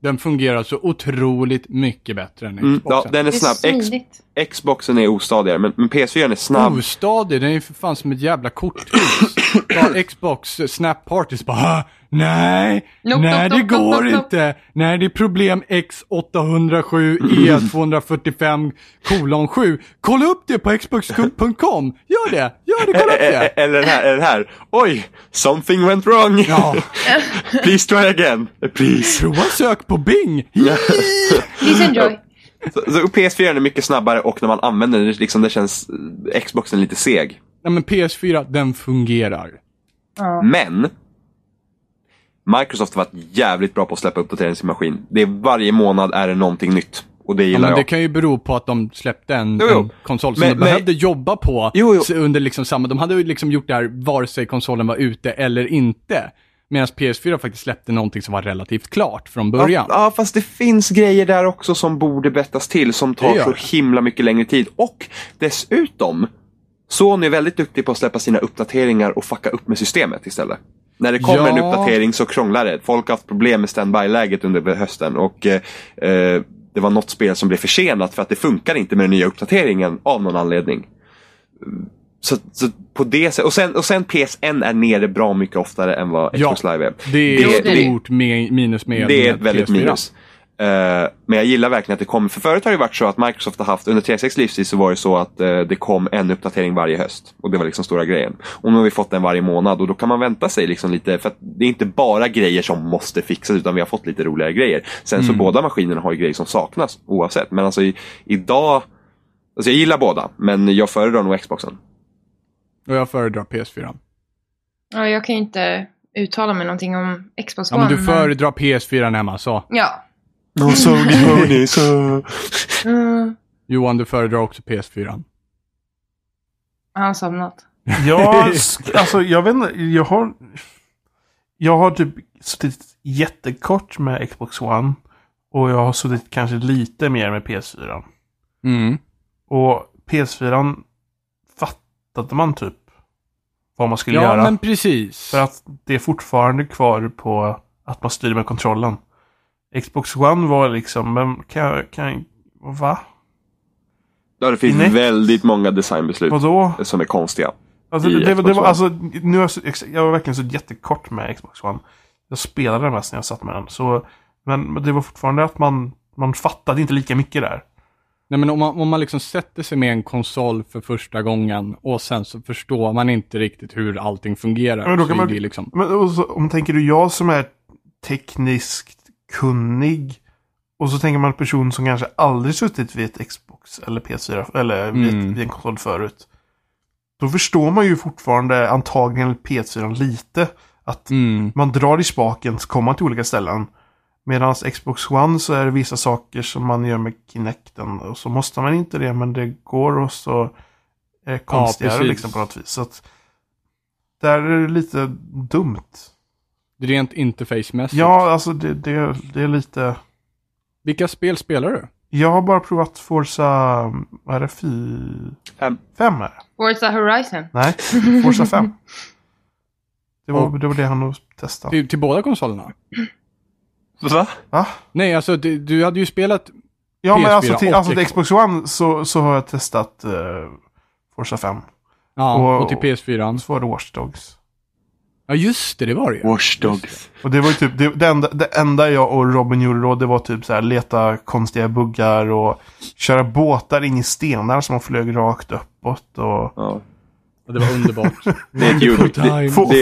Den fungerar så otroligt mycket bättre än Mm, ja, Xboxen. den är Det är snabb. X, smidigt. Xboxen är ostadigare men, men PS4 är snabb. Ostadig, den är ju för fan som ett jävla korthus. Xbox Snap Parties bara "Ah, Nej, Nope, nej nope, det nope, går nope, nope. inte. Nej det är problem X807 E245 kolon 7. Kolla upp det på xbox.com. Gör det, gör det, kolla upp det. Eller den här, eller den här. Oj! Something went wrong! Ja, Please try again! Please! prova sök på Bing. Please enjoy. Så, så PS4 är mycket snabbare och när man använder den, liksom, det känns eh, Xboxen lite seg. Ja men PS4, den fungerar. Ja. Men Microsoft har varit jävligt bra på att släppa uppdateringar till sin maskin. Det är varje månad är det någonting nytt. Och det Ja, gillar men det jag. kan ju bero på att de släppte en, Jo, jo. en konsol som Men- de men- behövde jobba på Jo, under liksom samma, de hade ju liksom gjort det här vare sig konsolen var ute eller inte. Medan PS4 faktiskt släppte någonting som var relativt klart från början. Ja, ja, fast det finns grejer där också som borde bettas till som tar Det så det. himla mycket längre tid. Och dessutom, Sony är väldigt duktig på att släppa sina uppdateringar och fucka upp med systemet istället. När det kommer en Ja. uppdatering så krånglar det. Folk har haft problem med standby-läget under hösten och eh, eh, det var något spel som blev försenat för att det funkar inte med den nya uppdateringen av någon anledning. Så, så på det sättet, och sen, och sen PSN är nere bra mycket oftare än vad Ja. Xbox Live är. Det är ett stort minus med Det är ett väldigt PS4. minus. Eh, men jag gillar verkligen att det kommer. För förut har det varit så att Microsoft har haft, under 360 livstid så var det så att eh, det kom en uppdatering varje höst. Och det var liksom stora grejen. Och nu har vi fått den varje månad och då kan man vänta sig liksom lite, för att det är inte bara grejer som måste fixas utan vi har fått lite roligare grejer. Sen så Mm. båda maskinerna har ju grejer som saknas oavsett. Men alltså i, idag, alltså jag gillar båda men jag föredrar nog Xboxen. Och jag föredrar PS4. Ja, jag kan ju inte uttala mig någonting om Xbox Ja One. men du föredrar PS4 Emma sa. Ja. No Sony Pony, så... Mm, Johan du föredrar också PS4. han har somnat. Ja, alltså jag vet inte. Jag har... Jag har typ suttit jättekort med Xbox One. Och jag har suttit kanske lite mer med PS4. Mm. Och PS4 fattade man typ vad man skulle Ja göra. men precis. För att det är fortfarande kvar på att man styr med kontrollen. Xbox One var liksom, men kan jag, kan jag, va? Ja, det finns Kinect? väldigt många designbeslut Vadå? som är konstiga. Alltså, det, det, var- alltså, nu har jag, jag var verkligen så jättekort med Xbox One. Jag spelade den mest när jag satt med den. Så, men, men det var fortfarande att man, man fattade inte lika mycket där. Nej, men om man, om man liksom sätter sig med en konsol för första gången och sen så förstår man inte riktigt hur allting fungerar. Men då kan man- liksom, Men så, om tänker du jag som är tekniskt kunnig och så tänker man en person som kanske aldrig suttit vid ett Xbox eller PS4 eller vid, Mm. vid en konsol förut. Då förstår man ju fortfarande antagligen PS4 lite. Att mm, man drar i spaken så kommer man till olika ställen. Medan Xbox One så är det vissa saker som man gör med Kinecten. Och så måste man inte det men det går och så är det konstigare precis. liksom på något vis. Så att där är det lite dumt. Rent interfacemässigt. Ja, alltså det, det, det är lite... Vilka spel spelar du? Jag har bara provat Forza... Vad är det? Fy... Fem. Fem är det. Forza Horizon. Nej, Forza 5. Det var, Och- det var det han testade. Till, till båda konsolerna? Va? Va? Nej, alltså du, du hade ju spelat... Ja, men PS4 alltså till, och alltså till Xbox. One så, så har jag testat uh, Forza 5. Ja, Och- och, till PS4. Så var det Watch Dogs. Ja, just det, det var det ju. Watch Dogs. Och det var ju typ, det, det, enda, det enda jag och Robin gjorde då, det var typ så här leta konstiga buggar och köra båtar in i stenar som man flög rakt uppåt och Ja. Och det var underbart. Det är ett time. få,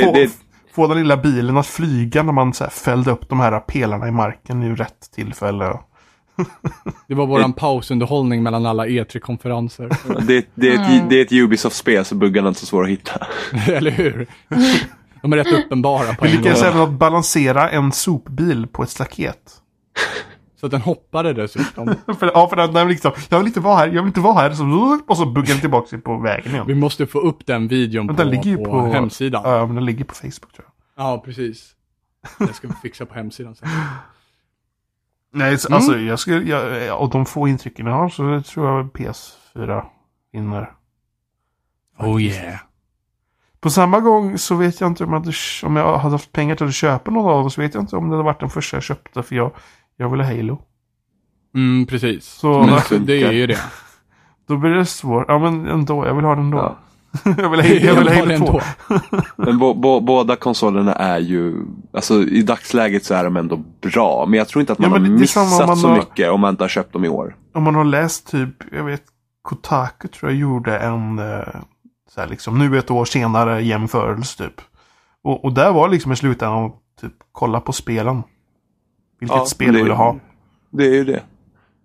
få, den lilla bilen att flyga när man så här fällde upp de här pelarna i marken i rätt tillfälle. Det var våran pausunderhållning mellan alla E3-konferenser. det, det, är ett, det är ett Ubisoft-spel så buggarna är inte så svåra att hitta. Eller hur? De är rätt uppenbara på Vi lyckades även balansera en sopbil på ett staket. Så att den hoppade dessutom. för, ja, för den, den liksom, jag vill inte vara här, jag vill inte vara här. Så, och så buggade den tillbaka sig på vägen igen. Vi måste få upp den videon Men på, den ligger ju på, på- hemsidan. Ja, men den ligger på Facebook tror jag. Ja, precis. Det ska vi fixa på hemsidan sen. Nej, så, Mm. alltså jag skulle, jag, och de få intrycken jag har så tror jag PS4 vinner. Oh yeah. På samma gång så vet jag inte om jag hade, om jag hade haft pengar till att köpa någon av dem så vet jag inte om det hade varit den första jag köpte för jag, jag ville Halo. Mm, precis. Så- Men så, det är ju det. Då blir det svårt. Ja men ändå, jag vill ha den ändå. Ja. jag vill ha, jag vill ha 2. ändå. Men bo, bo, båda konsolerna är ju, alltså i dagsläget så är de ändå bra. Men jag tror inte att man Ja, har missat man så har- mycket om man inte har köpt dem i år. Om man har läst typ, jag vet, Kotaku tror jag gjorde en, eh, så här liksom, nu ett år senare jämförelse typ. Och, och där var liksom i slutändan typ, kolla på spelen. Vilket Ja, spel du vill ha. Det är ju det.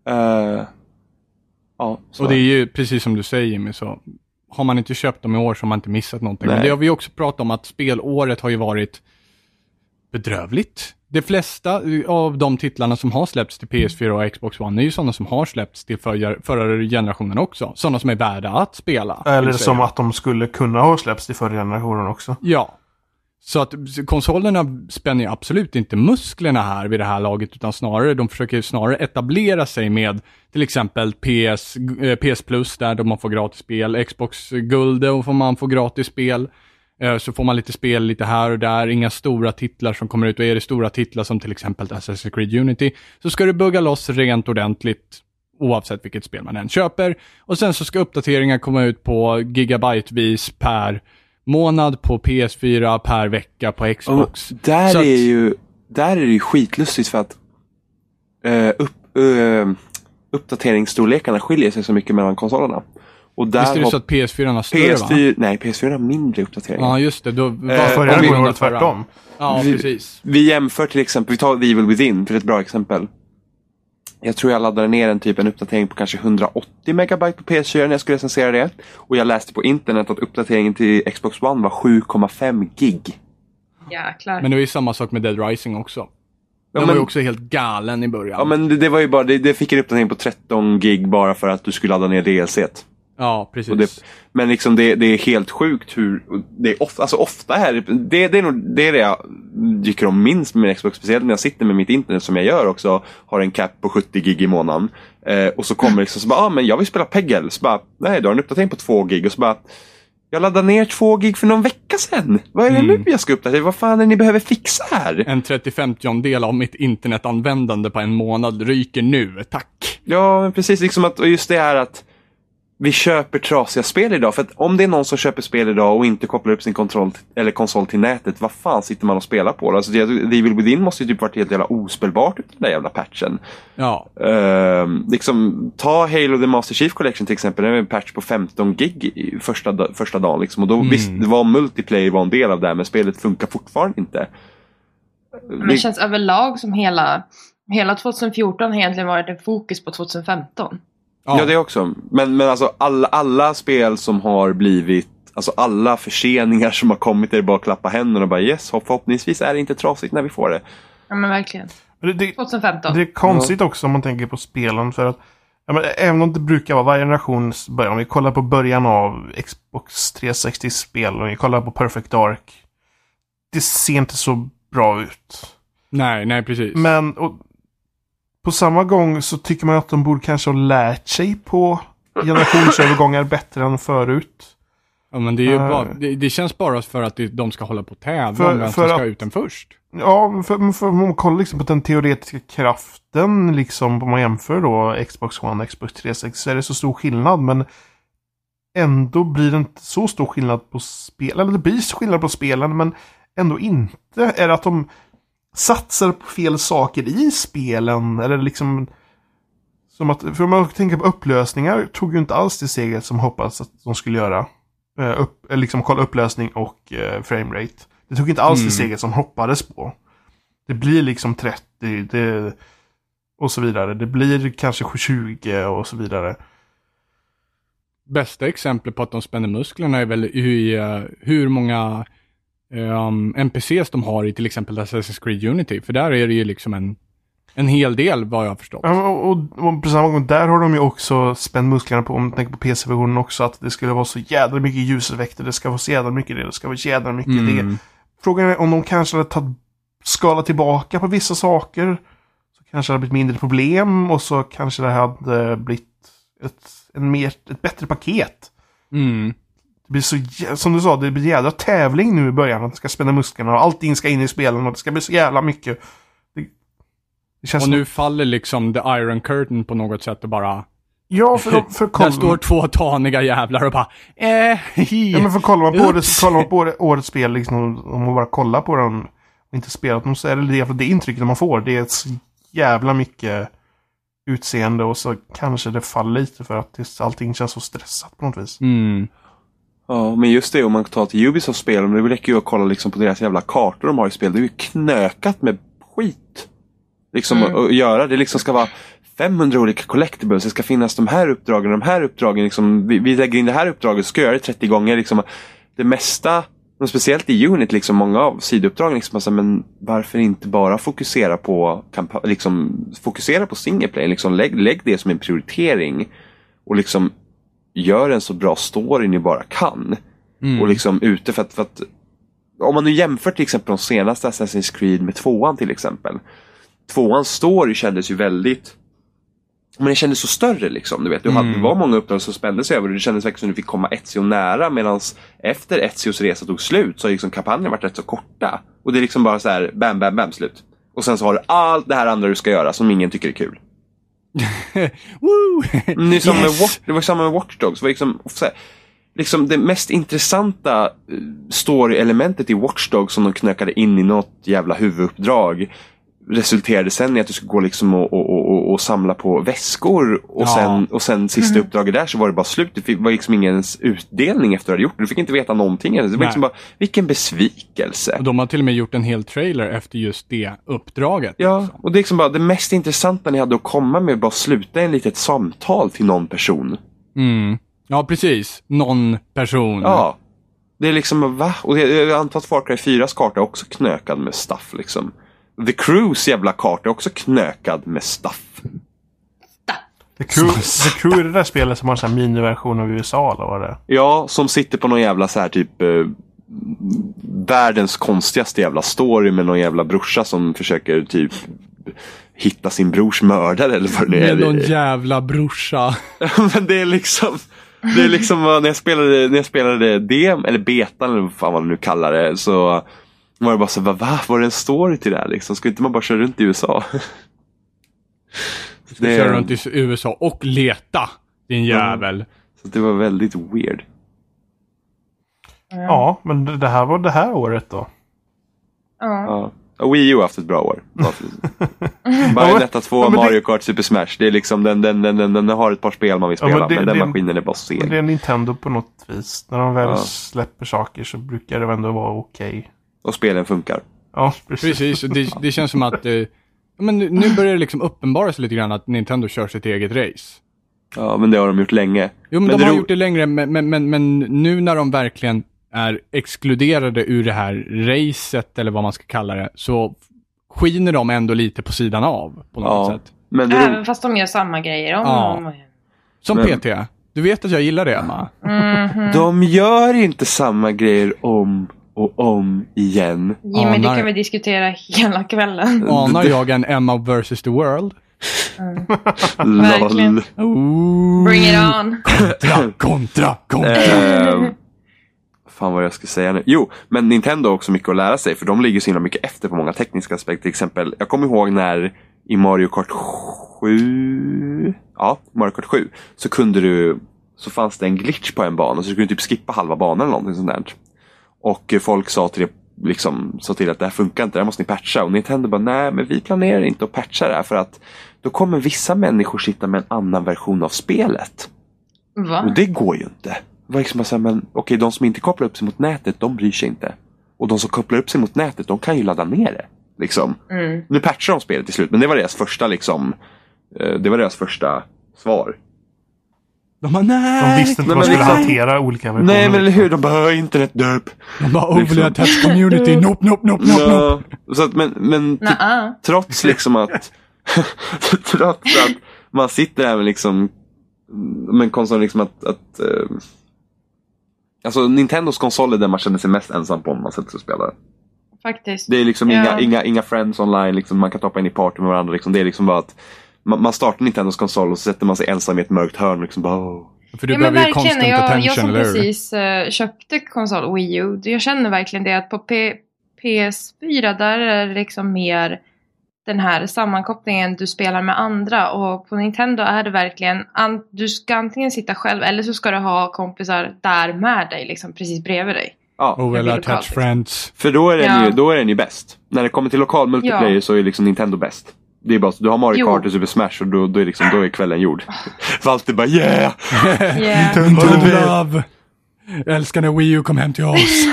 Eh, ja, så. Och det är ju precis som du säger Jimmy, så har man inte köpt dem i år så har man inte missat någonting. Men det har vi också pratat om att spelåret har ju varit bedrövligt. De flesta av de titlarna som har släppts till PS4 och Xbox One är ju sådana som har släppts till förra, förra generationen också. Sådana som är värda att spela. Eller som att de skulle kunna ha släppts till förra generationen också. Ja. Så att konsolerna spänner ju absolut inte musklerna här vid det här laget, utan snarare, de försöker snarare etablera sig med till exempel PS, eh, PS Plus där man får gratis spel, Xbox Guld och får man få gratis spel. Eh, Så får man lite spel lite här och där, inga stora titlar som kommer ut. Och är det stora titlar som till exempel Assassin's Creed Unity, så ska det bugga loss rent ordentligt oavsett vilket spel man än köper. Och sen så ska uppdateringar komma ut på gigabytevis per månad på PS4, per vecka på Xbox. Och där, Så att- är ju, där är det ju skitlustigt för att eh, upp, eh, uppdateringsstorlekarna skiljer sig så mycket mellan konsolerna. Och där Visst är det så att PS4 har större va? PS4, nej, PS4 har mindre uppdateringar. Ja, just det. Då, Eh, Förra gången var det tvärtom. Ja, Vi- precis. Vi jämför till exempel, vi tar The Evil Within för ett bra exempel. Jag tror jag laddade ner en typ en uppdatering på kanske 180 megabyte på PS4 när jag skulle recensera det. Och jag läste på internet att uppdateringen till Xbox One var 7,5 gig. Jäklar. Men det var ju samma sak med Dead Rising också. Den Ja, var ju också helt galen i början. Ja men det, det var ju bara, det, det fick en uppdatering på 13 gig bara för att du skulle ladda ner DLC. Ja, precis. Det, men liksom det, det är helt sjukt hur, det är ofta, alltså ofta är det, det, är nog det, är det jag tycker om minst med min Xbox. Speciellt när jag sitter med mitt internet som jag gör också. Har en cap på 70 gig i månaden. Eh, och så kommer liksom så bara, ah, men jag vill spela Peggle. Så bara, nej du har en uppdatering på 2 gig. Och så bara, Jag laddade ner två gig för någon vecka sedan. Vad är det Mm. nu jag ska uppdatera? Vad fan är det ni behöver fixa här? En 35 del av mitt internetanvändande på en månad ryker nu, tack. Ja, precis. Liksom att, och just det här att vi köper trasiga spel idag. För att om det är någon som köper spel idag och inte kopplar upp sin kontroll eller konsol till nätet, vad fan sitter man och spelar på? Alltså, det, The Evil Within måste ju typ varit helt jävla ospelbart utan den där jävla patchen. Ja, Ehm, liksom, ta Halo The Master Chief Collection till exempel. Det är en patch på 15 gig första, första dagen. Liksom. Och då, Mm. Visst, det var multiplayer var en del av det, här, men spelet funkar fortfarande inte. Men det känns överlag som hela, hela 2014 har egentligen varit en fokus på 2015. Ja. Ja, det också. Men, men alltså alla, alla spel som har blivit, alltså alla förseningar som har kommit, är det bara att klappa händerna och bara yes, hopp- förhoppningsvis är det inte trasigt när vi får det. Ja men verkligen. Men Det, det, 2015. det är konstigt också om man tänker på spelen. För att ja, men, även om det brukar vara varje generations början. Om vi kollar på början av Xbox 360-spel. Om vi kollar på Perfect Dark. Det ser inte så bra ut. Nej, nej precis. Men och, på samma gång så tycker man att de borde kanske ha lärt sig på generationsövergångar bättre än förut. Ja, men det, är ju Eh. bara, det, det känns bara för att de ska hålla på och tävla För- om vem som ska att- ut den först. Ja, för, för om man kollar liksom på den teoretiska kraften, liksom om man jämför då Xbox One och Xbox 360 så är det så stor skillnad. Men ändå blir det inte så stor skillnad på spel. Eller det blir skillnad på spelen, men ändå inte. Är det att de satsar på fel saker i spelen? Eller liksom... Som att, för om man tänker på upplösningar tog ju inte alls det steget som hoppats att de skulle göra. Eh, upp, eh, liksom kolla upplösning och eh, framerate. Det tog inte alls Mm. det steget som hoppades på. Det blir liksom 30 det, och så vidare. Det blir kanske 20 och så vidare. Bästa exemplet på att de spänner musklerna är väl i eh, hur många ehm, NPCs de har i till exempel Assassin's Creed Unity. För där är det ju liksom en, en hel del vad jag har förstått. Ja, och, och, och på samma gång, där har de ju också spänt musklerna på, om man tänker på PC-versionen också, att det skulle vara så jädra mycket ljuseffekter, det ska vara så jädra mycket det, det ska vara så jädra mycket det. Mm. Frågan är om de kanske hade tagit, skalat tillbaka på vissa saker. Så kanske det hade blivit mindre problem och så kanske det hade blivit ett, en mer, ett bättre paket. Mm. Det blir så, som du sa, det blir jädra tävling nu i början. Att det ska spänna musklerna och allting ska in i spelen och det ska bli så jävla mycket. Det, det Och som, nu faller liksom the iron curtain på något sätt och bara... Ja, för, de- för Där kolla, står två taniga jävlar och bara... Eh, ja, men för kollar man på, årets, kollar man på åre- årets spel, liksom, om man bara kollar på dem och inte spelat dem, så är det det, det intrycket man får. Det är så jävla mycket utseende och så kanske det faller lite för att det, allting känns så stressat på något vis. Mm. Ja, men just det om man tar till Ubisoft spel, men det räcker ju att kolla liksom på deras jävla kartor de har i spel. Det är ju knökat med skit. Liksom Mm. att, att göra. Det liksom ska vara 500 olika collectibles. Det ska finnas de här uppdragen, de här uppdragen. Liksom, vi, vi lägger in det här uppdraget, ska göra det 30 gånger. Liksom, det mesta, och speciellt i Unit, liksom, många av sidouppdragen, liksom, alltså, men varför inte bara fokusera på, liksom, fokusera på single play? Liksom, lägg, lägg det som en prioritering. Och liksom gör en så bra story ni bara kan. Mm. Och liksom ute för att, för att om man nu jämför till exempel de senaste Assassin's Creed med tvåan till exempel. Tvåans story kändes ju väldigt men det kändes så större liksom. Du vet, du hade, Mm. det var många uppdrag som spände sig över och det kändes verkligen som du fick komma Ezio nära medan efter Ezios resa tog slut så har liksom kampanjerna varit rätt så korta. Och det är liksom bara så här bam, bam, bam, slut. Och sen så har du allt det här andra du ska göra som ingen tycker är kul. Woo! Det, är som med Yes. Watch, det var samma med Watch Dogs. Det, var liksom, här, liksom det mest intressanta eh, story-elementet i Watch Dogs som de knökade in i något jävla huvuduppdrag resulterade sen i att du skulle gå liksom och, och, och, och, samla på väskor och, Ja. sen, och sen sista uppdraget där så var det bara slut. Det var liksom ingen ens utdelning efter att du hade gjort det. Du fick inte veta någonting. Det var Nej. liksom bara, vilken besvikelse. Och de har till och med gjort en hel trailer efter just det uppdraget. Ja, liksom. och det är liksom bara det mest intressanta ni hade att komma med bara sluta ett litet samtal till någon person. Mm. Ja, precis. Någon person. Ja. Det är liksom, va? Och jag, antar att Far Cry 4s karta är också knökad med stuff liksom. The Crews jävla karta är också knökad med stuff. The Crew, The Crew är det där spelet som har en sån här miniversion av USA eller vad det är. Ja, som sitter på någon jävla så här typ eh, världens konstigaste jävla story med någon jävla brorsa som försöker typ hitta sin brors mördare eller vad det nu är. Med någon jävla brorsa. Men det är liksom Det är liksom vad- när jag spelade, när jag spelade DM, eller betan eller vad fan man nu kallar det, så var det bara så va, va? Var det en story till det här liksom? Ska inte man bara köra runt i USA? Du ska Det- köra runt i USA och leta, din jävel. Så det var väldigt weird. Ja, men det det här var det här året då. Ja. Ja. Och Wii U har haft ett bra år. Bayonetta 2, Ja, men det- Mario Kart, Super Smash. Det är liksom, den, den, den, den, den har ett par spel man vill Ja, men spela, det- men den det- maskinen är bara Men det seg. är Nintendo på något vis. När de väl Ja. släpper saker så brukar det ändå vara okej. Och spelen funkar. Ja, precis. Det, det känns som att eh, men nu, börjar det liksom uppenbara sig lite grann att Nintendo kör sitt eget race. Ja, men det har de gjort länge. Jo, men, Men de har ro- gjort det längre, men, men, men, men nu när de verkligen är exkluderade ur det här racet, eller vad man ska kalla det, så skiner de ändå lite på sidan av på något Ja. sätt. Men Även fast de gör samma grejer om Ja. och om igen. Som Men- PT. Du vet att jag gillar det, Emma? Mhm. de gör inte samma grejer om och om igen. Jimmy, det Anar- kan vi diskutera hela kvällen. Anar jag en Emma vs. the world? Verkligen. Lol. Ooh. Bring it on. Kontra, kontra, kontra. Ehm, fan vad jag ska säga nu. Jo, men Nintendo har också mycket att lära sig för de ligger så himla mycket efter på många tekniska aspekter. Till exempel, jag kommer ihåg när i Mario Kart 7, ja, Mario Kart 7, så kunde du, så fanns det en glitch på en bana så du kunde typ skippa halva banan eller någonting sånt där. Och folk sa till det liksom sa till att det här funkar inte, det här måste ni patcha. Och Nintendo bara, nej men vi planerar inte att patcha det här för att då kommer vissa människor sitta med en annan version av spelet. Va? Och det går ju inte. Det var liksom bara så här, men okej, de som inte kopplar upp sig mot nätet, de bryr sig inte. Och de som kopplar upp sig mot nätet, de kan ju ladda ner det. Liksom. Mm. Nu patchar de spelet till slut, men det var deras första liksom, eh, det var deras första svar. De bara, De nej. visste inte Nej, hur de skulle liksom- hantera olika versioner. Nej, men eller hur? De bara, "Äh, internet döp. De bara, overly Liksom. attached community, nope, nope, nope, nope, nope. Ja, så att, men, men trots liksom att trots att man sitter här med liksom men konsolen liksom att, att eh, Alltså Nintendos konsol är den man känner sig mest ensam på om man sätter sig och spelar. Faktiskt. Det är liksom Ja. inga, inga, inga friends online, liksom, man kan ta in i party med varandra. Liksom. Det är liksom bara att man, man startar Nintendos konsol och så sätter man sig ensam i ett mörkt hörn och liksom bara oh. För du ja, behöver ju constant Jag, attention, jag som eller precis eh, köpte konsol Wii U, jag känner verkligen det att på P- PS4 där är det liksom mer den här sammankopplingen du spelar med andra och på Nintendo är det verkligen du ska antingen sitta själv eller så ska du ha kompisar där med dig, liksom precis bredvid dig. Ja, Oh, well, blir attached lokalt. friends. för då är, den Ja. ju, då är den ju bäst. När det kommer till lokal multiplayer Ja. så är liksom Nintendo bäst. Det är bara så, du har Mario Jo. Kart och Super Smash och då, då, är, liksom, då är kvällen gjord. Walter bara yeah! Yeah. Nintendo love. Jag älskar när Wii U kom hem till oss.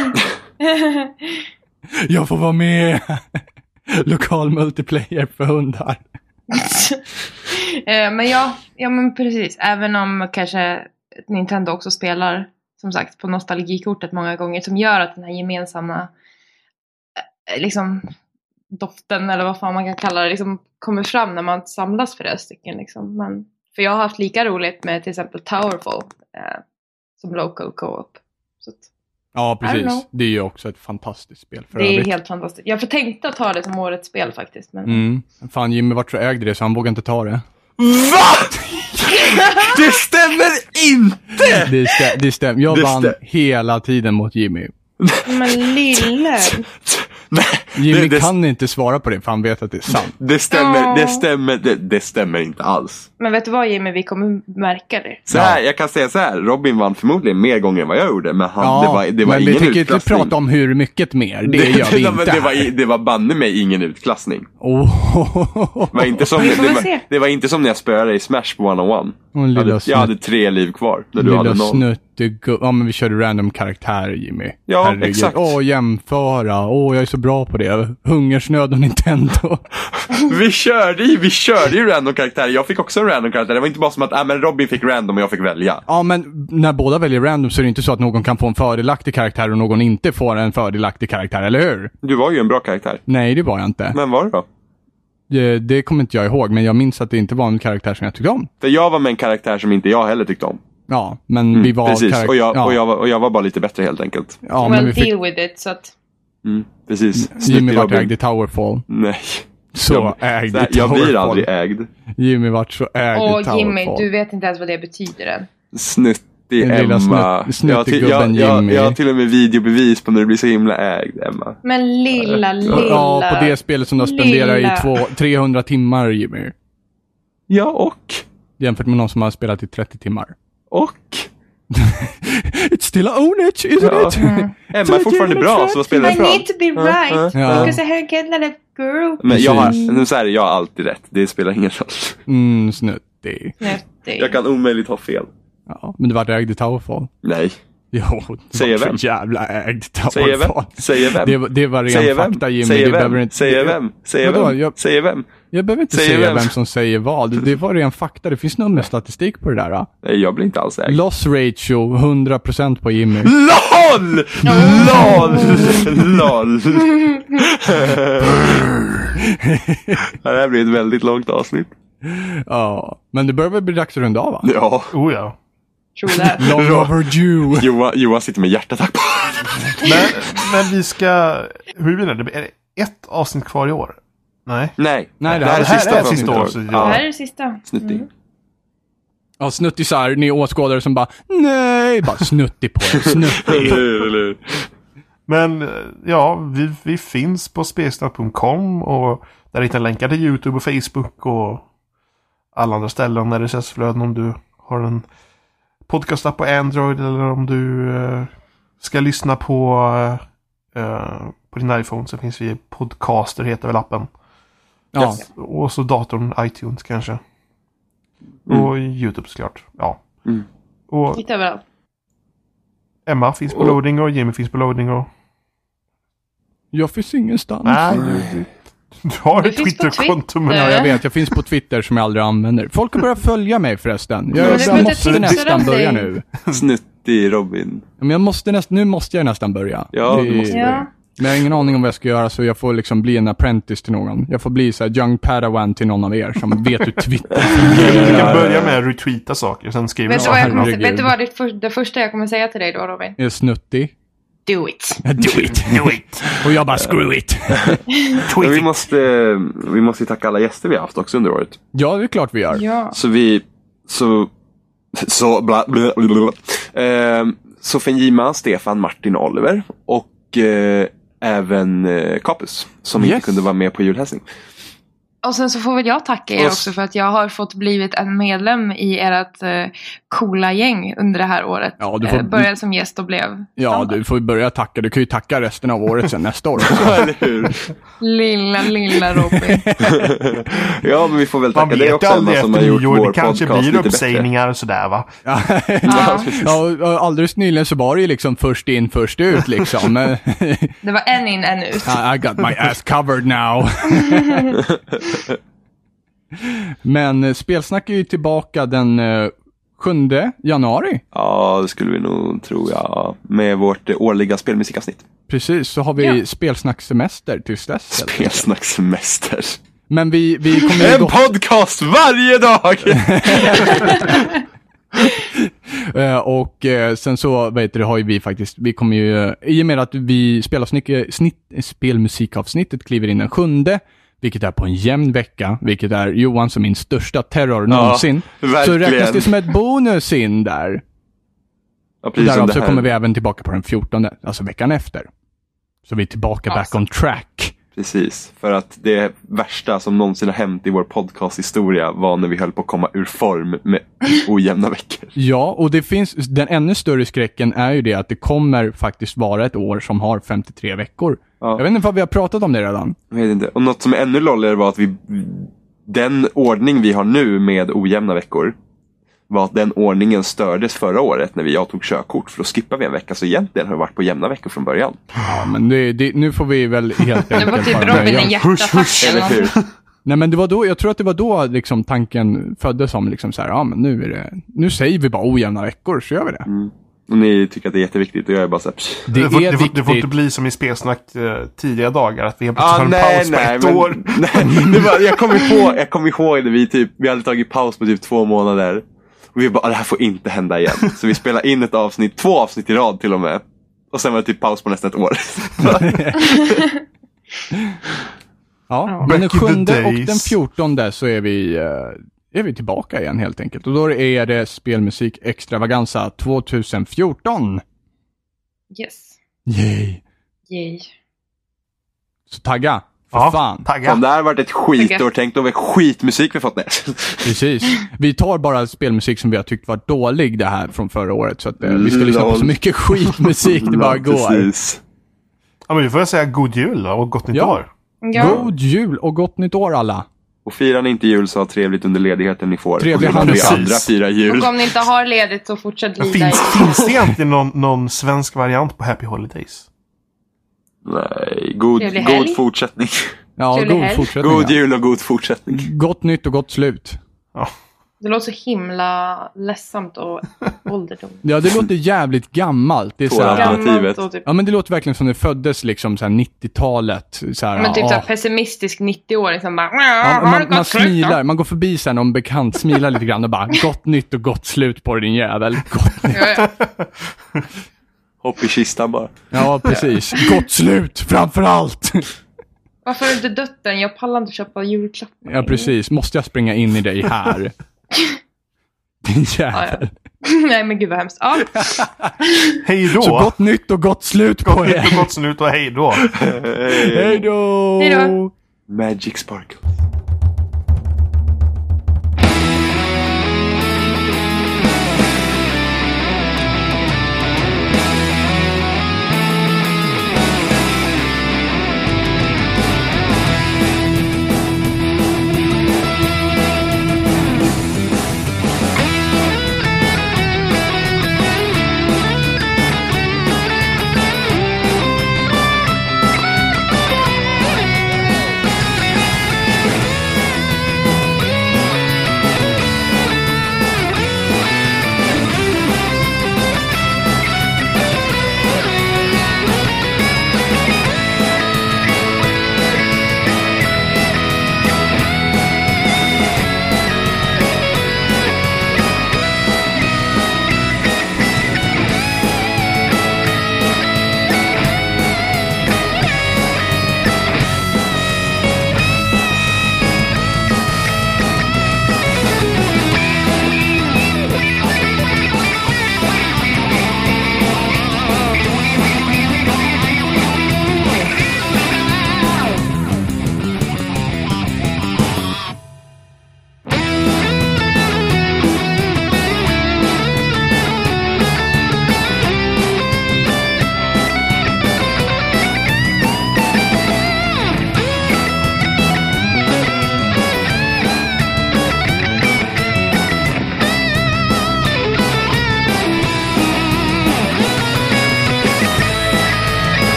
Jag får vara med. Lokal multiplayer för hundar. Eh, men ja, ja men precis. Även om kanske Nintendo också spelar som sagt på nostalgikortet många gånger som gör att den här gemensamma eh, liksom doften eller vad fan man kan kalla det liksom kommer fram när man samlas flera stycken liksom. Men, för jag har haft lika roligt med till exempel Towerfall eh, som local co-op. Så att Ja, precis. Det är ju också ett fantastiskt spel för det är övrigt. helt fantastiskt. Jag får tänkte att ta det som årets spel faktiskt. Men... Mm. Fan, Jimmy vart så ägde det så han vågar inte ta det. VA? Det stämmer inte! Det, stä- det stämmer. Jag Det vann stä- hela tiden mot Jimmy. Men lille! Nej, Jimmy det, det, kan inte svara på det för han vet att det är sant. det stämmer, Ja. det stämmer, det, det stämmer inte alls. Men vet du vad Jimmy, vi kommer märka det. Så här, jag kan säga så här, Robin vann förmodligen mer gånger än vad jag gjorde, men han, det var, det var men ingen vi tänker inte prata om hur mycket mer. Det, gör vi det, inte det, var, här. det var banne mig ingen utklassning. Oh. Det var inte som, det, var, det var inte som när jag spöade i Smash på one-on-one. Och Jag lilla hade, jag hade tre liv kvar, när du hade Lilla noll. snuttegubb. Ja men vi körde random karaktär Jimmy. Ja, exakt. Åh jämföra. Åh jag är så bra på det. Hungersnöd och Nintendo. Vi körde ju, vi körde ju random karaktärer. Jag fick också en random karaktär. Det var inte bara som att äh, men Robin fick random och jag fick välja. Ja men när båda väljer random så är det inte så att någon kan få en fördelaktig karaktär och någon inte får en fördelaktig karaktär, eller hur? Du var ju en bra karaktär. Nej det var jag inte. Men var det då? Det, det kommer inte jag ihåg men jag minns att det inte var en karaktär som jag tyckte om. För jag var med en karaktär som inte jag heller tyckte om. Ja, men vi var Mm, Precis, och jag, ja. och, jag var, och jag var bara lite bättre helt enkelt. Ja, men well, vi fick... deal with it. Så att, Mm, precis. Jimmy vart ägd i Towerfall. Nej. Så Jag- ägd Så i här, jag blir Towerfall. aldrig ägd. Jimmy vart så ägd i och Towerfall. Jimmy, du vet inte ens vad det betyder än. Snuttig Den lilla Emma. snutt- jag, har till, jag, snuttigubben jag, Jimmy. jag har till och med videobevis på när du blir så himla ägd, Emma. Men lilla, lilla. Ja, på det spelet som du har spenderat i två, 300 timmar Jimmy. Ja, och? Jämfört med någon som har spelat i 30 timmar. Och? It's still a own it, isn't Ja. it? Mm. Emma är fortfarande bra, så vad spelar det I för roll? need to be right. Ja. Because I had get that girl. Men jag har, nu så här, jag har alltid rätt. Det spelar ingen roll. Mm, snuttig. Snuttig. Jag kan omöjligt ha fel. Ja, men du vart ägd i Towerfall. Nej. Jo, Säger var vem? jävla ägd i Säger vem? Towerfall. Säger vem? Det, var- det var ren Säger vem? fakta Jimmy. Säger du behöver vem? inte, Säger vem? Säger vem? Säger vem? Jag behöver inte Säger säga vem? vem? som säger vad. Det, det var ren fakta. Det finns nummerstatistik på det där. Då. Nej, jag blir inte alls ägd. Loss ratio 100% på Jimmy. LOL! LOL! LOL! det här blir ett väldigt långt avsnitt. Ja, men det börjar väl bli dags att runda av va? Ja. Oh ja. Long overdue. Johan, Johan sitter med hjärtattack på Men, men vi ska... Hur blir det? Det ett avsnitt kvar i år? Nej. Nej, Nej, det här är det här sista är sista avsnittet. året, så Det här ja. är det sista. Snuttig. Ja, snuttisar, ni åskådare som bara nej, bara snuttig på er, snuttig. Men ja, vi, vi finns på spelsnack.com och där hittar länkar till YouTube och Facebook och alla andra ställen när RSS-flöden om du har en podcastapp på Android eller om du eh, ska lyssna på, eh, eh, på din iPhone så finns vi Podcaster heter väl appen. Ja, Och så datorn iTunes kanske. Mm. Och YouTube såklart. Ja. Mm. Och Lite överallt. Emma finns på Och- loading och Jimmy finns på loading och... jag finns ingenstans. Nej, du, du har Du ett Twitterkonto men... Ja, jag vet. Jag finns på Twitter som jag aldrig använder. Folk har börjat följa mig förresten. Ja, Jag, jag borde måste nästan börja nu. Snuttig Robin. Men jag måste näst, nu måste jag nästan börja. Ja, Det- du måste Ja. Men jag har ingen aning om vad jag ska göra så jag får liksom bli en apprentice till någon. Jag får bli så här young padawan till någon av er som vet hur Twitter Du fungerar. kan börja med att retweeta saker, sen skriver Vet du du vad, jag kommer, vet du vad det, för, det första jag kommer säga till dig då Robin? Är snuttig. Do it. Do it. Do it! Och jag bara screw it. Men vi måste, vi måste ju tacka alla gäster vi har haft också under året. Ja, det är klart vi gör. Ja. Så vi, så, så bla, bla, bla, bla. Eh, Sofien Gima, Stefan, Martin och Oliver. Och eh, även eh, Capus. Som Yes. inte kunde vara med på julhälsning. Och sen så får väl jag tacka er Och- också för att jag har fått blivit en medlem i ert eh, coola gäng under det här året. Ja, du får- Eh, började som gäst och blev Ja, standard. du får börja tacka. Du kan ju tacka resten av året sen nästa år också. Lilla, lilla Robin. ja, men vi får väl Man tacka dig vet också Emma aldrig som har efter gjort nyår, vår det kanske blir uppsägningar sådär va? Ja, Ja. ja, och alldeles nyligen så var det ju liksom först in, först ut liksom. Det var en in, en ut. I got my ass covered now. Men eh, Spelsnack är ju tillbaka den eh, 7 januari. Ja, det skulle vi nog tro, ja. Med vårt eh, årliga spelmusikavsnitt. Precis, så har vi Ja. spelsnacksemester tills dess. Spelsnackssemester. Men vi, vi kommer En gå... podcast varje dag! Eh, och eh, sen så, vet du, har ju vi faktiskt, vi kommer ju, eh, i och med att vi spelavsnitt, snitt, spelmusikavsnittet kliver in den sjunde, vilket är på en jämn vecka, vilket är Johan som min största terror någonsin, så verkligen. räknas det som ett bonus in där. Ja, Därav så kommer vi även tillbaka på den 14, alltså veckan efter. Så vi är tillbaka back Awesome. on track. Precis, för att det värsta som någonsin har hänt i vår podcasthistoria var när vi höll på att komma ur form med ojämna veckor. Ja, och det finns, den ännu större skräcken är ju det att det kommer faktiskt vara ett år som har 53 veckor. Ja. Jag vet inte om vi har pratat om det redan. Jag vet inte. Och något som är ännu lolligare var att vi, den ordning vi har nu med ojämna veckor var att den ordningen stördes förra året när vi, jag tog körkort. För då skippade vi en vecka, så egentligen har det varit på jämna veckor från början. Ja, men det, det, nu får vi väl helt Det var enkelt typ bara Robin en hjärtattack eller hur? Nej men det var då, jag tror att det var då liksom tanken föddes om liksom så här, ja men nu är det, nu säger vi bara ojämna veckor så gör vi det. Och ni tycker att det är jätteviktigt och jag är bara så här, psh. Det, Det, får, är det, får, det får inte bli som i spelsnack eh, tidiga dagar, att vi helt Ah, plötsligt har en nej, paus på nej, ett men, år. nej, det var, jag kommer ihåg, jag kommer ihåg när vi typ, vi hade tagit paus på typ två månader. Och vi bara, "Ah, det här får inte hända igen. Så vi spelade in ett avsnitt, två avsnitt i rad till och med. Och sen var det typ paus på nästan ett år. Ja, men den Back in the sjunde och days. den fjortonde så är vi, eh, är vi tillbaka igen helt enkelt. Och då är det Spelmusik Extravaganza 2014. Yes. Yay! Yay. Så tagga, för Ja, fan. tagga. Om det här har varit ett skitår, tänk då vad skitmusik vi fått ner. Precis. Vi tar bara spelmusik som vi har tyckt var dålig det här från förra året. Så att eh, vi ska lyssna på så mycket skitmusik det bara går. Precis. Ja, men vi får säga god jul och gott nytt Ja. år. Ja. God jul och gott nytt år alla. Och firar ni inte jul så ha trevligt under ledigheten ni får. Trevlig Och vi andra firar jul. Och om ni inte har ledigt så fortsätt Men lida. finns, finns det egentligen någon, någon svensk variant på Happy Holidays? Nej, god, Trevlig helg. god fortsättning. Ja, Trevlig god helg. fortsättning. God ja. jul och god fortsättning. Gott nytt och gott slut. Det låter så himla ledsamt och ålderdomligt. Ja, det låter jävligt gammalt. Det är så här, typ, Ja, men det låter verkligen som det föddes liksom så här 90-talet. Så här, men typ ja, såhär pessimistisk 90-åring som bara Ja, man, man smilar, man går förbi sen någon bekant, smilar lite grann och bara gott nytt och gott slut på dig din jävel. Gott nytt. Hopp i kistan bara. Ja, precis. Gott slut, framför allt. Varför har du inte dött än? Jag pallar inte köpa julklappar. Ja, precis. Måste jag springa in i dig här? Din jävel. ja. Nej men gud vad hemskt. Ja. Hej då! Så gott nytt och gott slut på Gott nytt och er. gott slut och hej då! Hej då! Hej då. Magic Sparkle.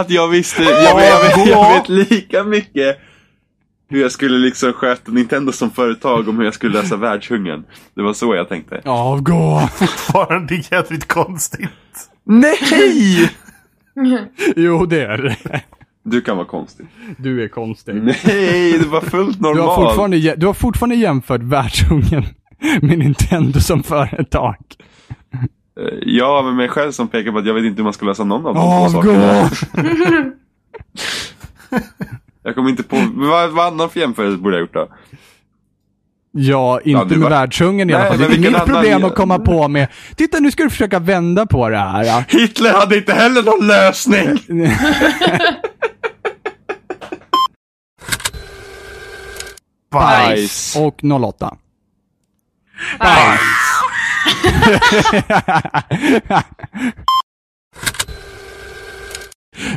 Att jag visste, jag vet, jag, vet, jag vet lika mycket hur jag skulle liksom sköta Nintendo som företag om hur jag skulle lösa världshungern. Det var så jag tänkte. Avgå! Fortfarande jävligt konstigt. Nej! Jo, det är det. Du kan vara konstig. Du är konstig. Nej, det var fullt normalt. Du har, fortfarande, jä- du har fortfarande jämfört världshungern med Nintendo som företag. Eh, Ja, men mig själv som pekar på att jag vet inte hur man ska lösa någon av de två Avgå! sakerna. Jag kommer inte på, men vad, vad annan för jämförelse borde jag gjort då? Ja, inte Ja, med var- världshungern i alla Nej, fall. Det är mitt vilken problem annan- att komma på med, titta nu ska du försöka vända på det här. Ja. Hitler hade inte heller någon lösning! Bajs. Och 08. Bajs.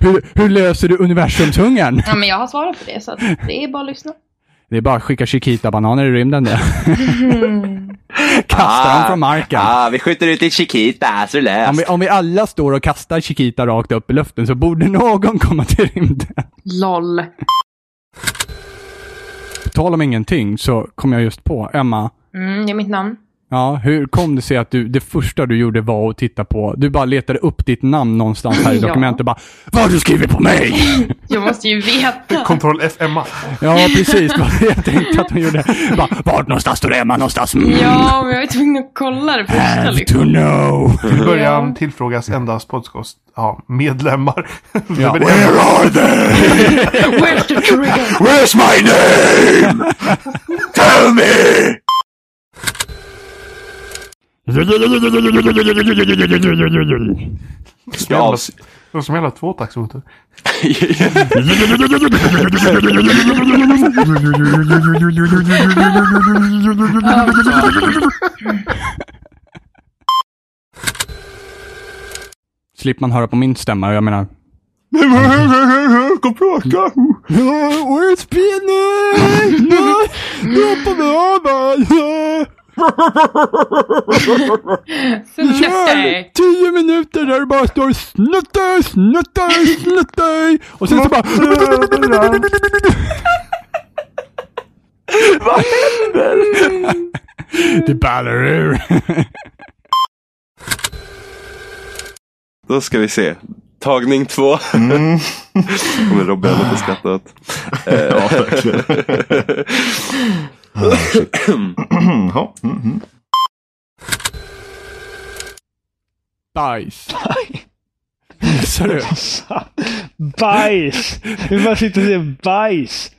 Hur, hur löser du universumshungern? Ja, men jag har svarat på det så att det är bara att lyssna. Det är bara att skicka Chiquita-bananer i rymden det. Kasta dem från marken. Ah, vi skjuter ut i Chiquita, så Om löst. vi, om vi alla står och kastar Chiquita rakt upp i luften så borde någon komma till rymden. LOL. På tal om ingenting så kom jag just på, Emma, Mm, det är mitt namn. Ja, hur kom det sig att du, det första du gjorde var att titta på, du bara letade upp ditt namn någonstans här i dokumentet och bara Vad har du skrivit på mig? Jag måste ju veta. Kontroll F Emma. Ja, precis. Jag tänkte att hon gjorde. Bara, Vart någonstans står Emma någonstans? Mm. Ja, men jag var tvungen att kolla det första Have to liksom. know. Till början Ja. tillfrågas endast podcast ja, medlemmar. Ja. Where are they? Where's the trigger? Where's my name? Tell me! Som jävla- Det var som hela tvåtaktsmotor. Slipper man höra på min stämma, jag menar. Kom prata! Where's Penny? No, no på mig Snuttig. Tio minuter där det bara står snutte, snutte, snutte. Och sen så bara... Vad händer? Det ballar ur. Då ska vi se. Tagning två. Mm. kommer Robin få skratta åt. Ja, verkligen. Ja, mm, mm. Bajs. Missar du? Bajs! Du bara sitter och säger bajs.